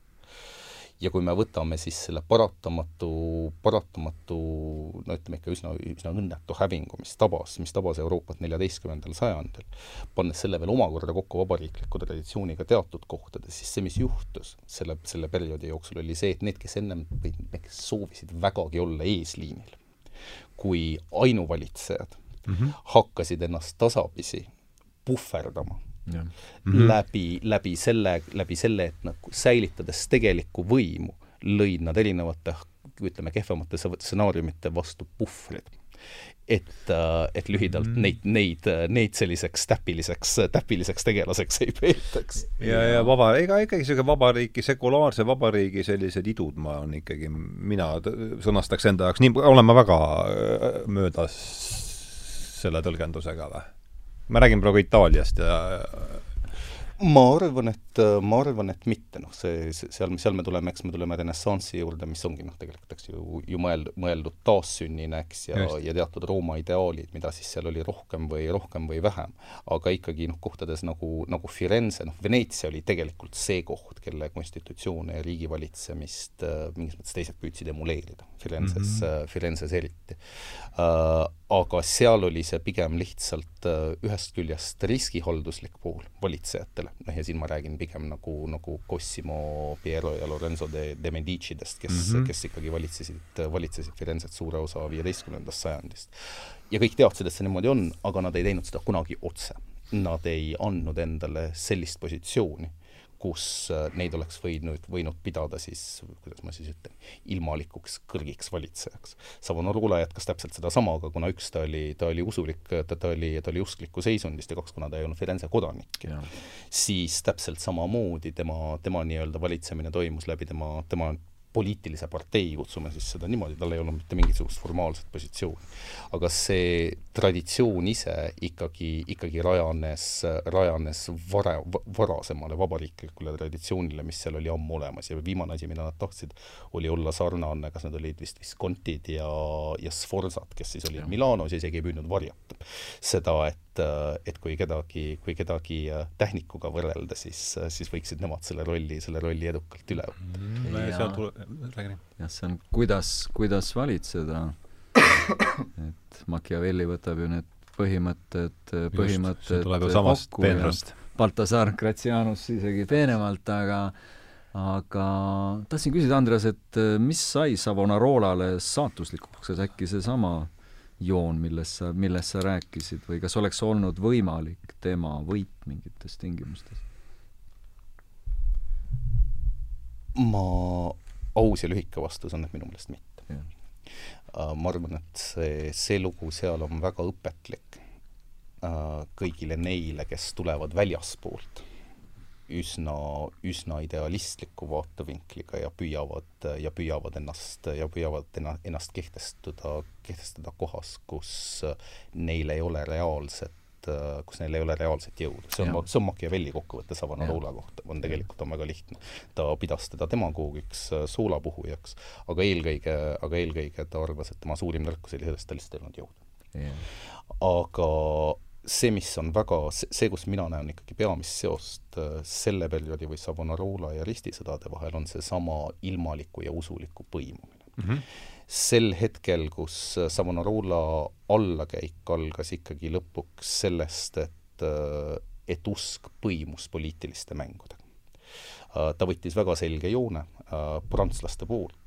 ja kui me võtame siis selle paratamatu, paratamatu no ütleme ikka üsna, üsna õnnetu hävingu, mis tabas, mis tabas Euroopat neljateistkümnendal sajandil, pannes selle veel omakorda kokku vabariikliku traditsiooniga teatud kohtades, siis see, mis juhtus selle, selle perioodi jooksul, oli see, et need, kes ennem või kes soovisid vägagi olla eesliinil, kui ainuvalitsejad mm, -hmm. hakkasid ennast tasapisi puhverdama. Mm -hmm. läbi, läbi selle, läbi selle, et nagu säilitades tegelikku võimu, lõid nad erinevate ütleme, kehvemate stsenaariumite vastu puhvrid. et, äh, et lühidalt mm neid, neid, neid selliseks täpiliseks, täpiliseks tegelaseks ei peetaks. ja, ja vaba, ega ikkagi niisugune vabariiki, sekulaarse vabariigi sellised idud ma on ikkagi, mina sõnastaks enda jaoks, nii, olen ma väga äh, möödas selle tõlgendusega või? Ma räägin praegu Itaaliast ja ma arvan, et, ma arvan, et mitte, noh, see, seal, seal me tuleme, eks me tuleme renessansi juurde, mis ongi noh, tegelikult eks ju, ju mõeld-, mõeldud taassünnina, eks, ja, ja teatud Rooma ideaalid, mida siis seal oli rohkem või rohkem või vähem. aga ikkagi noh, kohtades nagu, nagu Firenze, noh, Veneetsia oli tegelikult see koht, kelle konstitutsioone ja riigivalitsemist äh, mingis mõttes teised püüdsid emuleerida, Firenzes mm, -hmm. Firenzes eriti äh, aga seal oli see pigem lihtsalt äh, ühest küljest riskihalduslik pool valitsejatele, noh ja siin ma räägin pigem nagu, nagu Cosimo, Piero ja Lorenzo de, de Medicidest, kes mm, -hmm. kes ikkagi valitsesid, valitsesid Firenzet suure osa viieteistkümnendast sajandist. ja kõik teadsid, et see niimoodi on, aga nad ei teinud seda kunagi otse. Nad ei andnud endale sellist positsiooni kus äh, neid oleks võinud, võinud pidada siis, kuidas ma siis ütlen, ilmalikuks kõrgiks valitsejaks. Savonarola jätkas täpselt sedasama, aga kuna üks, ta oli, ta oli usulik, ta, ta oli, ta oli usklikku seisundist ja kaks, kuna ta ei olnud Firenze kodanik, siis täpselt samamoodi tema, tema nii-öelda valitsemine toimus läbi tema, tema poliitilise partei, kutsume siis seda niimoodi, tal ei olnud mitte mingisugust formaalset positsiooni. aga see traditsioon ise ikkagi, ikkagi rajanes, rajanes vara, varasemale vabariiklikule traditsioonile, mis seal oli ammu olemas ja viimane asi, mida nad tahtsid, oli olla sarnane, kas need olid vist Viscontid ja, ja Sforzad, kes siis olid. Milanos ja isegi ei püüdnud varjata seda, et et kui kedagi, kui kedagi tähnikuga võrrelda, siis, siis võiksid nemad selle rolli, selle rolli edukalt üle võtta. Mm,. ja, jah, see on kuidas, kuidas valitseda, et Machiavelli võtab ju need põhimõtted, põhimõtted kokku ja Baltasar Grazianus isegi peenemalt, aga aga tahtsin küsida, Andres, et mis sai Savonarolale saatuslikuks, kas äkki seesama joon, millest sa, millest sa rääkisid või kas oleks olnud võimalik tema võit mingites tingimustes? ma aus ja lühike vastus on, et minu meelest mitte. Uh, ma arvan, et see, see lugu seal on väga õpetlik uh, kõigile neile, kes tulevad väljaspoolt üsna, üsna idealistliku vaatevinkliga ja püüavad, ja püüavad ennast, ja püüavad enna, ennast kehtestada, kehtestada kohas, kus neil ei ole reaalset kus neil ei ole reaalset jõudu. see on, see on Machiavelli kokkuvõte Savonarola kohta, on tegelikult on väga lihtne. ta pidas teda demagoogiks, soolapuhujaks, aga eelkõige, aga eelkõige ta arvas, et tema suurim nõrkus oli selles, et tal lihtsalt ei olnud jõudu. aga see, mis on väga, see, kus mina näen ikkagi peamist seost äh, selle perioodi või Savonarola ja ristisõdade vahel, on seesama ilmaliku ja usuliku põimumine mm. -hmm. sel hetkel, kus äh, Savonarola allakäik algas ikkagi lõpuks sellest, et, äh, et usk põimus poliitiliste mängudega. ta võttis väga selge joone prantslaste poolt,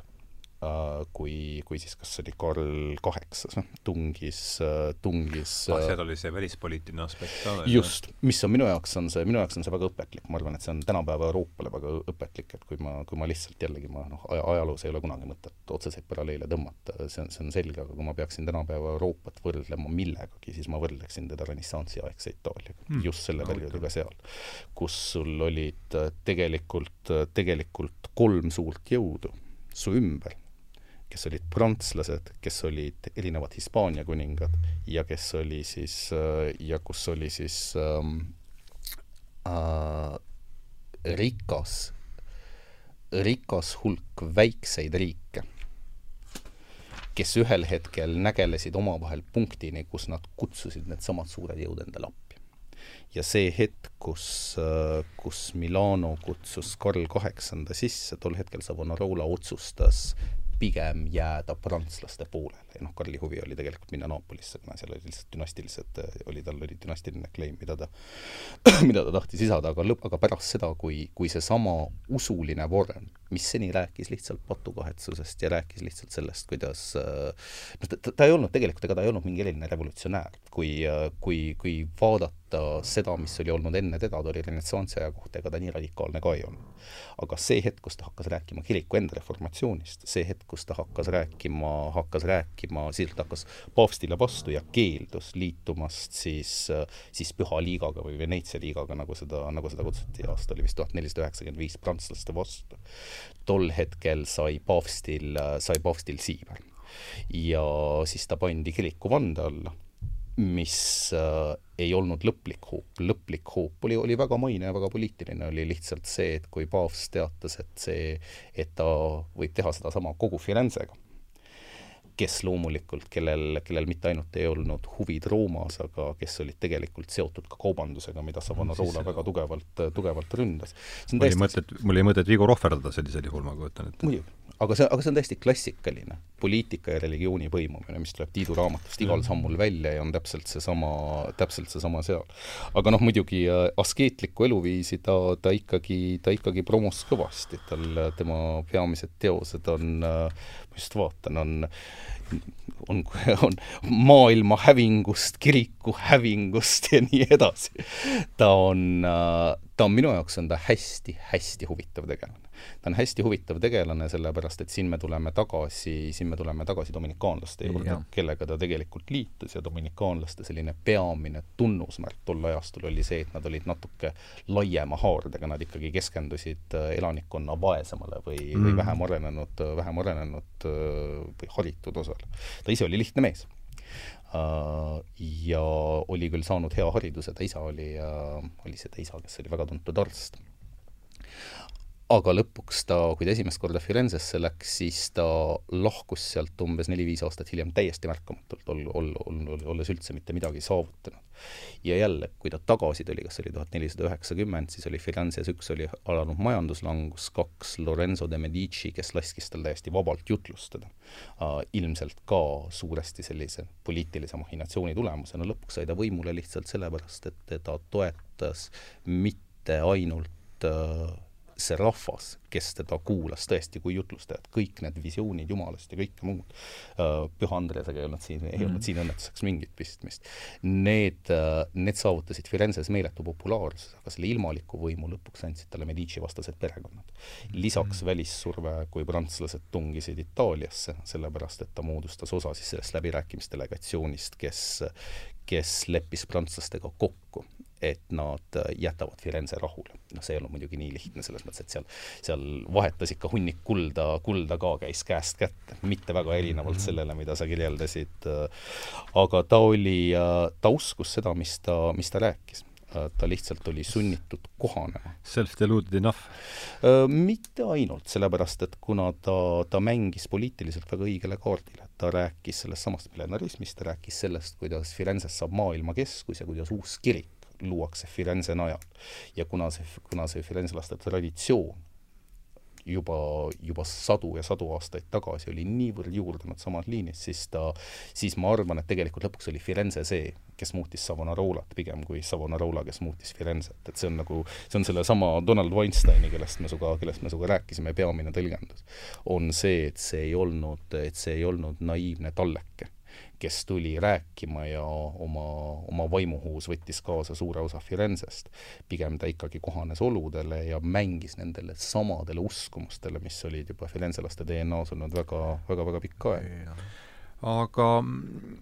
kui, kui siis kas see oli Karl Kaheksas, noh, tungis, äh, tungis ah, seal oli see välispoliitiline aspekt ka veel? just, mis on minu jaoks, on see, minu jaoks on see väga õpetlik, ma arvan, et see on tänapäeva Euroopale väga õpetlik, et kui ma, kui ma lihtsalt jällegi ma noh, ajaloos ei ole kunagi mõtet otseseid paralleele tõmmata, see on, see on selge, aga kui ma peaksin tänapäeva Euroopat võrdlema millegagi, siis ma võrdleksin teda renessansi aegse Itaaliaga. Hmm., just selle perioodiga seal, kus sul olid äh, tegelikult, tegelikult kolm suurt jõudu su ümber kes olid prantslased, kes olid erinevad Hispaania kuningad ja kes oli siis ja kus oli siis ähm, äh, rikas, rikas hulk väikseid riike, kes ühel hetkel nägelesid omavahel punktini, kus nad kutsusid needsamad suured jõud endale appi. ja see hetk, kus, äh, kus Milano kutsus Karl Kaheksanda sisse, tol hetkel Savonarola otsustas pigem jääda prantslaste poolele. Ja noh, Karli huvi oli tegelikult minna Naapolisse, kuna seal oli lihtsalt dünastilised, oli tal oli dünastiline claim, mida ta, mida ta tahtis lisada, aga lõpp, aga pärast seda, kui, kui seesama usuline vorm, mis seni rääkis lihtsalt patukahetsusest ja rääkis lihtsalt sellest, kuidas noh, ta, ta ei olnud tegelikult, ega ta ei olnud mingi eriline revolutsionäär, kui, kui, kui vaadata seda, mis oli olnud enne teda, ta oli renessansi aja kohta, ega ta nii radikaalne ka ei olnud. aga see hetk, kus ta hakkas rääkima kiriku enda reformatsioonist, see hetk, kus ta hakkas rääkima, hakkas rääkima, ta hakkas paavstile vastu ja keeldus liitumast siis, siis Püha Liigaga või Veneetsia liigaga, nagu seda, nagu seda kutsuti, aasta oli vist tuhat nelisada üheksakümmend viis prantslaste vastu. Tol hetkel sai paavstil, sai paavstil siiber. Ja siis ta pandi kiriku vande alla mis äh, ei olnud lõplik hoop, lõplik hoop oli, oli väga maine ja väga poliitiline, oli lihtsalt see, et kui paavst teatas, et see, et ta võib teha sedasama kogu Firenzega, kes loomulikult, kellel, kellel mitte ainult ei olnud huvid Roomas, aga kes olid tegelikult seotud ka kaubandusega, mida Savonarola väga tugevalt, tugevalt ründas. mul oli mõtet, mul oli mõtet Vigo rohverdada sellisel juhul, ma kujutan ette. muidugi aga see, aga see on täiesti klassikaline poliitika ja religiooni põimumine, mis tuleb Tiidu raamatust igal sammul välja ja on täpselt seesama, täpselt seesama seal. aga noh, muidugi äh, askeetlikku eluviisi ta, ta ikkagi, ta ikkagi promos kõvasti, tal, tema peamised teosed on, äh, ma just vaatan, on on, on maailma hävingust, kiriku hävingust ja nii edasi. ta on, äh, ta on minu jaoks on ta hästi-hästi huvitav tegelane ta on hästi huvitav tegelane, sellepärast et siin me tuleme tagasi, siin me tuleme tagasi dominikaanlaste juurde, kellega ta tegelikult liitus ja dominikaanlaste selline peamine tunnusmärk tol ajastul oli see, et nad olid natuke laiema haardega, nad ikkagi keskendusid äh, elanikkonna vaesemale või mm., või vähem arenenud, vähem arenenud äh, või haritud osale. ta ise oli lihtne mees Uh, ja oli küll saanud hea hariduse, ta isa oli oli see ta isa, kes oli väga tuntud arst aga lõpuks ta, kui ta esimest korda Firenzesse läks, siis ta lahkus sealt umbes neli-viis aastat hiljem täiesti märkamatult, ol-, ol-, ol-, olles üldse mitte midagi saavutanud. ja jälle, kui ta tagasi tuli, kas oli tuhat nelisada üheksakümmend, siis oli Firenzes üks oli alanud majanduslangus, kaks Lorenzo de Medici, kes laskis tal täiesti vabalt jutlustada ilmselt ka suuresti sellise poliitilise mahhinatsiooni tulemusena, lõpuks sai ta võimule lihtsalt sellepärast, et teda toetas mitte ainult uh, see rahvas, kes teda kuulas tõesti kui jutlustajat, kõik need visioonid Jumalast ja kõike muud, Püha Andresega ei olnud siin, ei mm. olnud siin õnnetuseks mingit pistmist, need, need saavutasid Firenzes meeletu populaarsuse, aga selle ilmaliku võimu lõpuks andsid talle Medici vastased perekonnad. lisaks mm. välissurve, kui prantslased tungisid Itaaliasse, sellepärast et ta moodustas osa siis sellest läbirääkimisdelegatsioonist, kes, kes leppis prantslastega kokku, et nad jätavad Firenze rahule. noh, see ei olnud muidugi nii lihtne, selles mõttes, et seal, seal vahetas ikka hunnik kulda, kulda ka käis käest kätte, mitte väga erinevalt sellele, mida sa kirjeldasid, aga ta oli, ta uskus seda, mis ta, mis ta rääkis ta lihtsalt oli sunnitud kohanema. Self-deluded enough? Mitte ainult, sellepärast et kuna ta, ta mängis poliitiliselt väga õigele kaardile, ta rääkis sellest samast millenarismist, ta rääkis sellest, kuidas Firenzest saab maailmakeskus ja kuidas uus kirik luuakse Firenze najal. ja kuna see, kuna see firenzelaste traditsioon juba, juba sadu ja sadu aastaid tagasi oli niivõrd juurdunud samas liinis, siis ta, siis ma arvan, et tegelikult lõpuks oli Firenze see, kes muutis Savonarolat pigem kui Savonarola, kes muutis Firenzet, et see on nagu, see on sellesama Donald Weinsteini, kellest me sinuga, kellest me sinuga rääkisime, peamine tõlgendus. on see, et see ei olnud, et see ei olnud naiivne talleke kes tuli rääkima ja oma, oma vaimuhuus võttis kaasa suure osa Firenzest. pigem ta ikkagi kohanes oludele ja mängis nendele samadele uskumustele, mis olid juba firenzelaste DNA-s olnud väga, väga, väga pikka aega aga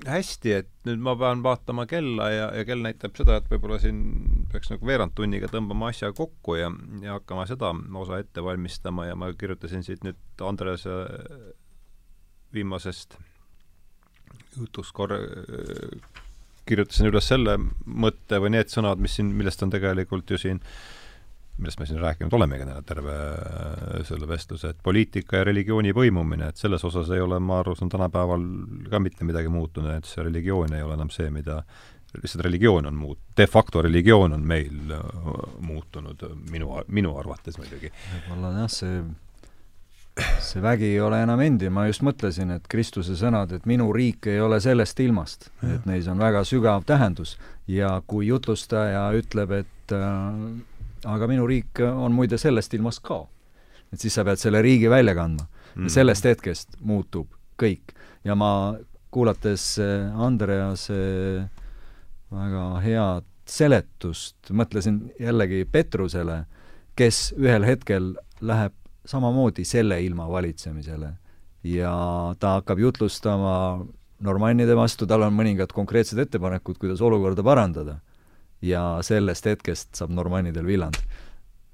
hästi, et nüüd ma pean vaatama kella ja, ja kell näitab seda, et võib-olla siin peaks nagu veerand tunniga tõmbama asja kokku ja, ja hakkama seda osa ette valmistama ja ma kirjutasin siit nüüd Andrese viimasest jutus korra kirjutasin üles selle mõtte või need sõnad, mis siin, millest on tegelikult ju siin, millest me siin rääkinud olemegi terve selle vestluse, et poliitika ja religiooni põimumine, et selles osas ei ole, ma aru saan, tänapäeval ka mitte midagi muutunud, et see religioon ei ole enam see, mida lihtsalt religioon on muut-, de facto religioon on meil muutunud, minu, minu arvates muidugi. võib-olla jah, see see vägi ei ole enam endine, ma just mõtlesin, et Kristuse sõnad, et minu riik ei ole sellest ilmast, et neis on väga sügav tähendus ja kui jutlustaja ütleb, et äh, aga minu riik on muide sellest ilmast ka, et siis sa pead selle riigi välja kandma mm. ja sellest hetkest muutub kõik. ja ma, kuulates äh, Andrease väga head seletust, mõtlesin jällegi Petrusele, kes ühel hetkel läheb samamoodi selle ilma valitsemisele. ja ta hakkab jutlustama normannide vastu, tal on mõningad konkreetsed ettepanekud, kuidas olukorda parandada. ja sellest hetkest saab normannidel villand.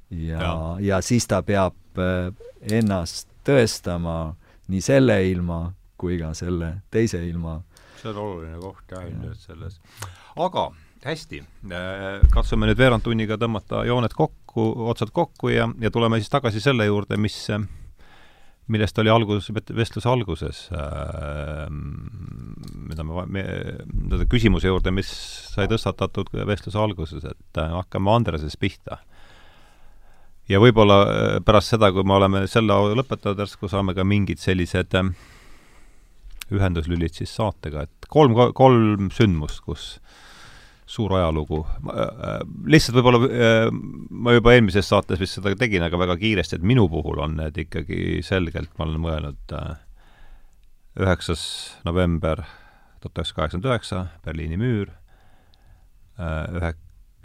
ja, ja., ja siis ta peab äh, ennast tõestama nii selle ilma kui ka selle teise ilma. see on oluline koht jah, ilmselt selles. aga hästi, äh, katsume nüüd veerand tunniga tõmmata jooned kokku, otsad kokku ja, ja tuleme siis tagasi selle juurde, mis, millest oli algus, vestluse alguses äh,, mida me, me, küsimuse juurde, mis sai tõstatatud vestluse alguses, et äh, hakkame Andresest pihta. ja võib-olla äh, pärast seda, kui me oleme selle lõpetanud, järsku saame ka mingid sellised äh, ühenduslülid siis saatega, et kolm, kolm sündmust, kus suur ajalugu. Äh, lihtsalt võib-olla äh, ma juba eelmises saates vist seda tegin, aga väga kiiresti, et minu puhul on need ikkagi selgelt, ma olen mõelnud, äh, üheksas november tuhat üheksasada kaheksakümmend üheksa, Berliini müür, ühe,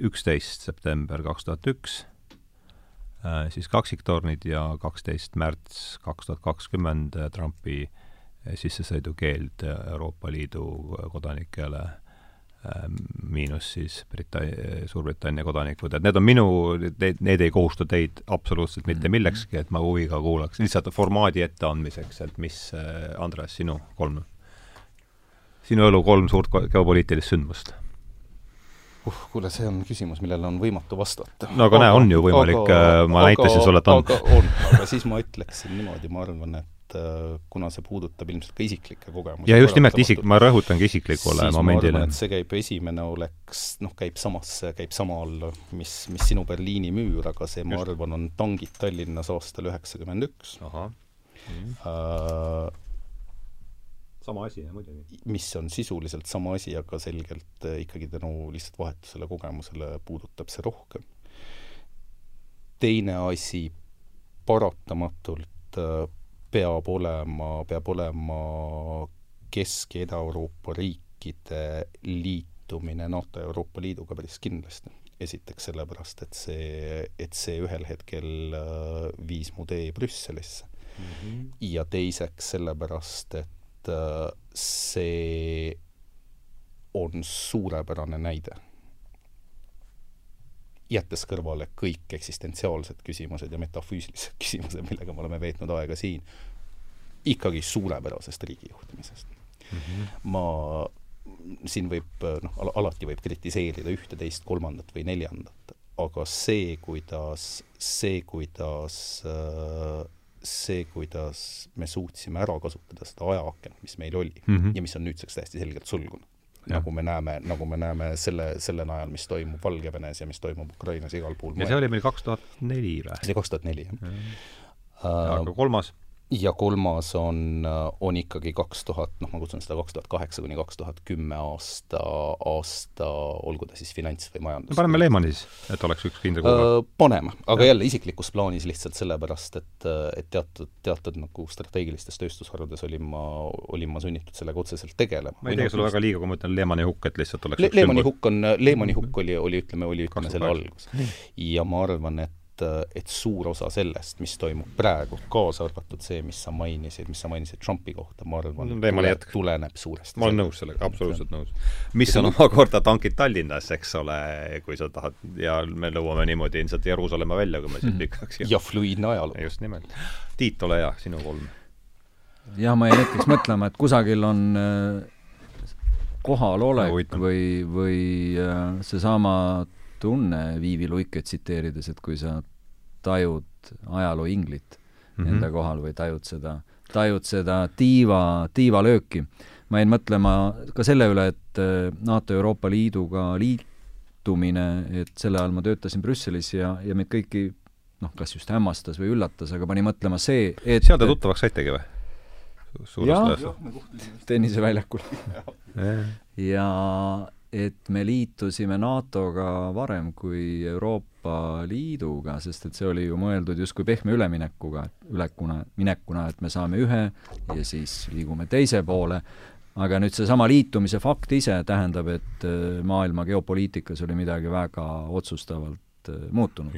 üksteist september kaks tuhat üks, siis kaksiktornid ja kaksteist märts kaks tuhat kakskümmend Trumpi sissesõidukeeld Euroopa Liidu kodanikele Ähm, miinus siis Brita-, Suurbritannia kodanikud, et need on minu, need, need ei kohusta teid absoluutselt mitte mhm. millekski, et ma huviga kuulaks, lihtsalt formaadi etteandmiseks, et mis, äh, Andres, sinu kolm, sinu elu kolm suurt geopoliitilist sündmust uh, kuule, see on küsimus, millele on võimatu vastata. no aga, aga näe, on ju võimalik, äh, ma aga, näitasin sulle, et on. on, aga siis ma ütleksin niimoodi, ma arvan, et et äh, kuna see puudutab ilmselt ka isiklikke kogemusi ja just nimelt isik, ma rõhutangi isiklikule momendile. see käib, esimene oleks, noh, käib samasse, käib sama alla, mis, mis sinu Berliini müür, aga see, ma arvan, on tangid Tallinnas aastal üheksakümmend üks. Äh, sama asi, jah, muidugi. mis on sisuliselt sama asi, aga selgelt äh, ikkagi tänu lihtsalt vahetusele kogemusele puudutab see rohkem. teine asi paratamatult peab olema, peab olema Kesk- ja Ida-Euroopa riikide liitumine NATO ja Euroopa Liiduga päris kindlasti. esiteks sellepärast, et see, et see ühel hetkel äh, viis mu tee Brüsselisse mm. -hmm. ja teiseks sellepärast, et äh, see on suurepärane näide jättes kõrvale kõik eksistentsiaalsed küsimused ja metafüüsilised küsimused, millega me oleme veetnud aega siin, ikkagi suurepärasest riigijuhtimisest mm. -hmm. ma, siin võib noh, alati võib kritiseerida ühte, teist, kolmandat või neljandat, aga see, kuidas, see, kuidas see, kuidas me suutsime ära kasutada seda ajaakent, mis meil oli mm -hmm. ja mis on nüüdseks täiesti selgelt sulgunud. Nagu me näeme, nagu me näeme selle, selle najal, mis toimub Valgevenes ja mis toimub Ukrainas igal pool ja see oli meil kaks tuhat neli või? see oli kaks tuhat neli, jah. aga kolmas? Ja kolmas on, on ikkagi kaks tuhat, noh, ma kutsun seda kaks tuhat kaheksa kuni kaks tuhat kümme aasta, aasta, olgu ta siis finants või majandus. paneme Lehmani siis, et oleks üks kindel kuupäev. paneme, aga ja. jälle isiklikus plaanis lihtsalt sellepärast, et, et teatud, teatud nagu strateegilistes tööstusharudes olin ma, olin ma sunnitud sellega otseselt tegelema. ma ei tee sulle väga liiga, kui ma ütlen Lehmani hukk, et lihtsalt oleks Le Lehmani hukk on, Lehmani hukk oli, oli ütleme, oli ütleme selle algus. ja ma arvan, et et, et suur osa sellest, mis toimub praegu, kaasa arvatud see, mis sa mainisid, mis sa mainisid Trumpi kohta, ma arvan no,, tule, tuleneb suuresti ma olen nõus sellega, absoluutselt nõus. mis on omakorda tankid Tallinnas, eks ole, kui sa tahad, ja me nõuame niimoodi ilmselt Jeruusalemma välja, kui me siit lükkaks. ja fluiidne ajalugu. just nimelt. Tiit, ole hea, sinu kolm. jah, ma jäin hetkeks mõtlema, et kusagil on äh, kohalolek või, või äh, seesama tunne Viivi Luike tsiteerides, et kui sa tajud ajaloo inglit mm -hmm. enda kohal või tajud seda, tajud seda tiiva, tiivalööki. ma jäin mõtlema ka selle üle, et äh, NATO Euroopa Liiduga liitumine, et selle ajal ma töötasin Brüsselis ja, ja meid kõiki noh, kas just hämmastas või üllatas, aga pani mõtlema see, et seal te tuttavaks saitegi või? jah, tenniseväljakul ja et me liitusime NATO-ga varem kui Euroopa Liiduga, sest et see oli ju mõeldud justkui pehme üleminekuga, ülekuna, minekuna, et me saame ühe ja siis liigume teise poole, aga nüüd seesama liitumise fakt ise tähendab, et äh, maailma geopoliitikas oli midagi väga otsustavalt äh, muutunud.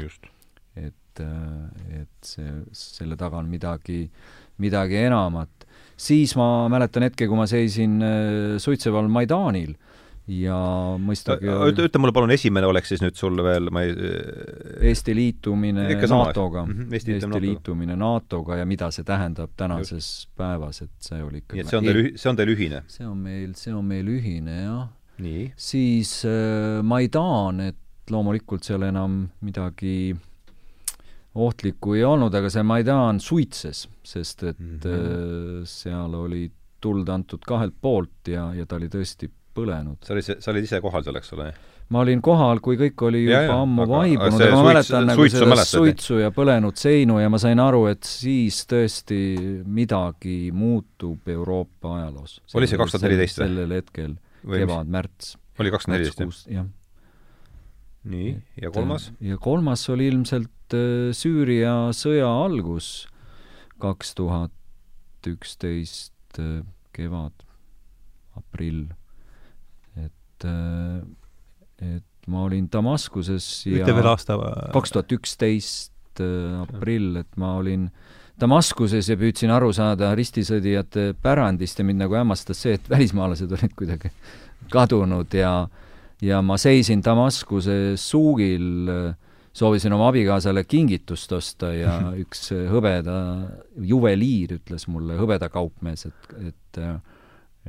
et, äh, et see, selle taga on midagi, midagi enamat. siis ma mäletan hetke, kui ma seisin Suitseval Maidanil ja mõistagi ütle, ütle mulle palun, esimene oleks siis nüüd sul veel, ma ei Eesti liitumine NATO-ga mm, -hmm, Eesti, Eesti liitumine NATO-ga ja mida see tähendab tänases Just. päevas, et see oli ikkagi nii et see on teil, see on teil ühine? see on meil, see on meil ühine, jah. siis äh, Maidan, et loomulikult seal enam midagi ohtlikku ei olnud, aga see Maidan suitses, sest et mm -hmm. äh, seal oli tuld antud kahelt poolt ja, ja ta oli tõesti põlenud. sa olid, sa olid ise kohal seal, eks ole? ma olin kohal, kui kõik oli juba ja, ja, ammu aga, vaibunud, aga ma mäletan nagu seda mäletad, suitsu ja põlenud seinu ja ma sain aru, et siis tõesti midagi muutub Euroopa ajaloos. oli see kaks tuhat neliteist või? sellel hetkel, kevad-märts. oli kaks tuhat neliteist, jah? nii, ja kolmas? ja kolmas oli ilmselt äh, Süüria sõja algus, kaks tuhat üksteist äh, kevad, aprill et, äh, et ma olin Damaskuses ja ütle veel aasta kaks tuhat üksteist äh, aprill, et ma olin Damaskuses ja püüdsin aru saada ristisõdijate pärandist ja mind nagu hämmastas see, et välismaalased olid kuidagi kadunud ja ja ma seisin Damaskuse suugil, soovisin oma abikaasale kingitust osta ja üks hõbeda juveliir ütles mulle, hõbedakaupmees, et, et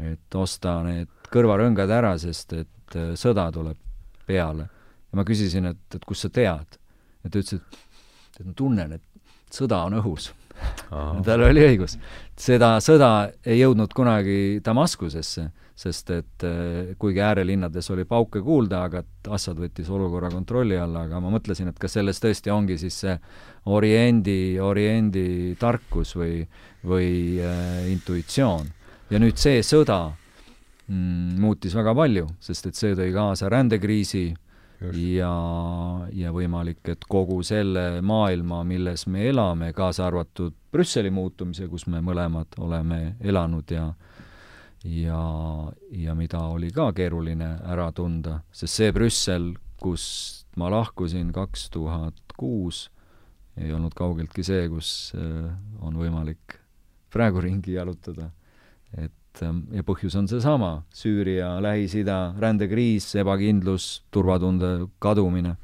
et osta need kõrvarõngad ära, sest et äh, sõda tuleb peale. ja ma küsisin, et, et kust sa tead? ja ta ütles, et, et ma tunnen, et sõda on õhus. tal oli õigus. seda sõda ei jõudnud kunagi Damaskusesse, sest et äh, kuigi äärelinnades oli pauke kuulda, aga Assad võttis olukorra kontrolli alla, aga ma mõtlesin, et kas selles tõesti ongi siis see oriendi, oriendi tarkus või, või äh, intuitsioon. ja nüüd see sõda mm, muutis väga palju, sest et see tõi kaasa rändekriisi, ja, ja võimalik, et kogu selle maailma, milles me elame, kaasa arvatud Brüsseli muutumise, kus me mõlemad oleme elanud ja ja, ja mida oli ka keeruline ära tunda, sest see Brüssel, kust ma lahkusin kaks tuhat kuus, ei olnud kaugeltki see, kus äh, on võimalik praegu ringi jalutada. et et ähm, ja põhjus on seesama, Süüria, Lähis-Ida, rändekriis, ebakindlus, turvatunde kadumine.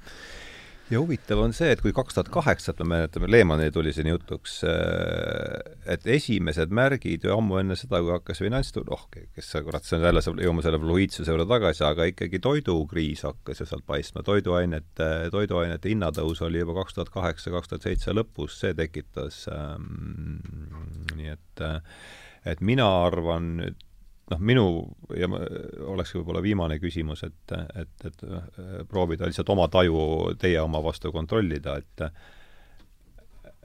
ja huvitav on see, et kui kaks tuhat kaheksat, me mäletame, Lehmani tuli siin jutuks, äh, et esimesed märgid ju ammu enne seda, kui hakkas finantsturg, oh, kes sa kurat, see on jälle, jõuame selle fluiidsuse juurde tagasi, aga ikkagi toidukriis hakkas ju sealt paistma, toiduainete, toiduainete hinnatõus oli juba kaks tuhat kaheksa, kaks tuhat seitse lõpus, see tekitas ähm, nii et äh, et mina arvan nüüd noh, minu ja olekski võib-olla viimane küsimus, et, et, et äh, proovida lihtsalt oma taju teie oma vastu kontrollida, et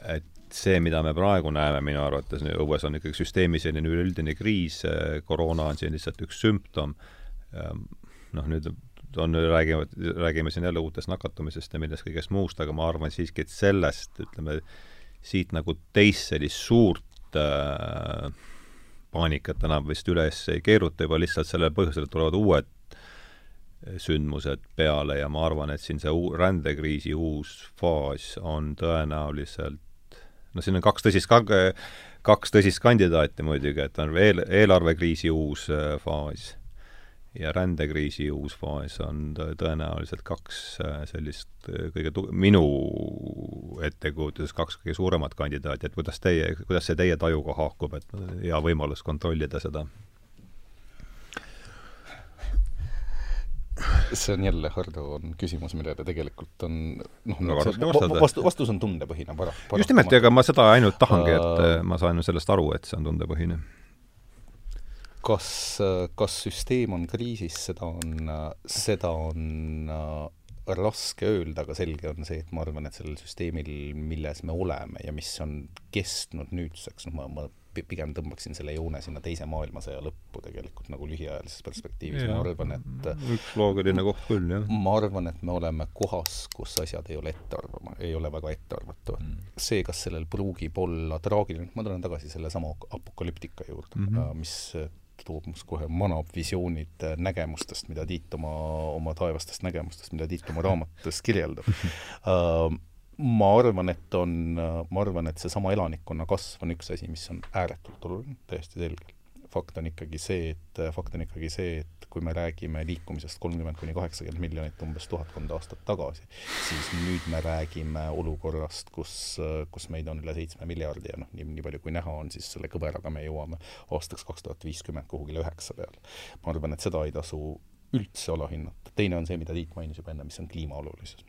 et see, mida me praegu näeme minu arvates õues, on ikkagi süsteemi selline üleüldine kriis, koroona on siin lihtsalt üks sümptom, ähm, noh, nüüd on, räägime, räägime siin jälle uutest nakatumisest ja millest kõigest muust, aga ma arvan siiski, et sellest, ütleme, siit nagu teist sellist suurt äh, paanikat enam vist üles ei keeruta, juba lihtsalt sellel põhjusel, et tulevad uued sündmused peale ja ma arvan, et siin see uu-, rändekriisi uus faas on tõenäoliselt no siin on kaks tõsist, kaks tõsist kandidaati muidugi, et on veel eelarvekriisi uus äh, faas ja rändekriisi uus faas on tõenäoliselt kaks äh, sellist äh, kõige tu-, minu ettekujutuses kaks kõige suuremat kandidaati, et kuidas teie, kuidas see teie tajuga haakub, et hea võimalus kontrollida seda? see on jälle, Hardo, on küsimus, millele tegelikult on noh, vastu, vastus on tundepõhine para-. just nimelt, ega ma seda ainult tahangi, et äh, ma saan ju sellest aru, et see on tundepõhine kas, kas süsteem on kriisis, seda on, seda on äh, raske öelda, aga selge on see, et ma arvan, et sellel süsteemil, milles me oleme ja mis on kestnud nüüdseks, noh, ma, ma pigem tõmbaksin selle joone sinna Teise maailmasõja lõppu tegelikult nagu lühiajalises perspektiivis, ma arvan, et üks loogiline koht küll, jah. ma arvan, et me oleme kohas, kus asjad ei ole ettearvama, ei ole väga ettearvatavad mm.. see, kas sellel pruugib olla traagiline, ma tulen tagasi sellesama apokalüptika juurde mm, -hmm. mis toob must kohe manab visioonid äh, nägemustest, mida Tiit oma, oma taevastest nägemustest, mida Tiit oma raamatus kirjeldab uh, ma arvan, et on, ma arvan, et seesama elanikkonna kasv on üks asi, mis on ääretult oluline, täiesti selgelt. Fakt on ikkagi see, et, fakt on ikkagi see, et kui me räägime liikumisest kolmkümmend kuni kaheksakümmend miljonit umbes tuhatkond aastat tagasi, siis nüüd me räägime olukorrast, kus, kus meid on üle seitsme miljardi ja noh, nii, nii palju kui näha on, siis selle kõveraga me jõuame aastaks kaks tuhat viiskümmend kuhugile üheksa peale. ma arvan, et seda ei tasu üldse alahinnata. teine on see, mida Tiit mainis juba enne, mis on kliima olulisus.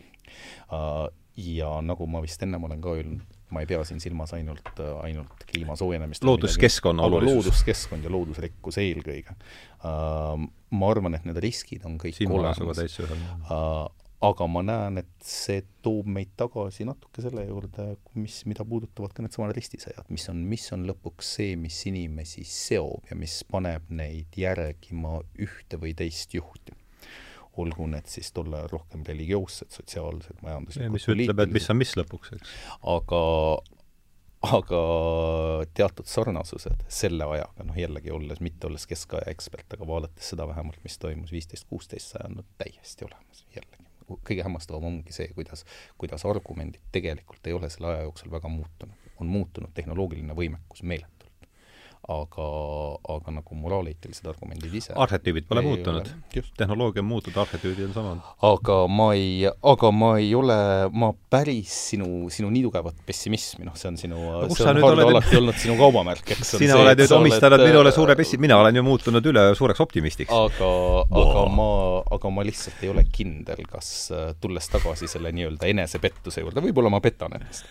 Uh, ja nagu ma vist ennem olen ka öelnud, ma ei pea siin silmas ainult, ainult kliima soojenemist. looduskeskkonna olulisus. looduskeskkond ja loodusrikkus eelkõige uh,. ma arvan, et need riskid on kõik Siin olemas uh,, aga ma näen, et see toob meid tagasi natuke selle juurde, mis, mida puudutavad ka needsamad ristisõjad, mis on, mis on lõpuks see, mis inimesi seob ja mis paneb neid järgima ühte või teist juhti olgu need siis tol ajal rohkem religioossed, sotsiaalsed, majanduslikud, mis ütleb, et mis on mis lõpuks, eks. aga aga teatud sarnasused selle ajaga, noh jällegi olles, mitte olles keskaja ekspert, aga vaadates seda vähemalt, mis toimus viisteist, kuusteist sajand, on täiesti olemas, jällegi. kõige hämmastavam ongi see, kuidas, kuidas argumendid tegelikult ei ole selle aja jooksul väga muutunud. on muutunud tehnoloogiline võimekus meeletult aga, aga nagu moraaleetilised argumendid ise arhetüübid pole muutunud. tehnoloogia on muutunud, arhetüübid on samad. aga ma ei, aga ma ei ole, ma päris sinu, sinu nii tugevat pessimismi, noh, see on sinu, see on Hardo oled... alati olnud sinu kaubamärk, eks sina see, oled nüüd omistanud oled... minule suure pessi-, mina olen ju muutunud üle suureks optimistiks. aga wow., aga ma, aga ma lihtsalt ei ole kindel, kas tulles tagasi selle nii-öelda enesepettuse juurde, võib-olla ma petan ennast.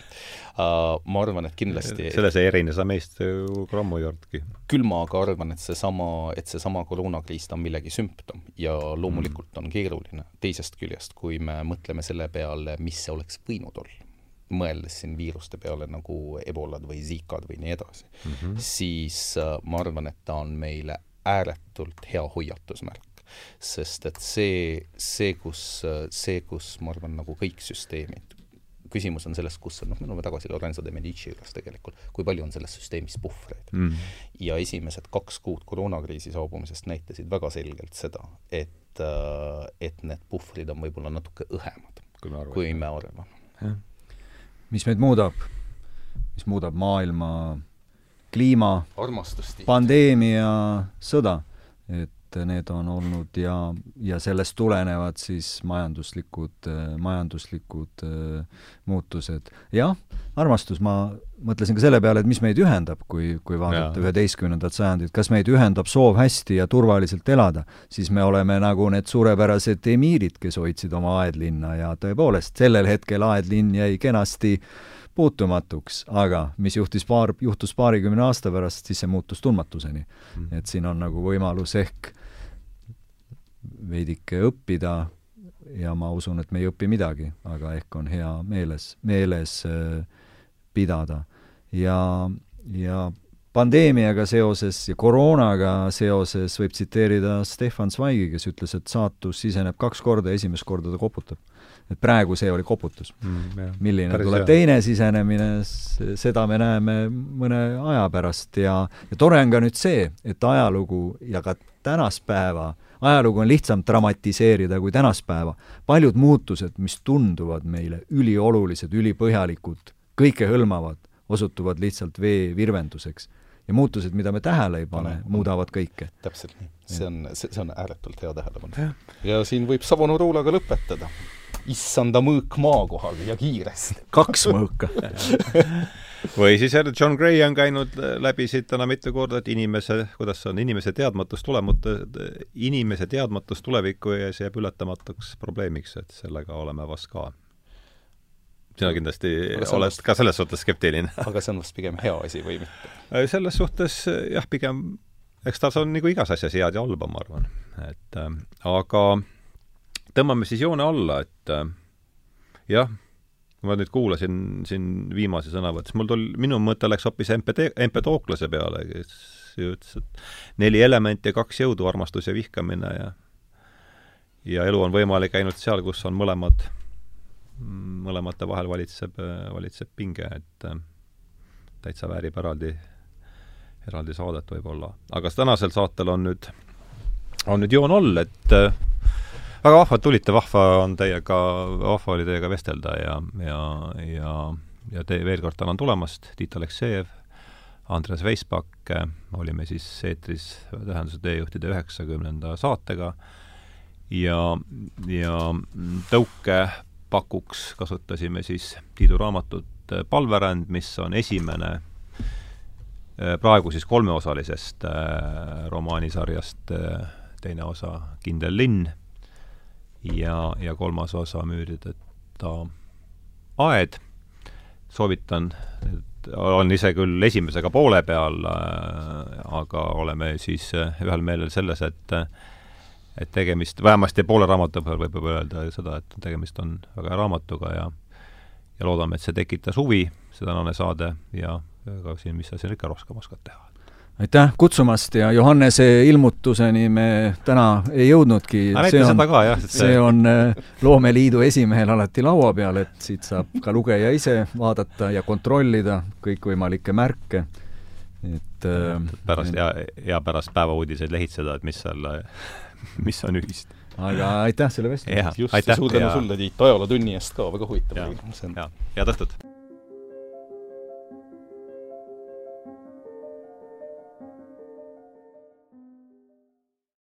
Ma arvan, et kindlasti selles ei erine sa meist ju grammu ei olnudki. küll ma aga arvan, et seesama, et seesama koroonakriis, ta on millegi sümptom ja loomulikult mm. on keeruline. teisest küljest, kui me mõtleme selle peale, mis see oleks võinud olla, mõeldes siin viiruste peale nagu ebolad või zikad või nii edasi mm, -hmm. siis uh, ma arvan, et ta on meile ääretult hea hoiatusmärk sest et see, see, kus, see, kus ma arvan, nagu kõik süsteemid, küsimus on selles, kus on, noh, me oleme tagasi Lorenzo de Medici juures tegelikult, kui palju on selles süsteemis puhvreid. Mm.. ja esimesed kaks kuud koroonakriisi saabumisest näitasid väga selgelt seda, et, et need puhvrid on võib-olla natuke õhemad, kui me arvame, kui me arvame. mis meid muudab? mis muudab maailma kliima, pandeemia, sõda, et need on olnud ja, ja sellest tulenevad siis majanduslikud, majanduslikud äh, muutused. jah, armastus, ma mõtlesin ka selle peale, et mis meid ühendab, kui, kui vaadata üheteistkümnendat sajandit, kas meid ühendab soov hästi ja turvaliselt elada, siis me oleme nagu need suurepärased emiirid, kes hoidsid oma aedlinna ja tõepoolest, sellel hetkel aedlinn jäi kenasti puutumatuks, aga mis juhtis paar, juhtus paarikümne aasta pärast, siis see muutus tundmatuseni. Mm.. et siin on nagu võimalus ehk veidike õppida ja ma usun, et me ei õpi midagi, aga ehk on hea meeles, meeles äh, pidada. ja, ja pandeemiaga seoses ja koroonaga seoses võib tsiteerida Stefan Zweigi, kes ütles, et saatus siseneb kaks korda ja esimest korda ta koputab et praegu see oli koputus mm,. milline Päris tuleb hea. teine sisenemine, seda me näeme mõne aja pärast ja, ja tore on ka nüüd see, et ajalugu ja ka tänast päeva, ajalugu on lihtsam dramatiseerida kui tänast päeva. paljud muutused, mis tunduvad meile üliolulised, ülipõhjalikud, kõikehõlmavad, osutuvad lihtsalt veevirvenduseks ja muutused, mida me tähele ei pane, muudavad kõike. täpselt nii. see on, see, on ääretult hea tähelepanu. ja siin võib Savonu Ruulaga lõpetada issanda mõõk maa kohal ja kiiresti. kaks mõõka või siis jälle John Gray on käinud läbi siit täna mitu korda, et inimese, kuidas see on, inimese teadmatus tulemata, inimese teadmatus tuleviku ees jääb ületamatuks probleemiks, et sellega oleme vast ka sina kindlasti oled vast... ka selles suhtes skeptiline. aga see on vast pigem hea asi või mitte? Äh, selles suhtes jah, pigem eks ta on nagu igas asjas head ja halba, ma arvan. et äh, aga tõmbame siis joone alla, et äh, jah, kui ma nüüd kuulasin siin viimase sõnavõttu, siis mul tul-, minu mõte läks hoopis MP-, Empedooklase peale, kes ütles, et neli elementi ja kaks jõudu, armastus ja vihkamine ja ja elu on võimalik ainult seal, kus on mõlemad, mõlemate vahel valitseb, valitseb pinge, et täitsa väärib eraldi, eraldi saadet võib-olla. aga tänasel saatel on nüüd, on nüüd joon all, et väga vahva, et tulite, vahva on teiega, vahva oli teiega vestelda ja, ja, ja, ja te veel kord tänan tulemast, Tiit Aleksejev, Andres Veispak, olime siis eetris Tähenduse teejuhtide üheksakümnenda saatega ja, ja tõukepakuks kasutasime siis Tiidu raamatut Palveränd, mis on esimene praegu siis kolmeosalisest äh, romaanisarjast äh, teine osa Kindel linn ja, ja kolmas osa Müürideta aed. soovitan, et olen ise küll esimesega poole peal äh,, aga oleme siis äh, ühel meelel selles, et et tegemist, vähemasti poole raamatu peal võib juba öelda seda, et tegemist on väga hea raamatuga ja ja loodame, et see tekitas huvi, see tänane saade, ja ega siin, mis sa siin ikka rohkem oskad teha aitäh kutsumast ja Johannese ilmutuseni me täna ei jõudnudki. see on, jah, see on äh, Loomeliidu esimehel alati laua peal, et siit saab ka lugeja ise vaadata ja kontrollida kõikvõimalikke märke, et äh, pärast ja, ja pärast päevauudiseid lehitseda, et mis seal, mis on ühist. aga aitäh selle vestluse eest! just, suur tänu sulle, Tiit, ajalootunni eest ka, väga huvitav oli. head õhtut!